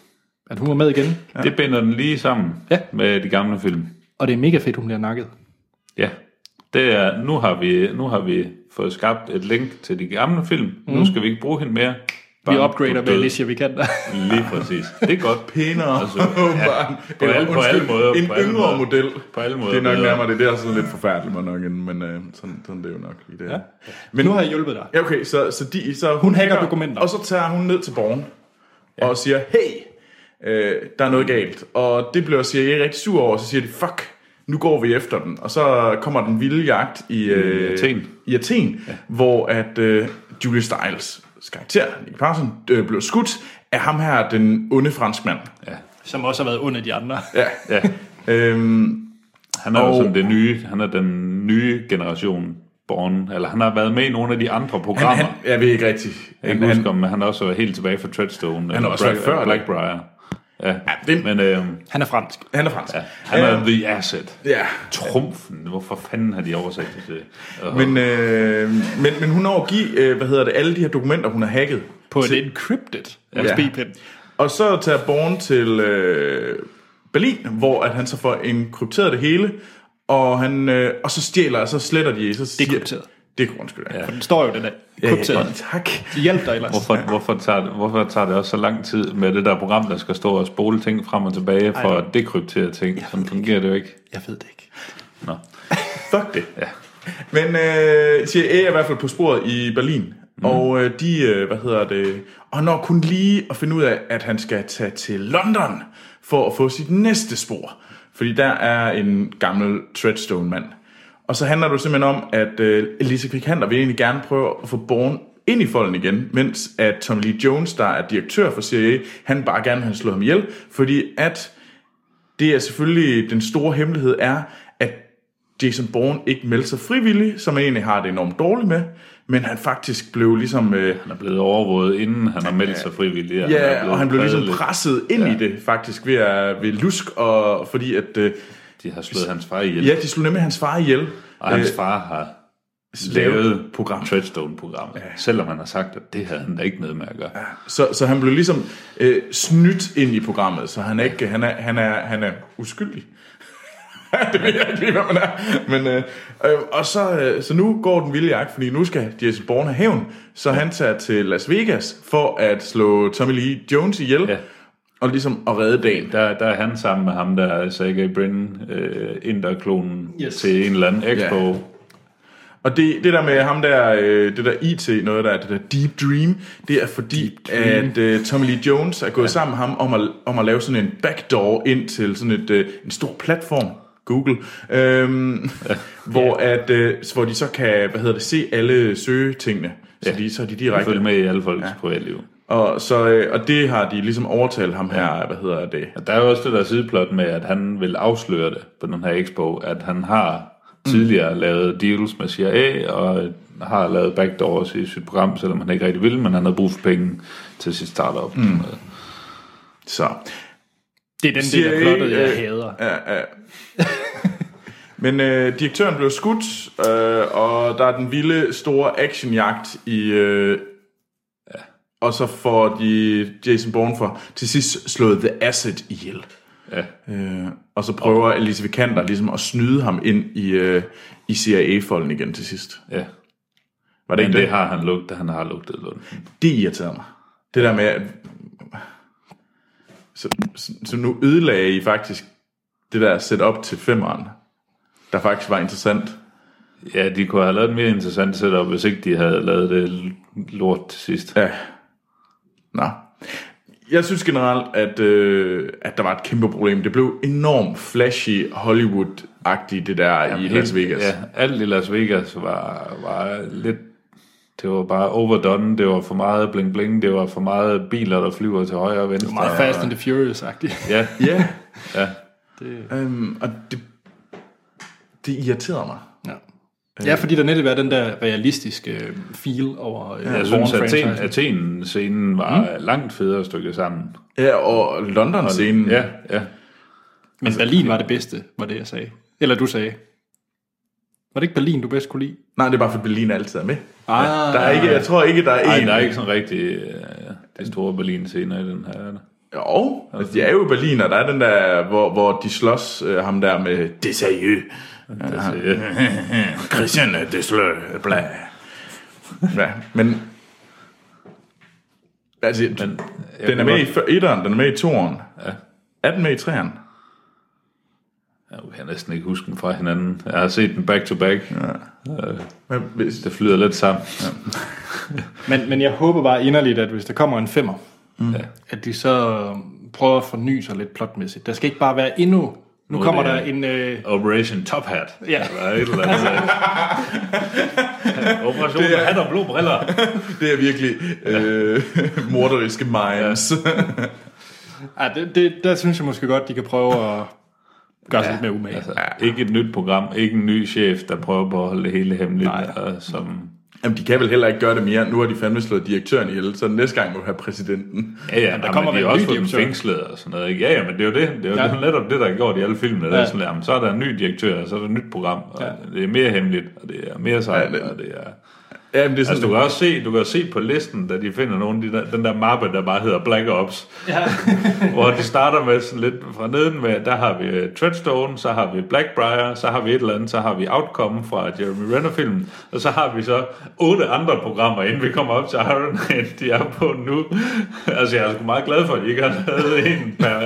at hun var med igen. Ja. Det binder den lige sammen Ja. med de gamle film. Og det er mega fedt, hun bliver nakket. Ja. Det er, nu, har vi, nu har vi fået skabt et link til de gamle film. Mm. Nu skal vi ikke bruge hende mere. Vi Bang, upgrader er med. Alicia Vikander. <laughs> Lige præcis. Det er godt. Pænere. Altså, <laughs> ja, ja, på alle- på alle måder, En på alle yngre måder. model. På alle måder Det er nok bedre. nærmere det. Det er sådan lidt forfærdeligt, men, nok, en- men øh, sådan, sådan det er jo nok lige det. Ja. Men nu har jeg hjulpet dig. Ja, okay, så, så, de, så hun, Hun hacker hacker dokumenter. Og så tager hun ned til borgen ja. og siger, hey, øh, der er noget galt. Og det bliver CIA rigtig sur over, og så siger de, fuck, nu går vi efter den. Og så kommer den vilde jagt i, øh, Athen. i Athen ja. hvor at øh, Julie Stiles karakter, Nick Parson, øh, blev skudt af ham her, den onde franskmand. Som også har været under de andre. Ja. Ja. Øhm, Han er jo Og- sådan det nye, han er den nye generation Born, eller han har været med i nogle af de andre han, programmer. han, jeg ved ikke rigtigt. jeg kan han, huske, om han også var helt tilbage fra Treadstone. har også været før det. Blackbriar. Ja, det- men øh, Han er fransk. han er fransk. ja, han er the asset. Ja, Trumfen, hvorfor fanden har de oversat det til? Uh, men, øh, men, men hun når at give, øh, hvad hedder det, alle de her dokumenter, hun har hacket. På til- en encrypted Ja. USB-pen. Og så tager Born til øh, Berlin, hvor at han så får enkrypteret det hele, og, han, øh, og så stjæler, og så sletter de, så siger, Dekrypteret. Det er undskyld, ja. For den står jo, den er krypteret. Tak. De hjælper dig ellers. Hvorfor, hvorfor, tager det, hvorfor tager det også så lang tid med det der program, der skal stå og spole ting frem og tilbage for Ej, at dekryptere ting? Sådan fungerer det jo ikke. Jeg ved det ikke. Nå. <laughs> Fuck det. Ja. Men øh, CIA er i hvert fald på sporet i Berlin. Mm. Og øh, de, øh, hvad hedder det, og når kun lige at finde ud af, at han skal tage til London for at få sit næste spor. Fordi der er en gammel Treadstone-mand. Og så handler det simpelthen om, at øh, Elise Vikander vil egentlig gerne prøve at få Born ind i folden igen, mens at Tom Lee Jones, der er direktør for CIA, han bare gerne vil have slået ham ihjel, fordi at det er selvfølgelig, den store hemmelighed er, at Jason Bourne ikke meldte sig frivillig, som han egentlig har det enormt dårligt med, men han faktisk blev ligesom... Øh, Han er blevet overvåget, inden han har meldt sig frivilligt. er ja, blevet og han blev ligesom presset ind ja. i det, faktisk, ved, at, ved lusk, og fordi at... Øh, De har slået hans far ihjel. ja, de slog nemlig hans far ihjel. Og hans Øh, far har lavet program. Treadstone-programmet. Ja. Selvom han har sagt, at det havde han da ikke noget med at gøre. Ja. Så, så han blev ligesom øh, snydt ind i programmet, så han er, ikke, han er, han er, han er uskyldig. <laughs> det ved jeg ikke lige, hvad man er. Men, øh, øh, og så, øh, så nu går den vilde jagt, fordi nu skal Jason Bourne have hævn. Så han tager til Las Vegas for at slå Tommy Lee Jones ihjel. Ja. Og ligesom at redde dagen. Der, der er han sammen med ham, der er Sergey Brin, øh, Inderklonen, Yes. til en eller anden expo. Ja. Og det, det der med ham der, øh, det der IT, noget der, det der Deep Dream, det er fordi, at øh, Tommy Lee Jones er gået ja. sammen med ham om at, om at lave sådan en backdoor ind til sådan et, øh, en stor platform, Google, øhm, ja. hvor, at, øh, hvor de så kan, hvad hedder det, se alle søgetingene. Så, Ja. de, så er de direkte. følger med i alle folks ja. privatliv. Og, så, øh, og det har de ligesom overtalt ham her, hvad hedder det? Og der er jo også det der sideplot med, at han vil afsløre det på den her expo, at han har tidligere mm. lavet deals med CIA, og har lavet backdoors i sit program, selvom han ikke rigtig ville, men han havde brug for penge til sit startup. Mm. Så Det er den del af plottet, jeg øh, hader. Ja, ja. <laughs> Men øh, direktøren blev skudt, øh, og der er den vilde store actionjagt i... Øh, ja. Og så får de Jason Bourne for til sidst slået The Asset ihjel. Ja. Øh, og så prøver Alice Vikander ligesom at snyde ham ind i, øh, i CIA-folden igen til sidst. ja. Var det Men ikke det det? har han lugtet, han har lugtet lunden. Det irriterede mig. Det der med, at... Så, så, så nu ødelagde I faktisk det der setup til femeren, der faktisk var interessant. Ja, de kunne have lavet et mere interessant setup, hvis ikke de havde lavet det lort til sidst. Ja. Nå. Jeg synes generelt, at, øh, at der var et kæmpe problem. Det blev enormt flashy, Hollywood-agtigt, det der ja, i Las Vegas. Ja, alt i Las Vegas var, var lidt... Det var bare overdone, det var for meget bling bling, det var for meget biler, der flyver til højre og venstre. Meget Fast and the Furious-agtigt. Ja, Ja, ja. øhm, og det, det irriterede mig. Ja. ja, fordi der netop er den der realistiske øh, feel over øh, Jeg synes, at Athen. Athen-scenen var mm. langt federe stykket sammen. Ja, og London-scenen. Ja, ja. Men Berlin var det bedste, var det jeg sagde. Eller du sagde. Var det ikke Berlin, du bedst kunne lide? Nej, det er bare for Berlin altid er med. Ah, Der er ikke, jeg tror ikke, der er Ej, en. der er ikke sådan rigtig... øh, det store Berlin-scener i den her. er der? Jo, altså, de er jo i Berlin, og der er den der, hvor, hvor de slås øh, ham der med. Det, Christian Deslø, bla. Ja, men... Altså, men, den er med i etteren, den er med i toeren. Ja. Er den med i treeren? Jeg kan næsten ikke huske den fra hinanden. Jeg har set den back to back. Men hvis, Det flyder lidt sammen. <laughs> Men, men jeg håber bare inderligt, at hvis der kommer en femmer, mm. Ja. at de så prøver at forny sig lidt plotmæssigt. Der skal ikke bare være endnu... Nu, er kommer der en... Øh, Operation Top Hat. Ja. Eller et eller andet. <laughs> Operation Det er- Hat og blå briller. <laughs> det er virkelig øh, morderiske minds. <laughs> ja, det, det, der synes jeg måske godt, de kan prøve at gøre sig lidt mere umage. Altså, ikke et nyt program, ikke en ny chef, der prøver på at holde det hele hemmeligt. Nej. Og som, Jamen, de kan vel heller ikke gøre det mere. Nu har de fandme slået direktøren ihjel, så næste gang må du have præsidenten. ja, ja, Men der kommer kommer de også fået fængslet og sådan noget. Ikke? Ja, ja, men det er jo det. Det er jo Ja. netop det, der er gjort i alle filmene. Der Ja. er sådan, jamen, så er der en ny direktør, og så er der et nyt program. Og Ja. det er mere hemmeligt, og det er mere sejt, Ja, det- og det er... Ja, men det er sådan, Altså, du kan også se, du kan se på listen, da de finder nogen, de der, den der mappe, der bare hedder Black Ops, Ja. <laughs> hvor de starter med sådan lidt fra neden med, der har vi øh, Treadstone, så har vi Blackbriar, så har vi et eller andet, så har vi Outcome fra Jeremy Renner-filmen, og så har vi så otte andre programmer, inden vi kommer op til Iron Man, de er på nu. <laughs> altså, jeg er sgu meget glad for, at de ikke har lavet en per,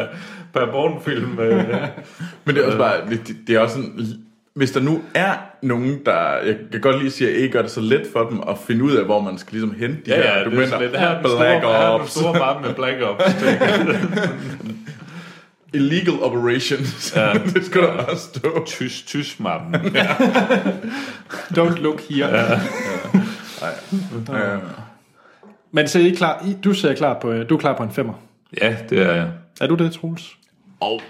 per Bourne-film. Øh. <laughs> Men det er også bare, det, det er også sådan, hvis der nu er nogen, der, jeg kan godt lige sige, at ikke gør det så let for dem at finde ud af, hvor man skal ligesom hente de Ja, her ja, det er dokumenter. sådan lidt, her er den store, Black her er Ops, store mappe med Black Ops. <laughs> illegal operations. <laughs> Ja. det skulle der også stå. Tys, tys mappen. <laughs> Don't look here. Ja. Ja. Men så er I klar, I, du ser klar på, du er klar på en femmer. Ja, det er jeg. Er du det, Troels? Og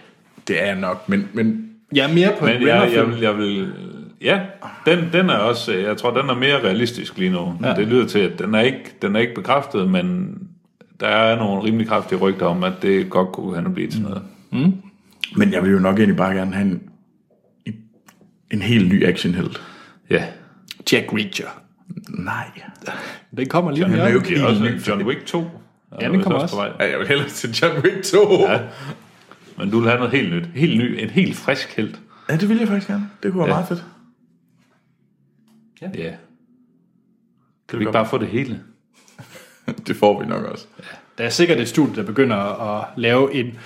det er jeg nok, men, men Jeg er mere på en Men jeg, jeg, Renner-film. vil, jeg vil... Ja, den, den er også... Jeg tror, den er mere realistisk lige nu. Ja. Ja. Det lyder til, at den er, ikke, den er ikke bekræftet, men der er nogle rimelig kraftige rygter om, at det godt kunne han blive til noget. Men jeg vil jo nok egentlig bare gerne have en, en helt ny actionhelt. Ja. Jack Reacher. Nej. Den kommer lige om Han er jo hjørnet. Det er også. John Wick 2. er Ja, den kommer på også. vej. Ja, jeg vil hellere til John Wick 2. Ja. Men du vil have noget helt nyt. Helt ny. En helt frisk helt. ja, det vil jeg faktisk gerne. Det kunne være Ja. meget fedt. Ja. Kan vi ikke bare få det hele? <laughs> Det får vi nok også. Der er sikkert et studie, der begynder at lave en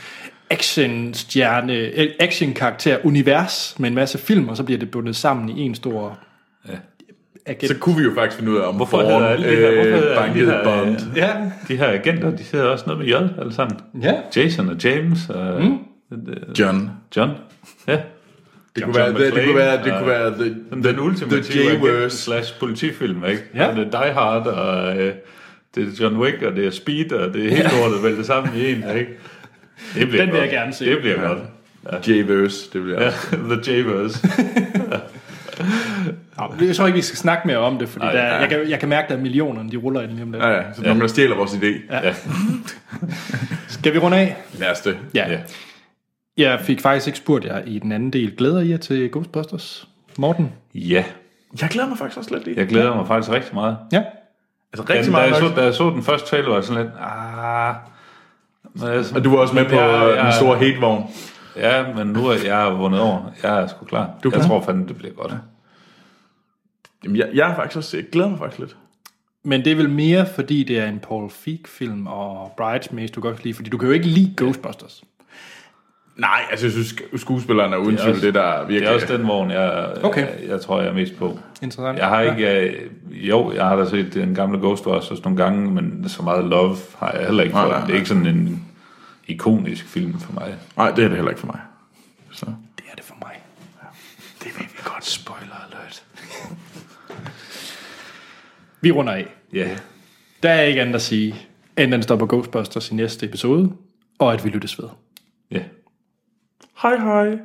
action-stjerne, action-karakter-univers med en masse film, og så bliver det bundet sammen i en stor Ja. Agent. Så kunne vi jo faktisk finde ud af, om Hvorfor hedder alle de her- hvorfor hedder alle bankede de her, Bond. øh, Ja, De her agenter, de hedder også noget med J, alle sammen. ja. Jason og James og mm. John. John. Ja. Det kunne være, det, det kunne være, det kunne være the, Den, den ultimative The slash politifilm, ikke? Ja. Det er Die Hard, og øh, det er John Wick, og det er Speed, og det er helt lortet væltet sammen i en, ikke? Det bliver Den vil godt. jeg gerne se. Det bliver godt. J-verse, det jeg Ja. <laughs> The J-verse. <laughs> Jeg tror ikke, vi skal snakke mere om det, fordi Ej, der, ja. jeg, kan, jeg kan mærke, at der er millionerne, de ruller ind lige om lidt. Ja, ja, så nogen, der stjæler vores idé. Ja. <laughs> Skal vi runde af? Lad os det. Ja. ja. Jeg fik faktisk ikke spurgt jer i den anden del. Glæder I jer til Ghostbusters? Morten? Ja, Jeg glæder mig faktisk også lidt lige. jeg glæder mig faktisk rigtig meget. Ja. Altså rigtig da, meget jeg nok. så, da jeg så den første trailer, var jeg sådan lidt, ah... Men jeg, Og du var også med på jeg- øh, jeg- den store hatevogn. Ja, men nu er jeg vundet over. Jeg er sgu klar. Du er jeg klar? tror fandme, det bliver godt. Jamen, jeg, jeg er faktisk også, jeg glæder mig faktisk lidt. Men det er vel mere, fordi det er en Paul Feig-film, og Bridesmaids, du kan også lide, fordi du kan jo ikke lide Ghostbusters. Nej, altså jeg synes, sk- skuespilleren er uden Det tvivl det, der virkelig... Det er også den vogn, jeg, Okay. jeg, jeg tror, jeg er mest på. Interessant. Jeg har ikke... øh, Jo, jeg har da set den gamle Ghostbusters nogle gange, men så meget love har jeg heller ikke Nej, fået. nej, Det er ikke sådan en ikonisk film for mig. Nej, det er det heller ikke for mig. Så. Det er det for mig. Det ved vi godt. Spoiler alert. Vi runder af. Ja. Der er ikke andet at sige, end den står på Ghostbusters i næste episode, og at vi lyttes ved. Ja. Hej hej.